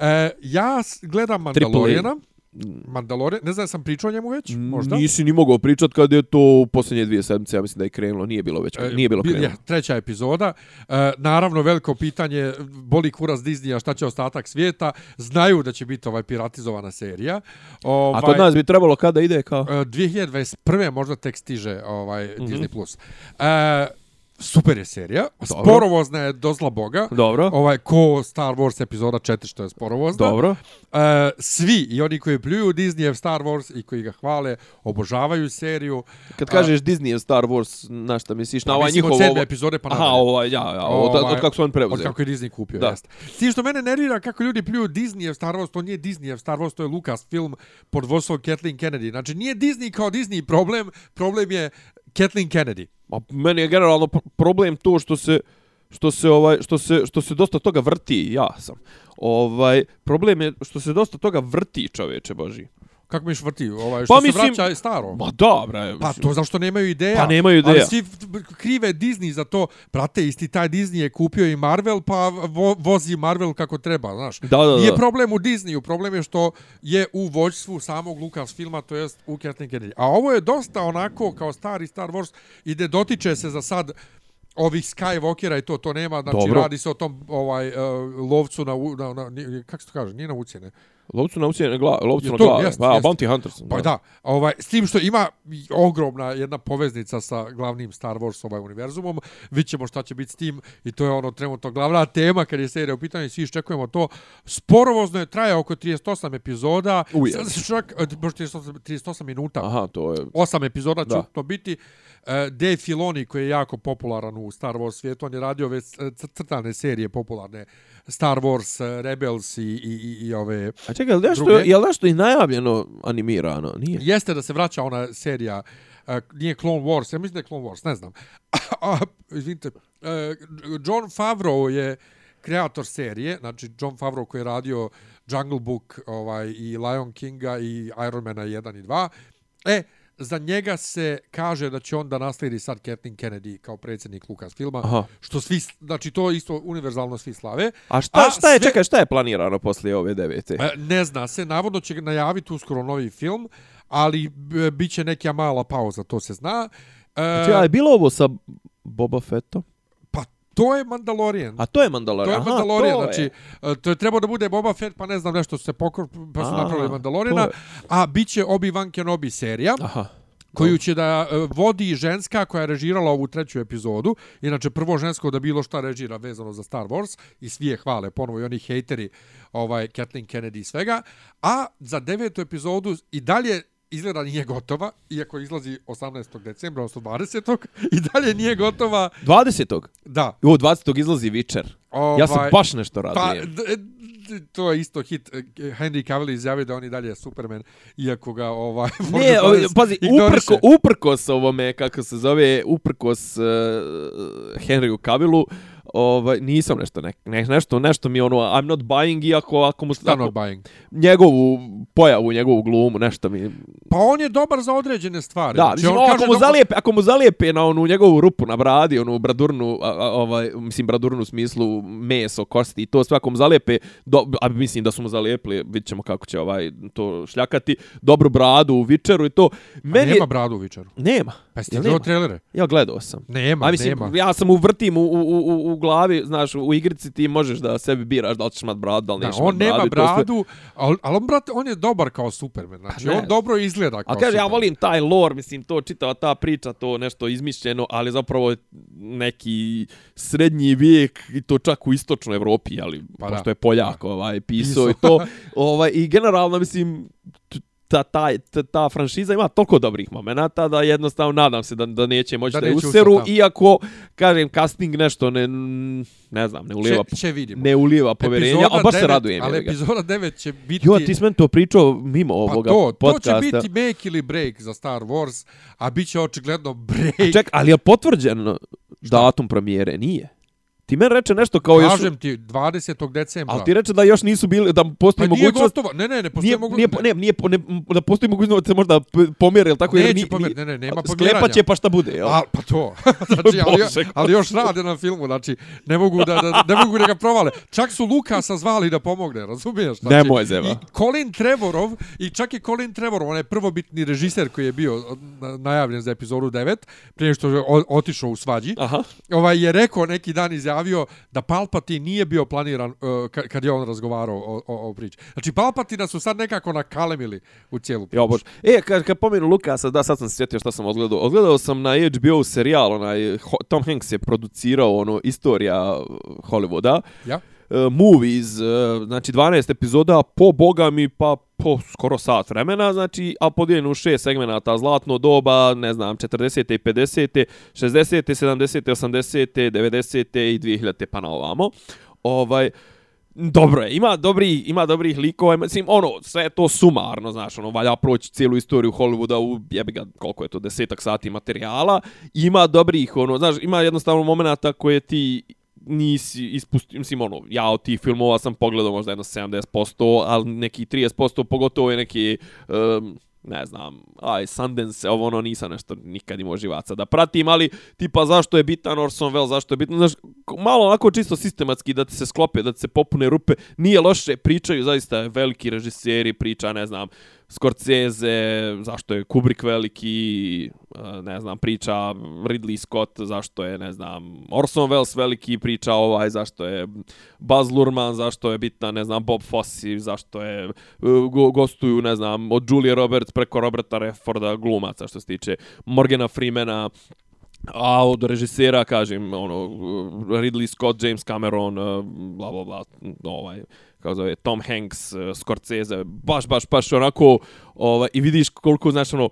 E, ja gledam Mandaloriana. Mandalorian, ne znam, sam pričao o njemu već, možda? Nisi ni mogao pričat kad je to u posljednje dvije sedmice, ja mislim da je krenulo, nije bilo već, E, nije bilo bil- krenulo. treća epizoda. E, naravno, veliko pitanje, boli kurac Disneya, šta će ostatak svijeta. Znaju da će biti ovaj piratizovana serija. Ovaj, A kod nas bi trebalo kada ide kao... e, 2021. možda tek stiže ovaj Mhm. Disney+. Plus. E, super je serija. Sporovozna je do zla boga. Dobro. Ovaj, ko Star Wars epizoda 4, što je sporovozna. Dobro. E, svi, i oni koji pljuju Disneyev Star Wars i koji ga hvale, obožavaju seriju. Kad kažeš Disney Star Wars, na šta misliš? Na Pa ovaj mislim, njihov... od sedme ovo- epizode pa Aha, nadalje. ovaj, ja, ja, od, od, od kako su Od preuzeli. kako je Disney kupio, Da. jeste. S tim što mene nervira kako ljudi pljuju Disneyev Star Wars, to nije Disneyev Star Wars, to je Lucas film pod vodstvom Kathleen Kennedy. Znači nije Disney kao Disney problem, problem je Kathleen Kennedy. Ma, meni je generalno problem to što se što se ovaj što se što se dosta toga vrti, ja sam. Ovaj problem je što se dosta toga vrti, čoveče boži. Kako miš vrti? Ovaj, što Pa se mislim- vraća je staro. Ma da, bre. Pa to zašto nemaju ideja. Pa nemaju ideja. Ali svi krive Disney za to. Brate, isti taj Disney je kupio i Marvel, pa vo, vozi Marvel kako treba, znaš. Da, da, Nije da. problem u Disneyu, problem je što je u vođstvu samog Lucas filma, to jest u Kathleen Kennedy. A ovo je dosta onako kao stari Star Wars i da dotiče se za sad ovih Skywalkera i to to nema znači Dobro. radi se o tom ovaj uh, lovcu na, na, na kako se to kaže nije na ucjene Lovcu na ucijene glave, lovcu Je na to, glave. jest, Pa, jest. Bounty Hunters. Pa da, ovaj, s tim što ima ogromna jedna poveznica sa glavnim Star Wars ovaj univerzumom, vidjet ćemo šta će biti s tim i to je ono trenutno glavna tema kad je serija u pitanju svi iščekujemo to. Sporovozno je traje oko 38 epizoda, Uje. sad čak, e, baš 38, 38 minuta. Aha, to je... Osam epizoda će Da. to biti. E, Dave Filoni, koji je jako popularan u Star Wars svijetu, on je radio ove c- crtane serije popularne Star Wars, e, Rebels i, i, i, i ove... A čekaj, je nešto, Druge? je li nešto i najavljeno animirano? Nije. Jeste da se vraća ona serija, uh, nije Clone Wars, ja mislim da je Clone Wars, ne znam. Izvinite, uh, John Favreau je kreator serije, znači John Favreau koji je radio Jungle Book ovaj, i Lion Kinga i Iron Mana 1 i 2. E, za njega se kaže da će on da nasledi sad Kathleen Kennedy kao predsjednik Lucasfilma, Aha. što svi, znači to isto univerzalno svi slave. A šta, šta je, sve- čekaj, šta je planirano poslije ove devete? E, Ne zna se, navodno će najaviti uskoro novi film, ali b- bit će neka mala pauza, to se zna. E, Znači, a je bilo ovo sa Boba Fettom? To je Mandalorian. A to je Mandalorian. To je Aha, Mandalorian, to je. znači, e, to je trebao da bude Boba Fett, pa ne znam nešto se pokor, pa su napravili to Mandaloriana, je. a bit će Obi-Wan Kenobi serija. Aha. koju će da e, vodi ženska koja je režirala ovu treću epizodu. Inače, prvo žensko da bilo šta režira vezano za Star Wars i svi je hvale, ponovo i oni hejteri ovaj, Kathleen Kennedy i svega. A za devetu epizodu i dalje izgleda nije gotova, iako izlazi 18. decembra, odnosno 20. i dalje nije gotova. 20. Da. O, 20. izlazi Witcher. Ja se Ovaj, baš nešto Pa, radujem. d- d- to je isto hit. E, Henry Cavill izjavio da on i dalje je Superman, iako ga ovaj... Ne, Forza o, Torres pazi, ignoriše. uprko, uprkos ovome, kako se zove, uprkos uh, Henryu Cavillu, ovaj, nisam nešto, ne, ne, nešto, nešto mi ono, I'm not buying, iako ako mu Šta not buying? njegovu pojavu, njegovu glumu, nešto mi... Pa on je dobar za određene stvari. Da, Znači, mislim, on ako, mu da- zalijepe, ako mu zalijepe na onu njegovu rupu na bradi, onu bradurnu, a, a, ovaj, mislim, bradurnu u smislu meso, kosti i to sve, ako mu zalijepe, do, a mislim da su mu zalijepili, vidit ćemo kako će ovaj to šljakati, dobru bradu u Witcheru i to. Meni Nema je, bradu u Vičaru. nema. Pa jeste gledao nema? trailere? Ja gledao sam. Nema, A mislim, nema. ja sam u vrtim u, u, u, u glavi, znaš, u igrici ti možeš da sebi biraš da li ćeš imat bradu, da li nećeš on imat nema bradu. ali, ali on, brate, on je dobar kao Superman. Znači, Pa on dobro izgleda kao A kaže, ja Superman. volim taj lore, mislim, to čitava ta priča, to nešto izmišljeno, ali zapravo neki srednji vijek i to čak u istočnoj Evropi, ali Pa da. pošto je Poljak ovaj, pisao i to. ovaj, I generalno, mislim, ta, ta, ta, ta franšiza ima toliko dobrih momenata da jednostavno nadam se da, da neće moći Da da, je useru, usret, da. iako, kažem, casting nešto ne, ne znam, ne ulijeva, Će, će vidimo. ne ulijeva poverenja, Epizoda a baš se devet- radujem. Ali epizoda 9 će biti... Jo, ti meni to pričao mimo Pa ovoga to, to podcasta. će biti make ili break za Star Wars, a bit će očigledno break. Ček, ali je potvrđen datum premijere? Nije. Ti meni reče nešto kao još... Kažem ti, 20. decembra. Ali ti reče da još nisu bili, da pa postoji nije mogućnost... gotova. Ne, ne, ne, postoji Nije, mogu... nije, ne, nije, ne, da postoji mogućnost da se možda pomjeri, ili tako? jer Neće ni- pomjeriti, ni- ne, ne, nema Sklepat pomjeranja. će pa šta bude, jel? A, pa to. znači, ali, ali još rade na filmu, znači, ne mogu da, da, ne mogu da ga provale. Čak su Lukasa zvali da pomogne, razumiješ? Znači, Nemoj zeva. I Colin Trevorov, i čak i Colin Trevorov, onaj prvobitni režiser koji je bio na- najavljen za epizodu 9, prije što je otišao u svađi, Aha. ovaj je rekao neki dan izjavio da Palpatine nije bio planiran uh, ka- kad je on razgovarao o, o, o priči. Znači Palpatina su sad nekako nakalemili u cijelu priču. Jo, bože. E, kad, kad pomenu Lukasa, da, sad sam se sjetio šta sam odgledao. Odgledao sam na HBO serijal, onaj, Tom Hanks je producirao, ono, istorija Hollywooda. Ja? E, uh, movies, uh, e, znači 12 epizoda po boga mi pa po skoro sat vremena, znači, a podijeljeno u šest segmenata, zlatno doba, ne znam, 40. i 50. 60. 70. 80. 90. i 2000. pa na ovamo. Ovaj, Dobro je, ima dobri, ima dobrih likova, mislim, ono, sve je to sumarno, znaš, ono, valja proći cijelu istoriju Hollywooda u, jebi ga, koliko je to, desetak sati materijala, ima dobrih, ono, znaš, ima jednostavno momenata koje ti nisi ispustio, mislim, ono, ja od tih filmova sam pogledao možda jedno 70%, ali neki 30%, pogotovo je neki, um, ne znam, aj, Sundance, ovo ono, nisam nešto nikad imao živaca da pratim, ali tipa zašto je bitan Orson Welles, zašto je bitan, znaš, malo onako čisto sistematski da ti se sklope, da ti se popune rupe, nije loše, pričaju zaista veliki režiseri, priča, ne znam, Scorsese, zašto je Kubrick veliki, e, ne znam, priča Ridley Scott, zašto je, ne znam, Orson Welles veliki, priča ovaj, zašto je Baz Luhrmann, zašto je bitna, ne znam, Bob Fosse, zašto je, e, go, gostuju, ne znam, od Julia Roberts preko Roberta Redforda glumaca, što se tiče Morgana Freemana, A od režisera, kažem, ono, Ridley Scott, James Cameron, e, bla, bla, bla, ovaj, kako zove, Tom Hanks, eh, Scorsese, baš, baš, baš onako, ovaj, i vidiš koliko, znaš, ono,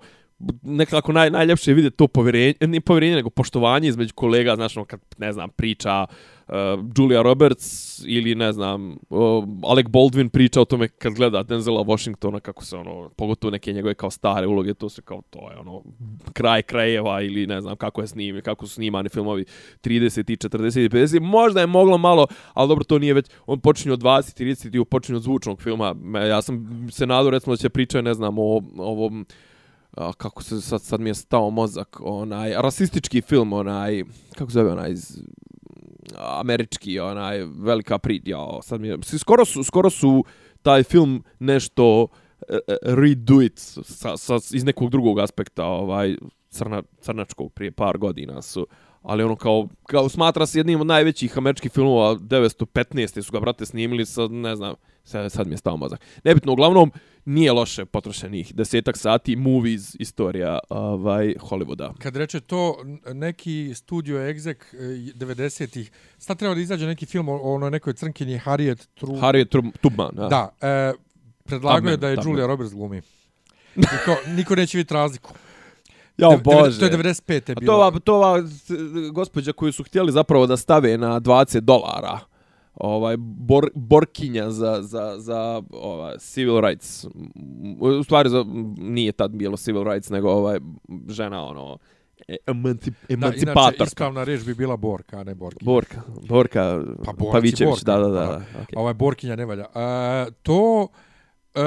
nekako naj, najljepše je vidjeti to povjerenje, ne povjerenje, nego poštovanje između kolega, znaš, ono, kad, ne znam, priča uh, Julia Roberts ili, ne znam, uh, Alec Baldwin priča o tome kad gleda Denzela Washingtona, kako se, ono, pogotovo neke njegove kao stare uloge, to se kao, to je, ono, kraj krajeva ili, ne znam, kako je snim, kako su snimani filmovi 30 i 40 i 50, možda je moglo malo, ali dobro, to nije već, on počinje od 20 i 30 i počinje od zvučnog filma, ja sam se nadao, recimo, da će pričati, ne znam, o ovom, a, kako se sad, sad mi je stao mozak, onaj, rasistički film, onaj, kako zove onaj, iz, američki, onaj, velika pridja, sad mi je, skoro su, skoro su taj film nešto e, e, redo it sa, sa, iz nekog drugog aspekta, ovaj, crna, crnačkog prije par godina su, ali ono kao, kao smatra se jednim od najvećih američkih filmova 915. su ga, brate, snimili sa, ne znam, sad, sad mi je stao mozak. Nebitno, uglavnom, nije loše potrošenih desetak sati movies istorija ovaj Hollywooda. Kad reče to neki studio exec 90-ih, sad treba da izađe neki film o onoj nekoj crnkinji Harriet Tru... Harriet Tubman, da. Da, e, predlagao je da je. Julia Roberts glumi. Niko, niko neće vidjeti razliku. Ja, bože. To je 95. je bilo. A to ova, to ova gospođa koju su htjeli zapravo da stave na 20 dolara ovaj bor, borkinja za za za ova civil rights u stvari za nije tad bilo civil rights nego ovaj žena ono emancip, emancipator. Da, inače, ispravna reč bi bila Borka, a ne Borkinja. Borka, Borka pa, Pavićević, da, da, da. da. Okay. Ovaj Borkinja ne valja. Uh, to, uh,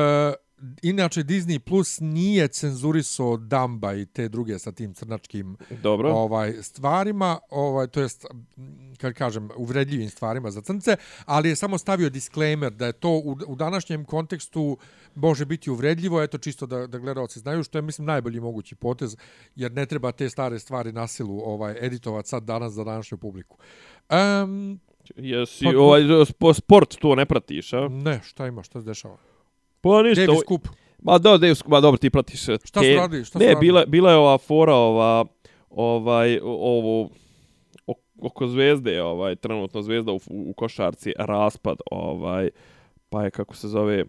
inače Disney Plus nije cenzurisao Damba i te druge sa tim crnačkim Dobro. ovaj stvarima, ovaj to jest kad kažem uvredljivim stvarima za crnce, ali je samo stavio disclaimer da je to u, u današnjem kontekstu može biti uvredljivo, eto čisto da da gledaoci znaju što je mislim najbolji mogući potez jer ne treba te stare stvari na silu ovaj editovati sad danas za današnju publiku. Um, Jesi, pa, ovaj, sport to ne pratiš, a? Ne, šta ima, šta se dešava? Pa ništa. Davis Cup. Ma da, Davis Cup, ma dobro, ti pratiš. Šta te... se radi? Šta ne, radi? bila, bila je ova fora, ova, ovaj, ovo, oko zvezde, ovaj, trenutno zvezda u, u košarci, raspad, ovaj, pa je, kako se zove,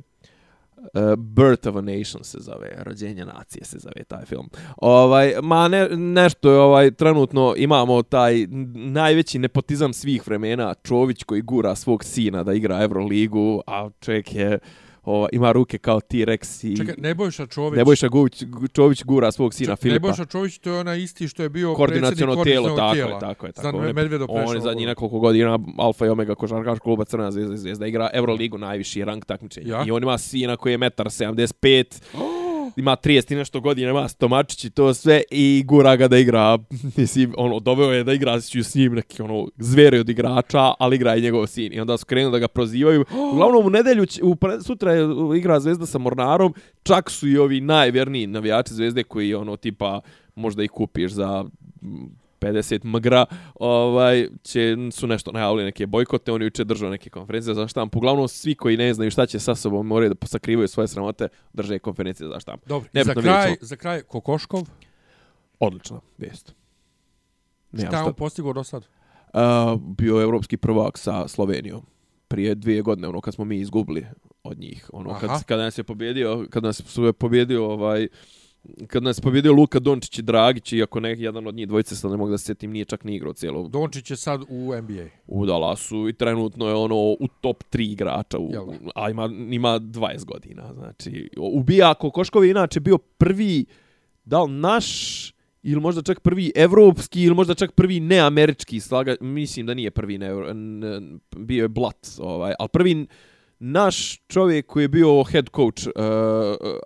Uh, Birth of a Nation se zove, rođenje nacije se zove taj film. Ovaj, ma ne, nešto je ovaj, trenutno imamo taj najveći nepotizam svih vremena, Čović koji gura svog sina da igra Euroligu, a čovjek je ova, ima ruke kao T-Rex i... Čekaj, Nebojša Čović... Nebojša Guć, Čović gura svog sina Čekaj, Filipa. Nebojša Čović to je ona isti što je bio koordinaciono tijelo, tako tijela. je, tako je. Tako Sad Medvedo. On je zadnji nekoliko godina Alfa i Omega košarkaš kluba Crna zvezda, zvezda igra Euroligu, najviši rang takmičenja. Ja? I on ima sina koji je 1,75 m. ima 30 i nešto godina, ima stomačić i to sve i gura ga da igra, mislim, ono, doveo je da igra s njim neki, ono, zveri od igrača, ali igra i njegov sin. I onda su krenuli da ga prozivaju. Uglavnom, u nedelju, u, sutra je igra Zvezda sa Mornarom, čak su i ovi najvjerniji navijači Zvezde koji, ono, tipa, možda ih kupiš za 50 mgra, ovaj, će, su nešto najavili neke bojkote, oni uče držao neke konferencije za štampu. Uglavnom, svi koji ne znaju šta će sa sobom, moraju da posakrivaju svoje sramote, drže konferencije za štampu. Dobro, za kraj, za kraj, Kokoškov? Odlična vijest. Šta je on postigao do sad? Uh, bio je evropski prvak sa Slovenijom prije dvije godine, ono kad smo mi izgubili od njih. Ono, kad, kada nas je pobjedio, kada nas je pobjedio ovaj, kad nas pobjedio Luka Dončić i Dragić, iako ne jedan od njih dvojice, sad ne mogu da se sjetim, nije čak ni igrao cijelo. Dončić je sad u NBA. U Dallasu i trenutno je ono u top 3 igrača, u, a ima, ima 20 godina. Znači, ubija Kokoškov je inače bio prvi, da li naš, ili možda čak prvi evropski, ili možda čak prvi neamerički slaga, mislim da nije prvi ne, ne bio je Blat, ovaj, ali prvi naš čovjek koji je bio head coach uh,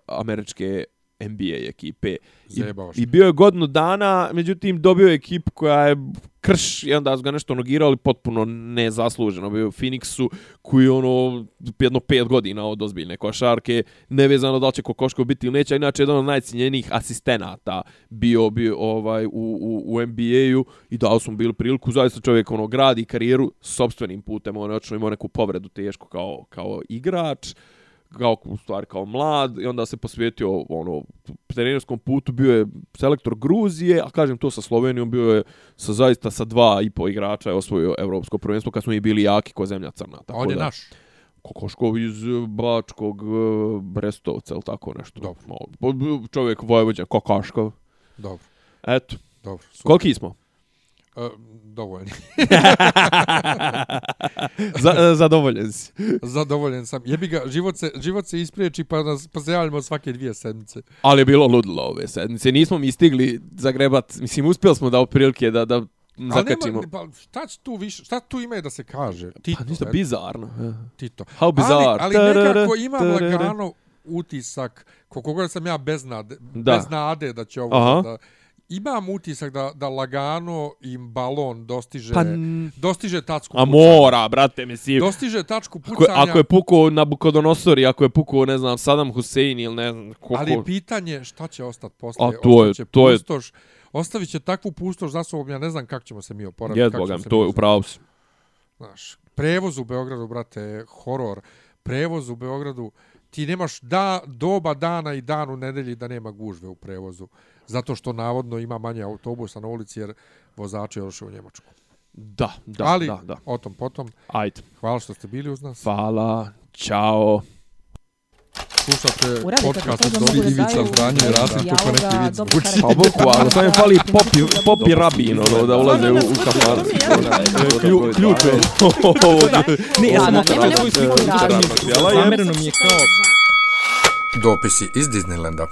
američke NBA ekipe. I, I bio je godinu dana, međutim dobio je ekipu koja je krš i onda su ga nešto nogirali potpuno nezasluženo. Bio u Phoenixu koji je ono jedno pet godina od ozbiljne košarke, nevezano da li će Kokoško biti ili neće. Inače, jedan od najcijenjenijih asistenata bio, bio ovaj, u, u, u NBA-u i dao su mu bili priliku. Zaista čovjek ono, gradi karijeru sobstvenim putem. On je imao neku povredu teško kao, kao igrač kao u stvari kao mlad i onda se posvetio ono trenerskom putu bio je selektor Gruzije a kažem to sa Slovenijom bio je sa zaista sa dva i po igrača je osvojio evropsko prvenstvo kad smo i bili jaki ko zemlja crna tako on je da, naš Kokoškov iz e, Bačkog e, Brestovca, ili tako nešto. Dobro. Čovjek Vojvođan, Kokoškov. Dobro, Eto. dobro. Super. Koliki smo? Dovoljni. Za, e, zadovoljen si. Zadovoljen sam. Jebi ga, život se, život se ispriječi pa, nas, pa se javljamo svake dvije sedmice. Ali je bilo ludilo ove sedmice. Nismo mi stigli zagrebat. Mislim, uspjeli smo da oprilike da, da zakačimo. nema, pa šta tu više, šta tu ima da se kaže? Tito, Pa ništa bizarno. Tito. How bizarre. Ali, ali nekako imam Tarara. lagano utisak, koliko god sam ja bez nade, Da. bez nade da će ovo Aha. da, imam utisak da, da lagano im balon dostiže, Pa, dostiže tačku a pucanja. mora, brate, mislim. Dostiže tačku Ako, je- pucanja, ako je pukao Nabucodonosor i ako je pukao, ne znam, Saddam Hussein ili ne znam koliko... ali je pitanje šta će ostati posle. A to je- to je- pustoš, Ostavit će takvu pustoš za sobom, ja ne znam kako ćemo se mi oporaviti. Jed kako Boga, ćemo se to je upravo si. Znaš, prevoz u Beogradu, brate, je horor. Prevoz u Beogradu, ti nemaš da, doba dana i dan u nedelji da nema gužve u prevozu. Zato što navodno ima manje autobusa na ulici jer vozači još u Njemačku. Da, da, Ali, da, da. o tom potom, Ajde. hvala što ste bili uz nas. Hvala. Ćao. Slušate podcast od da Ivica daju Zdanje i Rasim, dijaloga, kako neki. Pa bukvalno, samo je fali popi, popi rabin, ono, da ulaze u, u kafan. Klju- Ključ je. Ne, ja, e, materijala je- Zamereno mi je kao Dopisi iz Disneylanda.